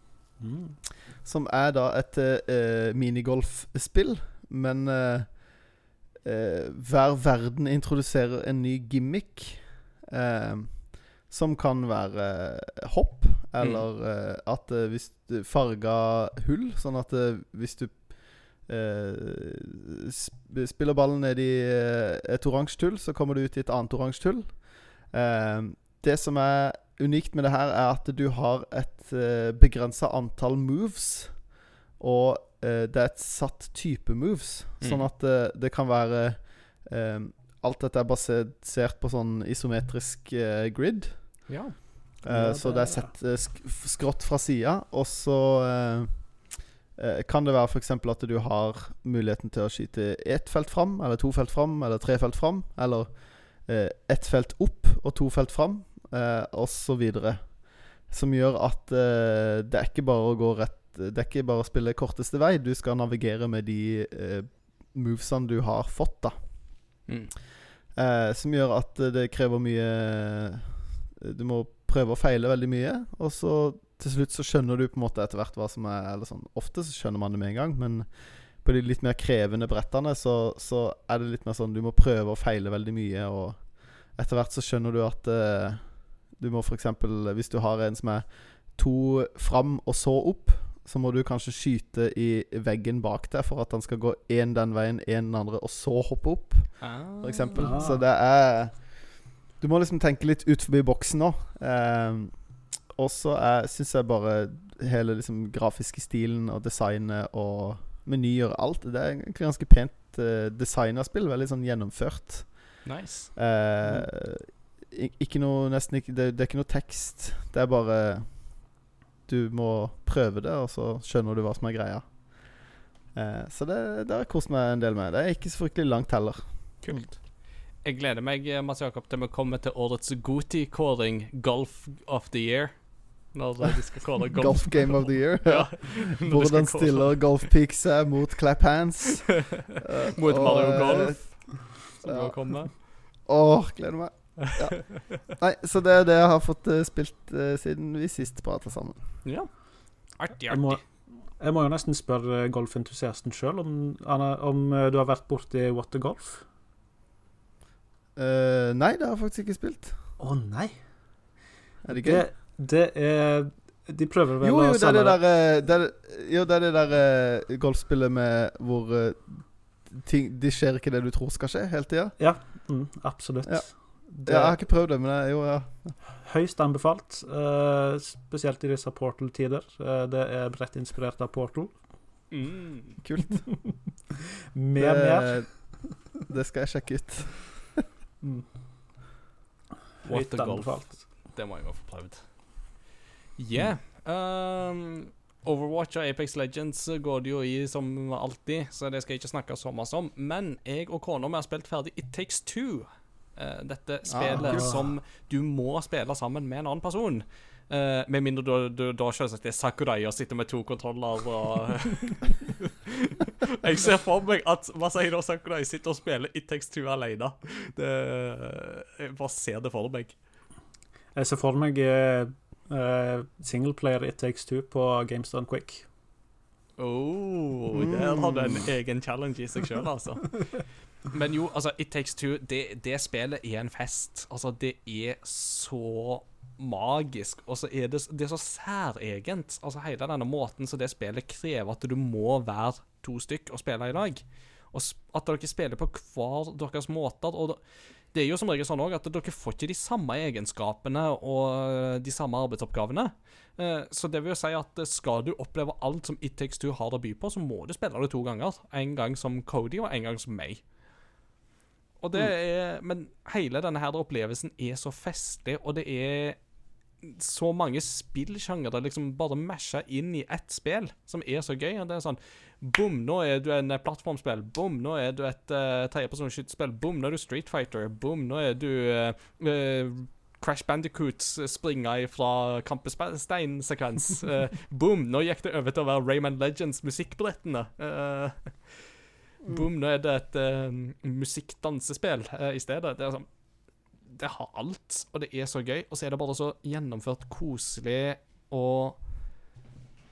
Mm. Som er da et uh, minigolfspill, men eh, eh, hver verden introduserer en ny gimmick. Eh, som kan være eh, hopp, eller eh, at hvis du farga hull, sånn at hvis du spiller ballen ned i et oransje hull, så kommer du ut i et annet oransje hull. Det som er unikt med det her, er at du har et uh, begrensa antall moves. Og eh, det er et satt type moves. Sånn Mm. at eh, det kan være eh, Alt dette er basert på sånn isometrisk grid. ja. Ja, så det er sett sk skrått fra sida. Og så kan det være f.eks. at du har muligheten til å skyte ett felt fram, eller to felt fram, eller tre felt fram. Eller ett felt opp og to felt fram, eh, videre. Som gjør at det er ikke bare å gå rett Det er ikke bare å spille korteste vei. Du skal navigere med de eh, movesene du har fått, da. Mm. Eh, som gjør at det krever mye eh, Du må prøve og feile veldig mye, og så til slutt så skjønner du på en måte etter hvert hva som er Eller sånn Ofte så skjønner man det med en gang, men på de litt mer krevende brettene så, så er det litt mer sånn du må prøve og feile veldig mye, og etter hvert så skjønner du at eh, du må f.eks. Hvis du har en som er to fram og så opp, så må du kanskje skyte i veggen bak deg for at han skal gå én den veien, én den andre, og så hoppe opp for eksempel. Ah. Så det er Du må liksom tenke litt ut forbi boksen nå. Eh, og så syns jeg bare hele liksom grafiske stilen og designet og menyer og alt Det er egentlig ganske pent eh, designa spill. Veldig sånn gjennomført. Nice. Eh, ikke noe Nesten ikke det, det er ikke noe tekst. Det er bare Du må prøve det, og så skjønner du hva som er greia. Eh, så det, det har jeg kost meg en del med. Det er ikke så fryktelig langt heller. Kult. Jeg gleder meg eh, Mats Jakob, til vi kommer til årets Goti-kåring, Golf of the Year. Når eh, de skal kåre golf. Golf Game of the Year. Ja, Hvordan stiller Golf seg mot Clap Hands? Eh, Mot Mario eh, Golf, som ja. nå kommer. Åh, gleder meg. Ja. Nei, så det er det jeg har fått uh, spilt uh, siden vi sist prata sammen. Ja. Artig, Jeg må, artig. jeg må jo nesten spørre golfentusiasten sjøl om, om eh, du har vært borti Water Golf. Uh, nei, det har jeg faktisk ikke spilt. Å nei! Er det gøy? Det, det er De prøver vel jo, jo, å det er det der, der, Jo, det er det der golfspillet med hvor ting Det skjer ikke det du tror skal skje, hele tida. mm, Absolutt. Ja. Det Jeg har ikke prøvd det, men jeg, jo, ja. Høyst anbefalt, uh, spesielt i disse Portal-tider. Uh, det er bredt inspirert av Portal. Mm. Kult. Mer, mer. det, det skal jeg sjekke ut. Mm. Høyt anbefalt. Det må jeg jo få prøvd. Yeah. Um, Overwatch og Apex Legends går det jo i som alltid, så det skal jeg ikke snakke så mye om. Men jeg og kona har spilt ferdig It Takes Two. Eh, dette spillet kult. som du må spille sammen med en annen person. Uh, med mindre du, du da selvsagt er Sakurai og sitter med to kontroller og Jeg ser for meg at Masahiro Sakurai sitter og spiller It Takes Two alene. Det, jeg bare ser det for meg. Jeg ser for meg uh, singleplayer It Takes Two på GameStone Quick. Oh, der har du en egen challenge i seg sjøl, altså. Men jo, altså, It Takes Two, det, det spillet er en fest. Altså, det er så magisk, og så er det, det er så særegent. Altså, hele denne måten så det spillet krever at du må være to stykk og spille i lag. Og at dere spiller på hver deres måter. Og det, er jo som regel sånn også at dere får ikke de samme egenskapene og de samme arbeidsoppgavene. Eh, Så det vil jo si at eh, skal du oppleve alt som It Takes Two har å by på, så må du spille det to ganger. En gang som Cody og en gang som meg. Og det er, Men hele denne her opplevelsen er så festlig, og det er så mange spillsjangere liksom bare masha inn i ett spill, som er så gøy. Og det er sånn Boom, nå er du en eh, plattformspill. Boom, nå er du et uh, tredjepersonsskytespill. Boom, nå er du Street Fighter. Boom, nå er du uh, uh, Crash Bandicoots springa fra Kampestein-sekvens. Eh, boom, nå gikk det over til å være Rayman Legends musikkbrettene. Eh, boom, nå er det et uh, musikkdansespill uh, i stedet. Det er sånn Det har alt, og det er så gøy. Og så er det bare så gjennomført koselig og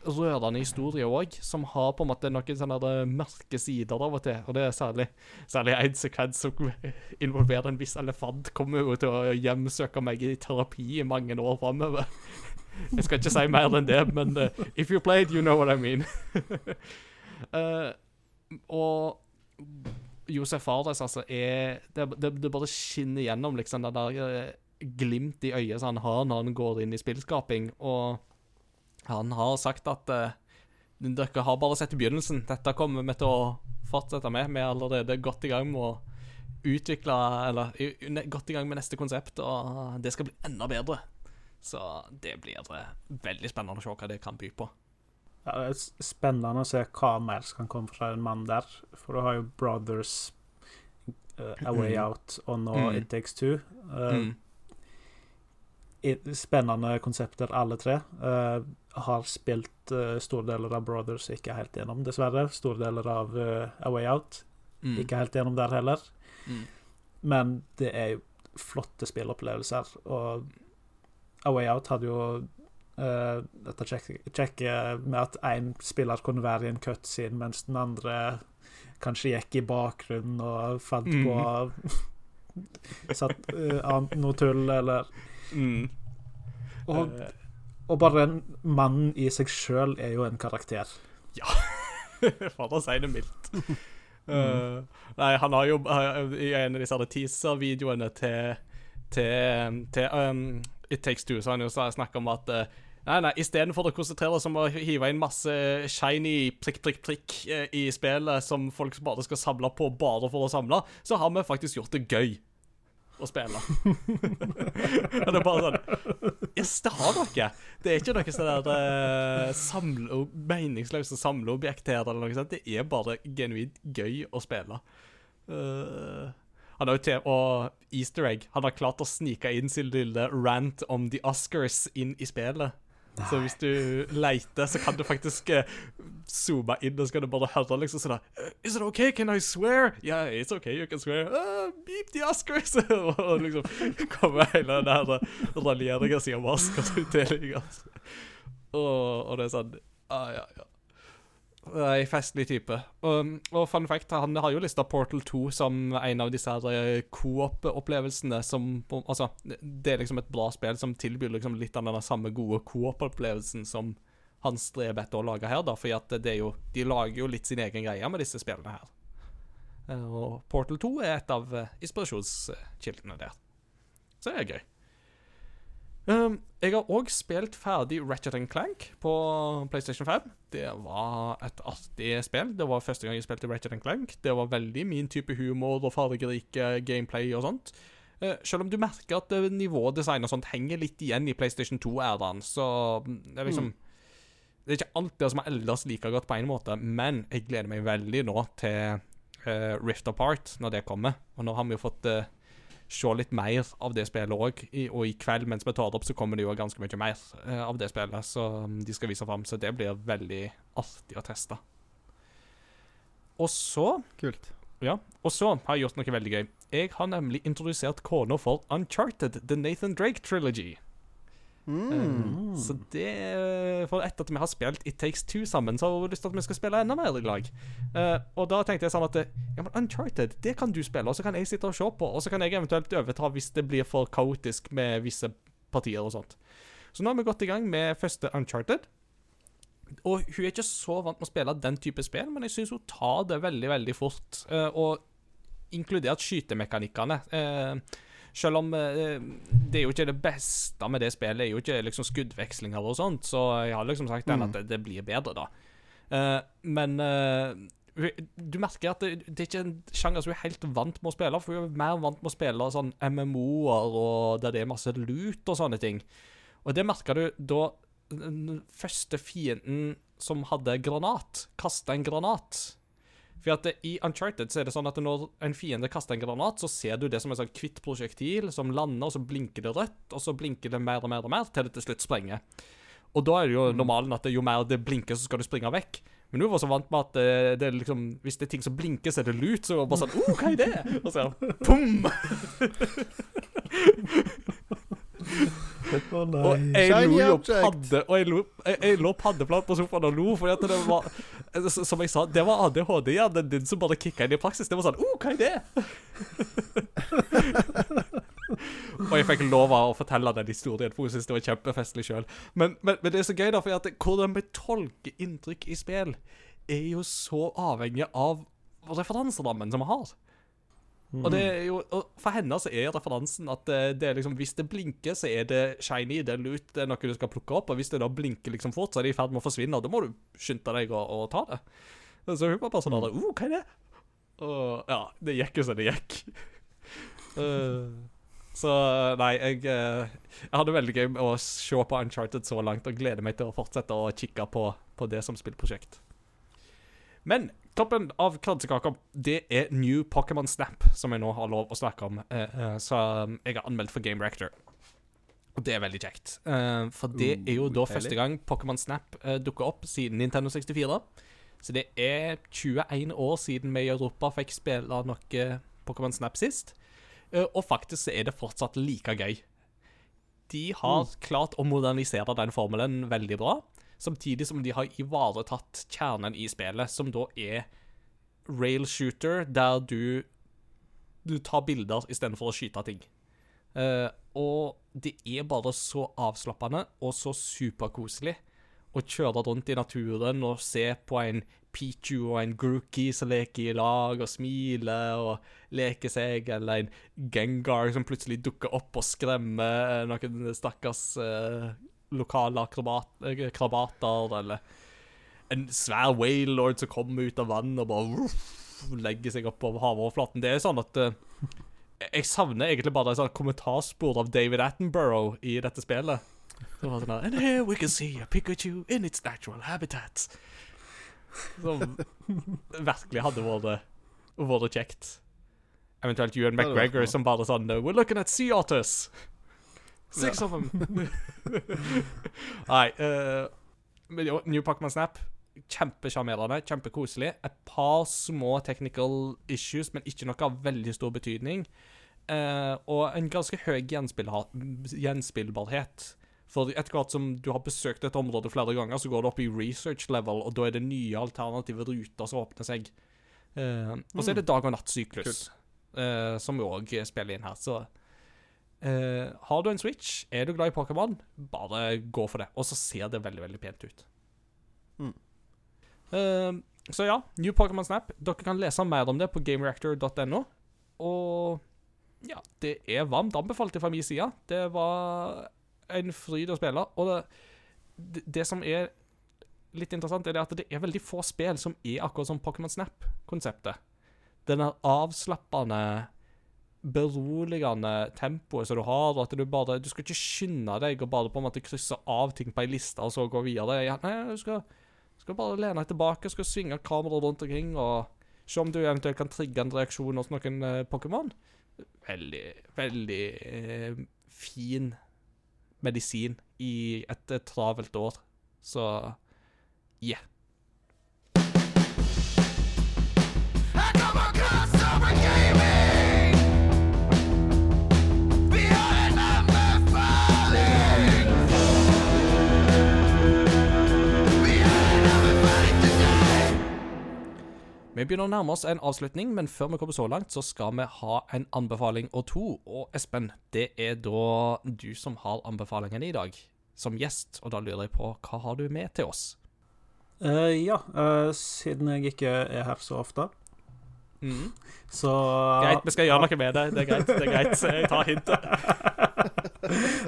rørende historie òg, som har på en måte noen sånne mørke sider av og til. Og det er særlig Særlig en sekvens som involverer en viss elefant. Kommer jo til å hjemsøke meg i terapi i mange år framover. Jeg skal ikke si mer enn det, men uh, if you played, you know what I mean. Eh, og Josef Fardes, altså, er det, det, det bare skinner gjennom, liksom, det der eh, glimt i øyet som han har når han går inn i spillskaping. Og han har sagt at uh, dere har bare sett begynnelsen. Dette kommer vi til å fortsette med. Vi er allerede godt i gang med å utvikle Eller godt i gang med neste konsept, og det skal bli enda bedre. Så det blir eh, veldig spennende å se hva det kan by på. Ja, det er spennende å se hva mer som kan komme fra en mann der. For du har jo Brothers, uh, A Way Mm. Out og nå Mm. It Takes Two. Uh, Mm. Spennende konsepter, alle tre. Uh, har spilt store deler av Brothers, ikke helt gjennom, dessverre. Store deler av A Way Out, Mm. ikke helt gjennom der heller. Mm. Men det er jo flotte spillopplevelser, og A Way Out hadde jo eh, dette kjekke kjekke med at én spiller kunne være i en cutscene, mens den andre kanskje gikk i bakgrunnen og fant Mm. på Satt uh, an- noe tull, eller Mm. og, Eh, og bare en mann i seg sjøl er jo en karakter. For å si det mildt. Eh, nei, han har jo i en av disse teaser-videoene til, til, til um, It Takes Two, så har han jo snakka om at eh, Nei, nei, Istedenfor å konsentrere oss om å hive inn masse shiny prikk, prikk, prikk eh, i spillet som folk bare skal samle på bare for å samle, så har vi faktisk gjort det gøy å spille. Det er bare sånn Yes, det har dere. Det er ikke noe sånn der uh, samle, meningsløse samleobjekt her, eller noe sånt. Det er bare genuint gøy å spille. Uh, han har jo til Og easter egg. Han har klart å snike inn sin lille rant om the Oscars inn i spillet. Så hvis du leiter, så kan du faktisk uh, zoome inn, og så kan du bare høre liksom sånn Is it okay? Can I swear? Yeah, it's okay, you can swear. Uh, beep the Oscars! og liksom kommer hele den der raljeringa si om Oscars-utdelinga. Og, og det er sånn ah, ja, ja. Nei, festlig type. Og, og fun fact, han har jo lista Portal 2 som en av disse her eh, co-op-opplevelsene som Altså, det er liksom et bra spill som tilbyr liksom litt av den samme gode co-op-opplevelsen som han streber etter å lage her, da, fordi at det er jo De lager jo litt sin egen greie med disse spillene her. Eh, Og Portal 2 er et av eh, inspirasjonskildene der. Så det er gøy. Um, jeg har òg spilt ferdig Ratchet Clank på PlayStation 5. Det var et artig spill. Det var første gang jeg spilte Ratchet Clank. Det var veldig min type humor og fargerike gameplay og sånt. Uh, selv om du merker at eh, nivådesign og sånt henger litt igjen i PlayStation 2-æraen, så mm, det er liksom Det er ikke alt det som er ellers like godt på en måte, men jeg gleder meg veldig nå til uh, Rift Apart, når det kommer. Og nå har vi jo fått eh, se litt mer av det spillet òg. Og i kveld mens vi tar det opp, så kommer det jo ganske mye mer eh, av det spillet så mm, de skal vise fram. Så det blir veldig artig å teste. Og så Kult. ja, og så har jeg gjort noe veldig gøy. Jeg har nemlig introdusert kona for Uncharted, The Nathan Drake Trilogy. Mm. Eh, Så det For etter at vi har spilt It Takes Two sammen, så har hun lyst til at vi skal spille enda mer i lag. Uh, og da tenkte jeg sånn at Ja, men Uncharted, det kan du spille, og så kan jeg sitte og se på. Og så kan jeg eventuelt overta hvis det blir for kaotisk med visse partier og sånt. Så nå har vi gått i gang med første Uncharted. Og hun er ikke så vant med å spille den type spill, men jeg syns hun tar det veldig, veldig fort. Uh, og inkludert skytemekanikkene. Eh, selv om eh, det er jo ikke det beste med det spillet, er jo ikke liksom skuddvekslinger og sånt, så jeg har liksom sagt den at det, det blir bedre, da. Uh, men uh, du merker at det, det er ikke en sjanger som du er helt vant med å spille, for hun er mer vant med å spille sånn MMO-er og der det er masse lut og sånne ting. Og det merka du da den første fienden som hadde granat, kasta en granat. For at det, I Uncharted så er det sånn at når en fiende kaster en granat, så ser du det som en sånn kvitt prosjektil som lander, og så blinker det rødt, og så blinker det mer og mer og mer, til det til slutt sprenger. Og da er det jo normalen at det, jo mer det blinker, så skal du springe vekk. Men hun var så vant med at det, det er liksom, hvis det er ting som blinker, så er det lut. Så var det bare sånn oh, hva er det? Og så pum! Og jeg lo jo object. padde Og jeg lo, jeg, jeg lå paddeflat på sofaen og lo, fordi at det var Som jeg sa, det var ADHD-hjernen din som bare kicka inn i praksis. Det var sånn oh, hva er det? og jeg fikk lov av å fortelle den historien, for hun syntes det var kjempefestlig sjøl. Men, men, men det er så gøy, da, for at hvordan vi tolker inntrykk i spill, er jo så avhengig av referanserammen som vi har. Og det er jo, og For henne så er referansen at det, det er liksom, hvis det blinker, så er det shiny, det er loot, det er noe du skal plukke opp. Og hvis det da blinker liksom fort, så er det i ferd med å forsvinne, og da må du skynde deg å, å ta det. Så hun var bare sånn der, oh, hva er det? Og ja, det gikk jo som det gikk. uh, så nei, jeg, eh, jeg hadde veldig gøy med å se på Uncharted så langt, og gleder meg til å fortsette å kikke på, på det som spillprosjekt. Men toppen av kransekaka, det er New Pokémon Snap, som jeg nå har lov å snakke om. eh, eh, som jeg har anmeldt for Game Reactor. Og det er veldig kjekt. eh, for det er jo da første gang Pokémon Snap uh, dukker opp siden Nintendo 64. Så det er 21 år siden vi i Europa fikk spille noe Pokémon Snap sist. Eh, og faktisk så er det fortsatt like gøy. De har klart å modernisere den formelen veldig bra, samtidig som de har ivaretatt kjernen i spillet, som da er rail shooter, der du du tar bilder istedenfor å skyte ting. Uh, og det er bare så avslappende og så superkoselig å kjøre rundt i naturen og se på en Pichu og en Grookey som leker i lag og smiler og leker seg, eller en Gengar som plutselig dukker opp og skremmer noen stakkars eh, lokale akrobat, eh, krabater, eller en svær whalelord som kommer ut av vannet og bare ruff, legger seg opp på havoverflaten. Det er sånn at uh, jeg savner egentlig bare et sånn kommentarspor av David Attenborough i dette spillet. Det var sånn And here we can see a Pikachu in its natural habitat. Som virkelig hadde vært, vært kjekt. Eventuelt Ewan McGregor som bare sånn We're looking at sea otters. Six of them. Nei. eh, men jo, New Pacman Snap. Kjempesjarmerende, kjempekoselig. Et par små technical issues, men ikke noe av veldig stor betydning. Eh, og en ganske høy gjenspillbarhet. For etter hvert som du har besøkt et område flere ganger, så går det opp i research level, og da er det nye alternative ruter som åpner seg. Eh, og så er det dag- og nattsyklus, eh, som vi òg spiller inn her. Så eh, har du en Switch, er du glad i Pokémon, bare gå for det. Og så ser det veldig, veldig pent ut. Mm. Uh, så ja, New Pokémon Snap. Dere kan lese mer om det på gamereactor.no. Og ja, det er varmt anbefalt fra min side. Det var en fryd å spille. Og det, det, det som er litt interessant, er det at det er veldig få spill som er akkurat som Pokémon Snap-konseptet. Den avslappende beroligende tempoet som du har, og at du bare Du skal ikke skynde deg og bare på en måte krysse av ting på ei liste og så gå videre. Ja, nei, du skal, skal bare lene deg tilbake, skal svinge kameraet rundt omkring og se om du eventuelt kan trigge en reaksjon hos noen uh, Pokémon. Veldig, veldig uh, fin medisin i et eh, travelt år. Så yeah. Vi begynner å nærme oss en avslutning, men før vi kommer så langt, så skal vi ha en anbefaling og to. Og Espen, det er da du som har anbefalingen i dag, som gjest. Og da lurer jeg på, hva har du med til oss? Uh, ja, uh, siden jeg ikke er her så ofte, så Greit, vi skal gjøre noe med det. Det er greit. det er greit. Jeg tar hintet.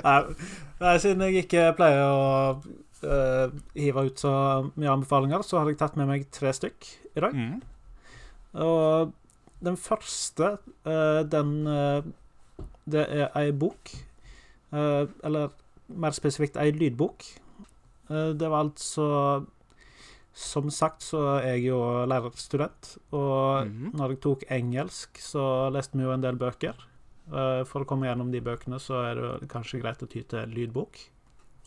Nei, nei, siden jeg ikke pleier å uh, hive ut så mye anbefalinger, så har jeg tatt med meg tre stykk i dag. Mm. Og den første, eh, den eh, Det er ei bok. eh, eller mer spesifikt ei lydbok. Det var altså Som sagt så er jeg jo lærerstudent, og Mhm. når jeg tok engelsk, så leste vi jo en del bøker. For å komme gjennom de bøkene så er det kanskje greit å ty til lydbok.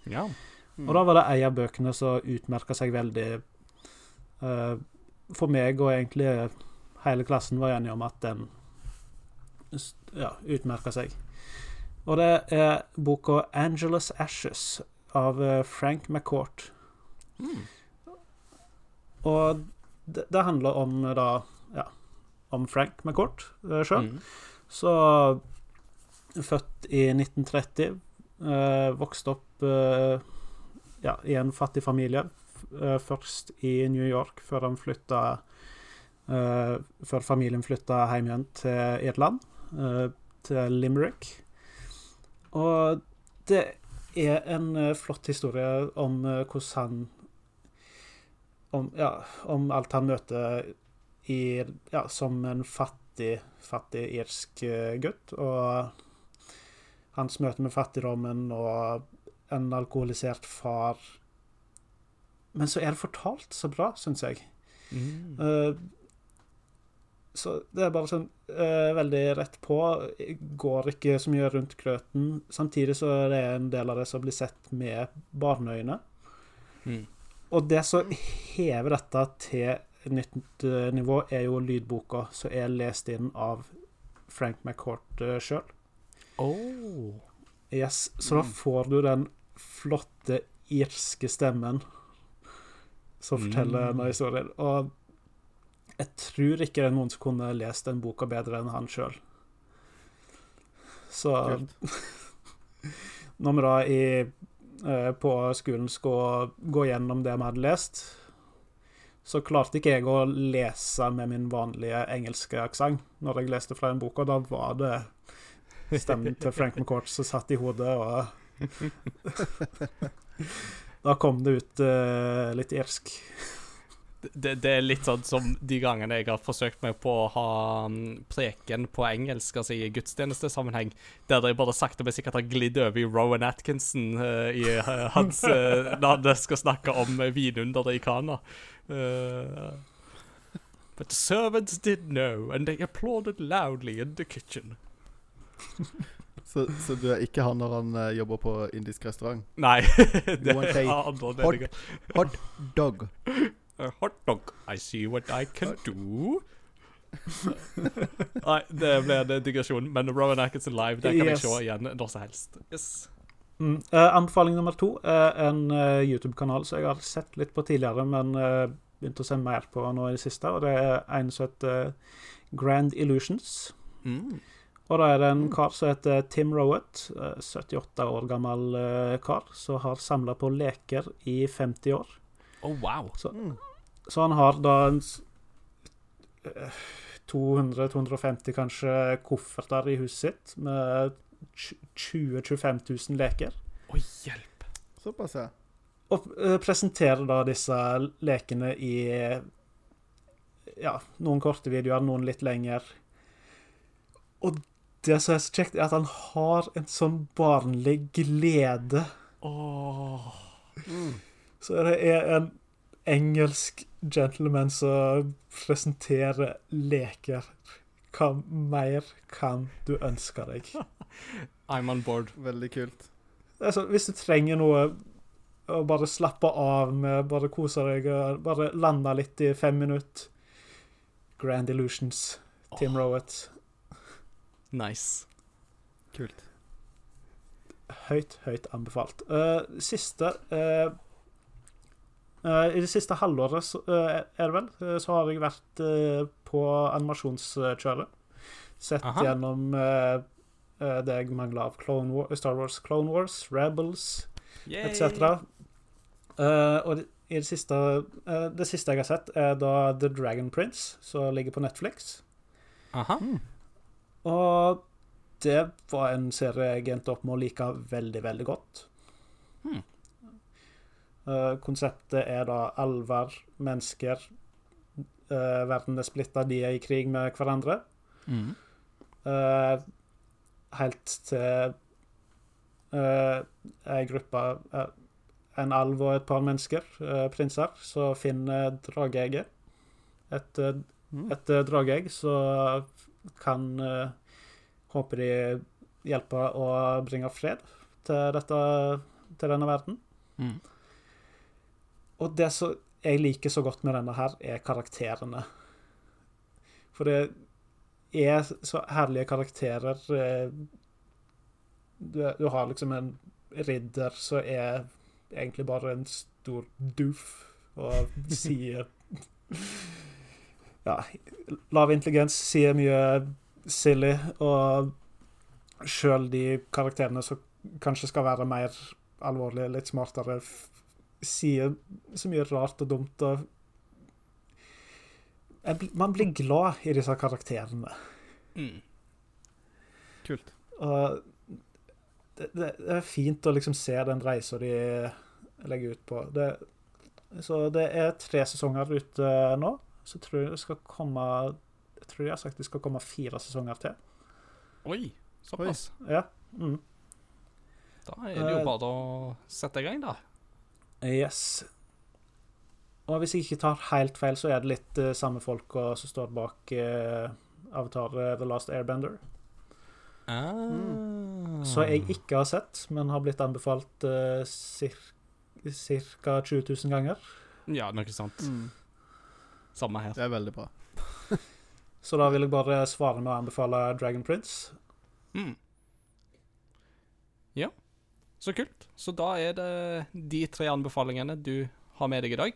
Ja. Og da var det ei av bøkene som utmerka seg veldig For meg og egentlig hele klassen var enige om at den ja, utmerka seg. Og det er boka 'Angelus Ashes' av eh, Frank McCourt. Mm. Og det, det handler om eh, da ja, om Frank McCourt uh, sjøl. Mm. Så født i 1930, eh, vokste opp eh, ja, i en fattig familie. Først i New York, før han flytta eh, Før familien flytta hjem igjen til Irland, uh, til Limerick. Og det er en uh, flott historie om hvordan han om, ja, om alt han møter i, ja, som en fattig, fattig irsk gutt. Og hans møte med fattigdommen og en alkoholisert far. Men så er det fortalt så bra, syns jeg. Mm. Eh, så det er bare sånn eh, veldig rett på. Går ikke så mye rundt grøten. Samtidig så er det en del av det som blir sett med barneøyne. Mm. Og det som hever dette til et nytt eh, nivå, er jo lydboka som er lest inn av Frank McCourt sjøl. Oh. Yes, så da får du den flotte irske stemmen som forteller Mm. denne historien. Og jeg tror ikke det er noen som kunne lest den boka bedre enn han sjøl. Så når vi da i, eh, på skolen skal gå gjennom det vi hadde lest, så klarte ikke jeg å lese med min vanlige engelske aksent når jeg leste fra den boka. Da var det stemmen til Frank McCourt som satt i hodet, og Da kom det ut eh, litt irsk. Det, det er litt sånn som de gangene jeg har forsøkt meg på å ha mm, preken på engelsk, altså i gudstjenestesammenheng, der de bare sakte, men sikkert har glidd over i Rowan Atkinson uh, i uh, hans uh, Når han skal snakke om vinunderet i Kana. Uh, but the servants did know, and they applauded loudly in the kitchen. Så, så du er ikke han når han uh, jobber på indisk restaurant? Nei, det er andre hot- Hot dog. A hot dog. I see what I can do. Nei, det ble en digresjon, men Rowan Atkinson live det kan Yes. jeg se igjen når som helst. Yes. Mm. Uh, anbefaling nummer to er en uh, YouTube-kanal som jeg har sett litt på tidligere, men uh, begynt å se mer på nå i det siste. Og det er en som heter Grand Illusions. Mm. Og da er det en kar som heter Tim Rowett, eh, 78 år gammel eh, kar, som har samla på leker i 50 år. Oh, wow. Så, Så han har da en eh, 200-250 kanskje kofferter i huset sitt med 20 000-25 000 leker. Å, hjelp. Såpass, ja. Og eh, presenterer da disse lekene i ja, noen korte videoer, noen litt lenger. Og det som er så kjekt, er at han har en sånn barnlig glede. Åh. Så det er en engelsk gentleman som presenterer leker. Hva mer kan du ønske deg? I'm on board. Veldig kult. Det sånn, hvis du trenger noe å bare slappe av med, bare kose deg og bare lande litt i fem minutter Grand Illusions, Tim Rowett. Nice. Kult. Høyt, høyt anbefalt. Uh, siste eh, I det siste halvåret eh, er det vel, eh, så har jeg vært eh, på animasjonskjøret. Sett Aha. gjennom eh, eh, det jeg mangla av Clone War, Star Wars Clone Wars, Rebels etc. Eh, og det, i det, siste, eh, det siste jeg har sett, er da The Dragon Prince, som ligger på Netflix. Aha. Og det var en serie jeg endte opp med å like veldig, veldig godt. Eh, konseptet er da elver, mennesker uh, Verden er splitta, de er i krig med hverandre. Mm. Uh, helt til uh, ei gruppe En alv og et par mennesker, prinser, så finner drageegget. Et, Mm. et drageegg så kan uh, Håper de hjelper å bringe fred til, dette, til denne verden. Mm. Og det som jeg liker så godt med denne her, er karakterene. For det er så herlige karakterer. eh, Du, har liksom en ridder som er egentlig bare en stor doof og sier Ja, lav intelligens, sier mye silly, og sjøl de karakterene som kanskje skal være mer alvorlige, litt smartere, sier så mye rart og dumt og Man blir glad i disse karakterene. Mm. Kult. Og det, det, det er fint å liksom se den reisa de legger ut på. Det, så det er tre sesonger ute nå. Så tror jeg det skal komme Jeg tror de har sagt det skal komme fire sesonger til. Oi, såpass. Ja. Mm. Da er det jo Eh, bare å sette i gang, da. Yes. Og hvis jeg ikke tar helt feil, så er det litt uh, samme folka som står bak uh, Avatar uh, The Last Airbender. Ah. Så jeg ikke har sett, men har blitt anbefalt uh, ca. 20 000 ganger. Ja, noe sant. Mm. Samme her. Det er veldig bra. Så da vil jeg bare svare med å anbefale Dragon Prince. Mm. Ja, så kult. Så da er det de tre anbefalingene du har med deg i dag.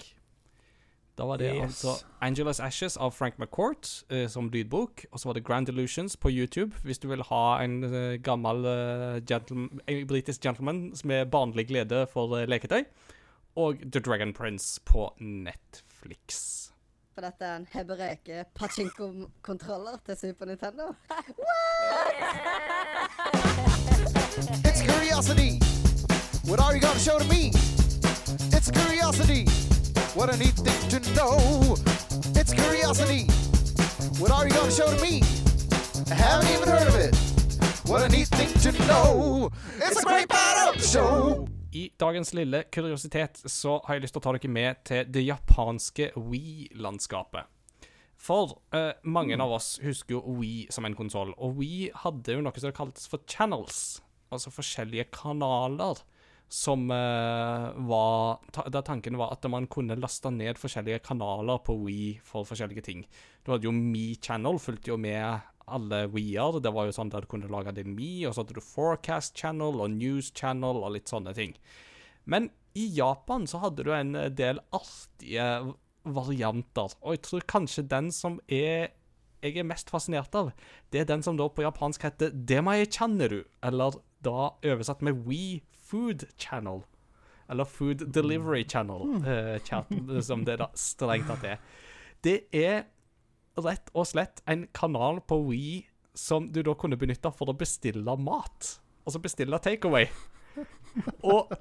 Da var det Yes. altså Angelus Ashes av Frank McCourt eh, som lydbok. Og så var det Grand Illusions på YouTube, hvis du vil ha en eh, gammel eh, gentleman, en britisk gentleman med barnlig glede for eh, leketøy. Og The Dragon Prince på Netflix. For dette er en hebreke pachinko-kontroller til Super Nintendo. It's curiosity. What are you gonna show to me? It's curiosity. What I need to know. It's curiosity. What are you gonna show to me? I haven't even heard of it. What a neat thing to know. It's a great battle show. I dagens lille kuriositet så har jeg lyst til å ta dere med til det japanske Wii-landskapet. For eh, mange av oss husker jo Wii som en konsoll, og Wii hadde jo noe som kaltes for channels. Altså forskjellige kanaler som uh, var ta, Der tanken var at man kunne laste ned forskjellige kanaler på Wii for forskjellige ting. Du hadde jo Me Channel, fulgte jo med alle Wii-er. Det var jo sånn der du kunne lage din Me, og så hadde du Forecast Channel og News Channel og litt sånne ting. Men i Japan så hadde du en del artige varianter, og jeg tror kanskje den som er jeg er mest fascinert av, det er den som da på japansk heter Demae Channeru, eller da oversatt med We Food Channel. Eller Food Delivery Channel, uh, chat, som det da strengt tatt er. Det er rett og slett en kanal på We som du da kunne benytte for å bestille mat. Altså bestille takeaway. Og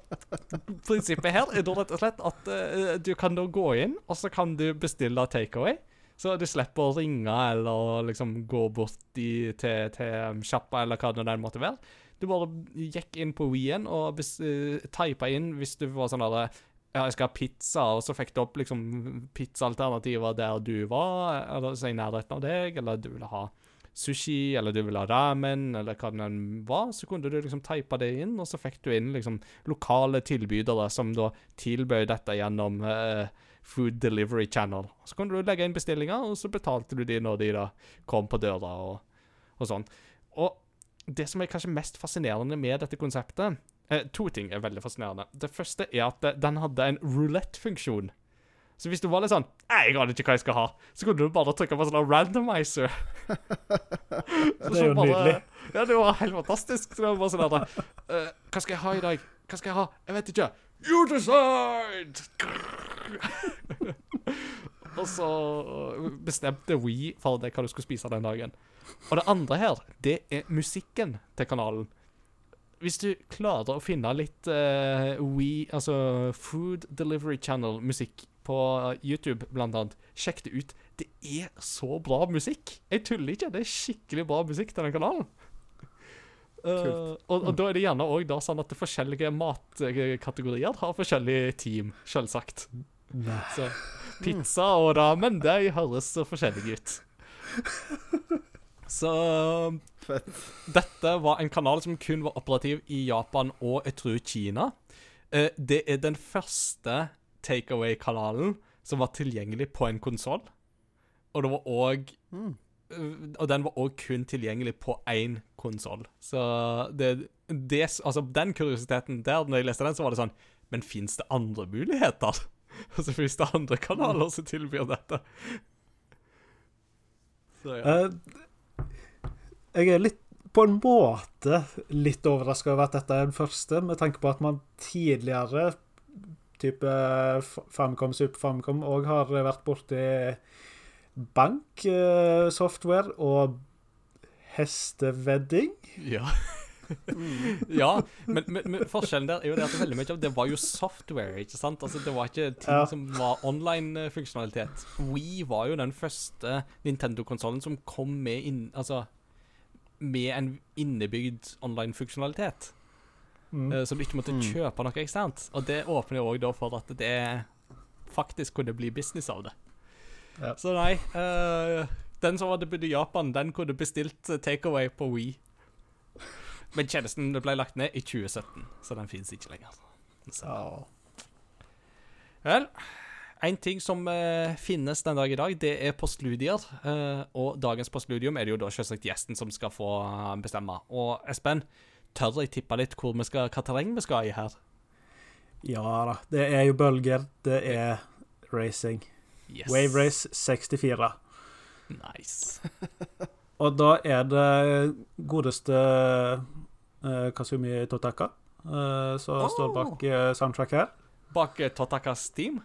prinsippet her er da rett og slett at uh, du kan da gå inn, og så kan du bestille takeaway. Så du slipper å ringe eller liksom gå bort i, til, til sjappa eller hva det måtte være. Du bare gikk inn på Wien og bes, uh, typa inn hvis du var sånn derre ja, jeg skal ha pizza, og så fikk du opp liksom pizzaalternativer der du var, eller så i nærheten av deg, eller du ville ha sushi, eller du ville ha ramen, eller hva det var, så kunne du liksom teipe det inn, og så fikk du inn liksom lokale tilbydere som da tilbød dette gjennom uh, Food Delivery Channel. Så kunne du legge inn bestillinger, og så betalte du de når de da kom på døra og, og sånn. Og det som er kanskje mest fascinerende med dette konseptet eh, To ting er veldig fascinerende. Det første er at eh, den hadde en roulette-funksjon. Så hvis du var litt sånn «Nei, 'Jeg aner ikke hva jeg skal ha', så kunne du bare trykke på sånn randomizer. Så Det er jo bare, nydelig. Ja, det var helt fantastisk. Så det var bare sånn der, eh, 'Hva skal jeg ha i dag? Hva skal jeg ha? Jeg vet ikke.' You decide! Og så bestemte We for deg hva du skulle spise den dagen. Og det andre her, det er musikken til kanalen. Hvis du klarer å finne litt uh, We, altså Food Delivery Channel-musikk på YouTube, blant annet, sjekk det ut. Det er så bra musikk. Jeg tuller ikke. Det er skikkelig bra musikk til den kanalen. Uh, og, og da er det gjerne òg sånn at forskjellige matkategorier har forskjellige team, selvsagt. Så pizza og ramen, de høres så forskjellige ut. Så Fett. dette var en kanal som kun var operativ i Japan og jeg tror Kina. Eh, det er den første takeaway-kanalen som var tilgjengelig på en konsoll. Og det var òg Og den var òg kun tilgjengelig på én konsoll. Så det, det Altså, den kuriositeten der, når jeg leste den, så var det sånn Men fins det andre muligheter? Altså, fins det andre kanaler som tilbyr dette? Så ja. Eh, jeg er litt på en måte litt overraska over at dette er den første, med tanke på at man tidligere, type Famcom, Super Famcom òg har vært borti banksoftware og hestevedding. Ja. ja, men, men, men forskjellen der er jo det at veldig mye av det var jo software, ikke sant? Altså Det var ikke ting Ja. som var online-funksjonalitet. We var jo den første Nintendo-konsollen som kom med inn, altså, med en innebygd online-funksjonalitet. Mm. Uh, så du ikke måtte kjøpe noe eksternt. Og det åpner òg for at det faktisk kunne bli business av det. Ja. Så nei Uh, Den som hadde bodd i Japan, den kunne bestilt eh, takeaway på We. Men tjenesten ble lagt ned i 2017, så den fins ikke lenger. Så. Vel, en ting som eh, finnes den dag i dag, det er postludier. eh, og dagens postludium er det jo da selvsagt gjesten som skal få eh, bestemme. Og Espen, tør jeg tippe litt hvor vi skal, hva terreng vi skal i her? ja da. Det er jo bølger. Det er racing. Yes. Wave Race 64. Nice. Og da er det godeste uh, Kazumi Totaka uh, som Oh. står bak uh, soundtrack her. Bak Totakas Team,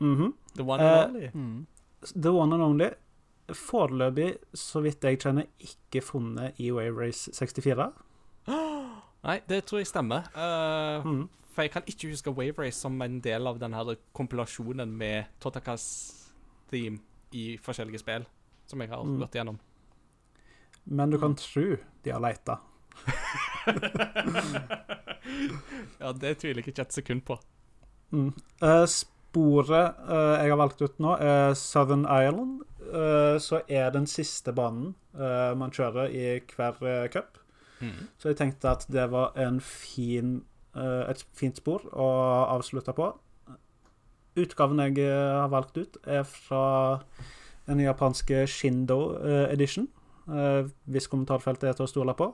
Mhm. the one Eh, and only. Mm. The one and only. Foreløpig, så vidt jeg kjenner, ikke funnet i Wave Race 64. Nei, det tror jeg stemmer. Uh, mm. For jeg kan ikke huske Wave Race som en del av den her kompilasjonen med Totakas Theme i forskjellige spill, som jeg har Mm. gått gjennom. Men du kan tro de har leita. ja, det tviler jeg ikke et sekund på. Mm. Eh, sporet uh, jeg har valgt ut nå, er Southern Ireland. Uh, så er den siste banen uh, man kjører i hver eh, cup. Mm. Så jeg tenkte at det var en fin, eh, et fint spor å avslutte på. Utgaven jeg eh, har valgt ut, er fra den japanske Shindo eh, edition. eh, hvis kommentarfeltet er til å stole på.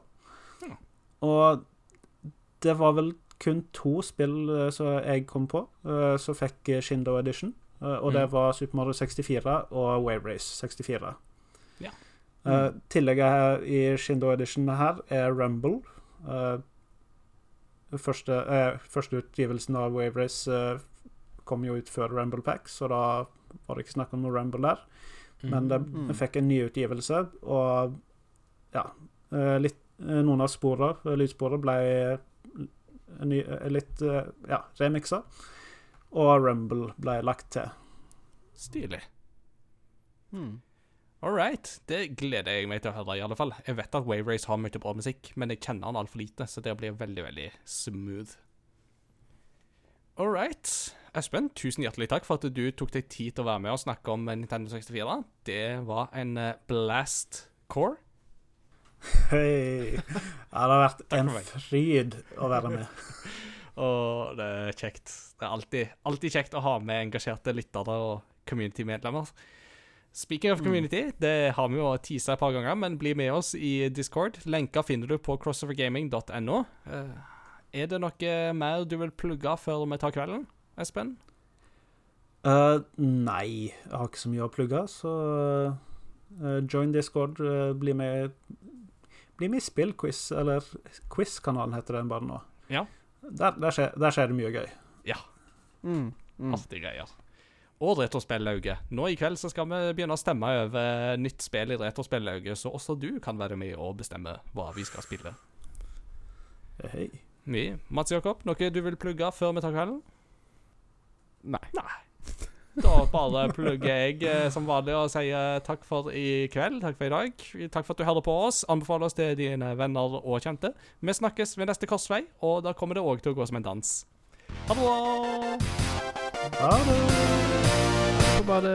Og det var vel kun to spill eh, som jeg kom på, eh, som fikk Shindo edition. Eh, og det Mm. var Super Mario 64 og Wave Race 64. Ja. Mm. tillegget her i Shindo edition her er Rumble. Første, første utgivelsen av Wave Race kom jo ut før Rumble Pack, så da var det ikke snakk om noe Rumble der. Men det Mm. fikk en ny utgivelse, og ja litt, Noen av sporene, lydsporene, ble ny, eh, litt eh, ja, remixer Og Rumble ble lagt til. Stilig. Hmm. All right. Det gleder jeg meg til å høre, i alle fall. Jeg vet at Wave Race har mye bra musikk, men jeg kjenner den altfor lite, så det blir veldig, veldig smooth. All right. Espen, tusen hjertelig takk for at du tok deg tid til å være med og snakke om Nintendo 64. Det var en eh, blast core. Hei. Ja, det har vært en fryd å være med. Og det er kjekt. Det er alltid, alltid kjekt å ha med engasjerte lyttere og community-medlemmer. Speaking of community, det har vi jo teasa et par ganger, men bli med oss i Discord. Lenka finner du på crossovergaming.no. Eh, er det noe mer du vil plugge før vi tar kvelden, Espen? Uh, nei, jeg har ikke så mye å plugge, så uh, join Discord. uh, bli med Bli med i spillquiz, eller Quiz-kanalen heter den bare nå. Ja. Der, der, skjer, der skjer det mye gøy. Mm. Mm. Alltid greier. Og Retrospellauget. Nå i kveld så skal vi begynne å stemme over nytt spill i Retrospellauget, så også du kan være med og bestemme hva vi skal spille. Hei. Vi. Mats Jakob, noe du vil plugge før vi tar kvelden? Nei. Nei. Da bare plugger jeg eh, som vanlig og sier takk for i kveld, takk for i dag. Takk for at du hører på oss. Anbefaler oss til dine venner og kjente. Vi snakkes ved neste korsvei, og da kommer det òg til å gå som en dans. Ha det bra! Ha det. Ha bare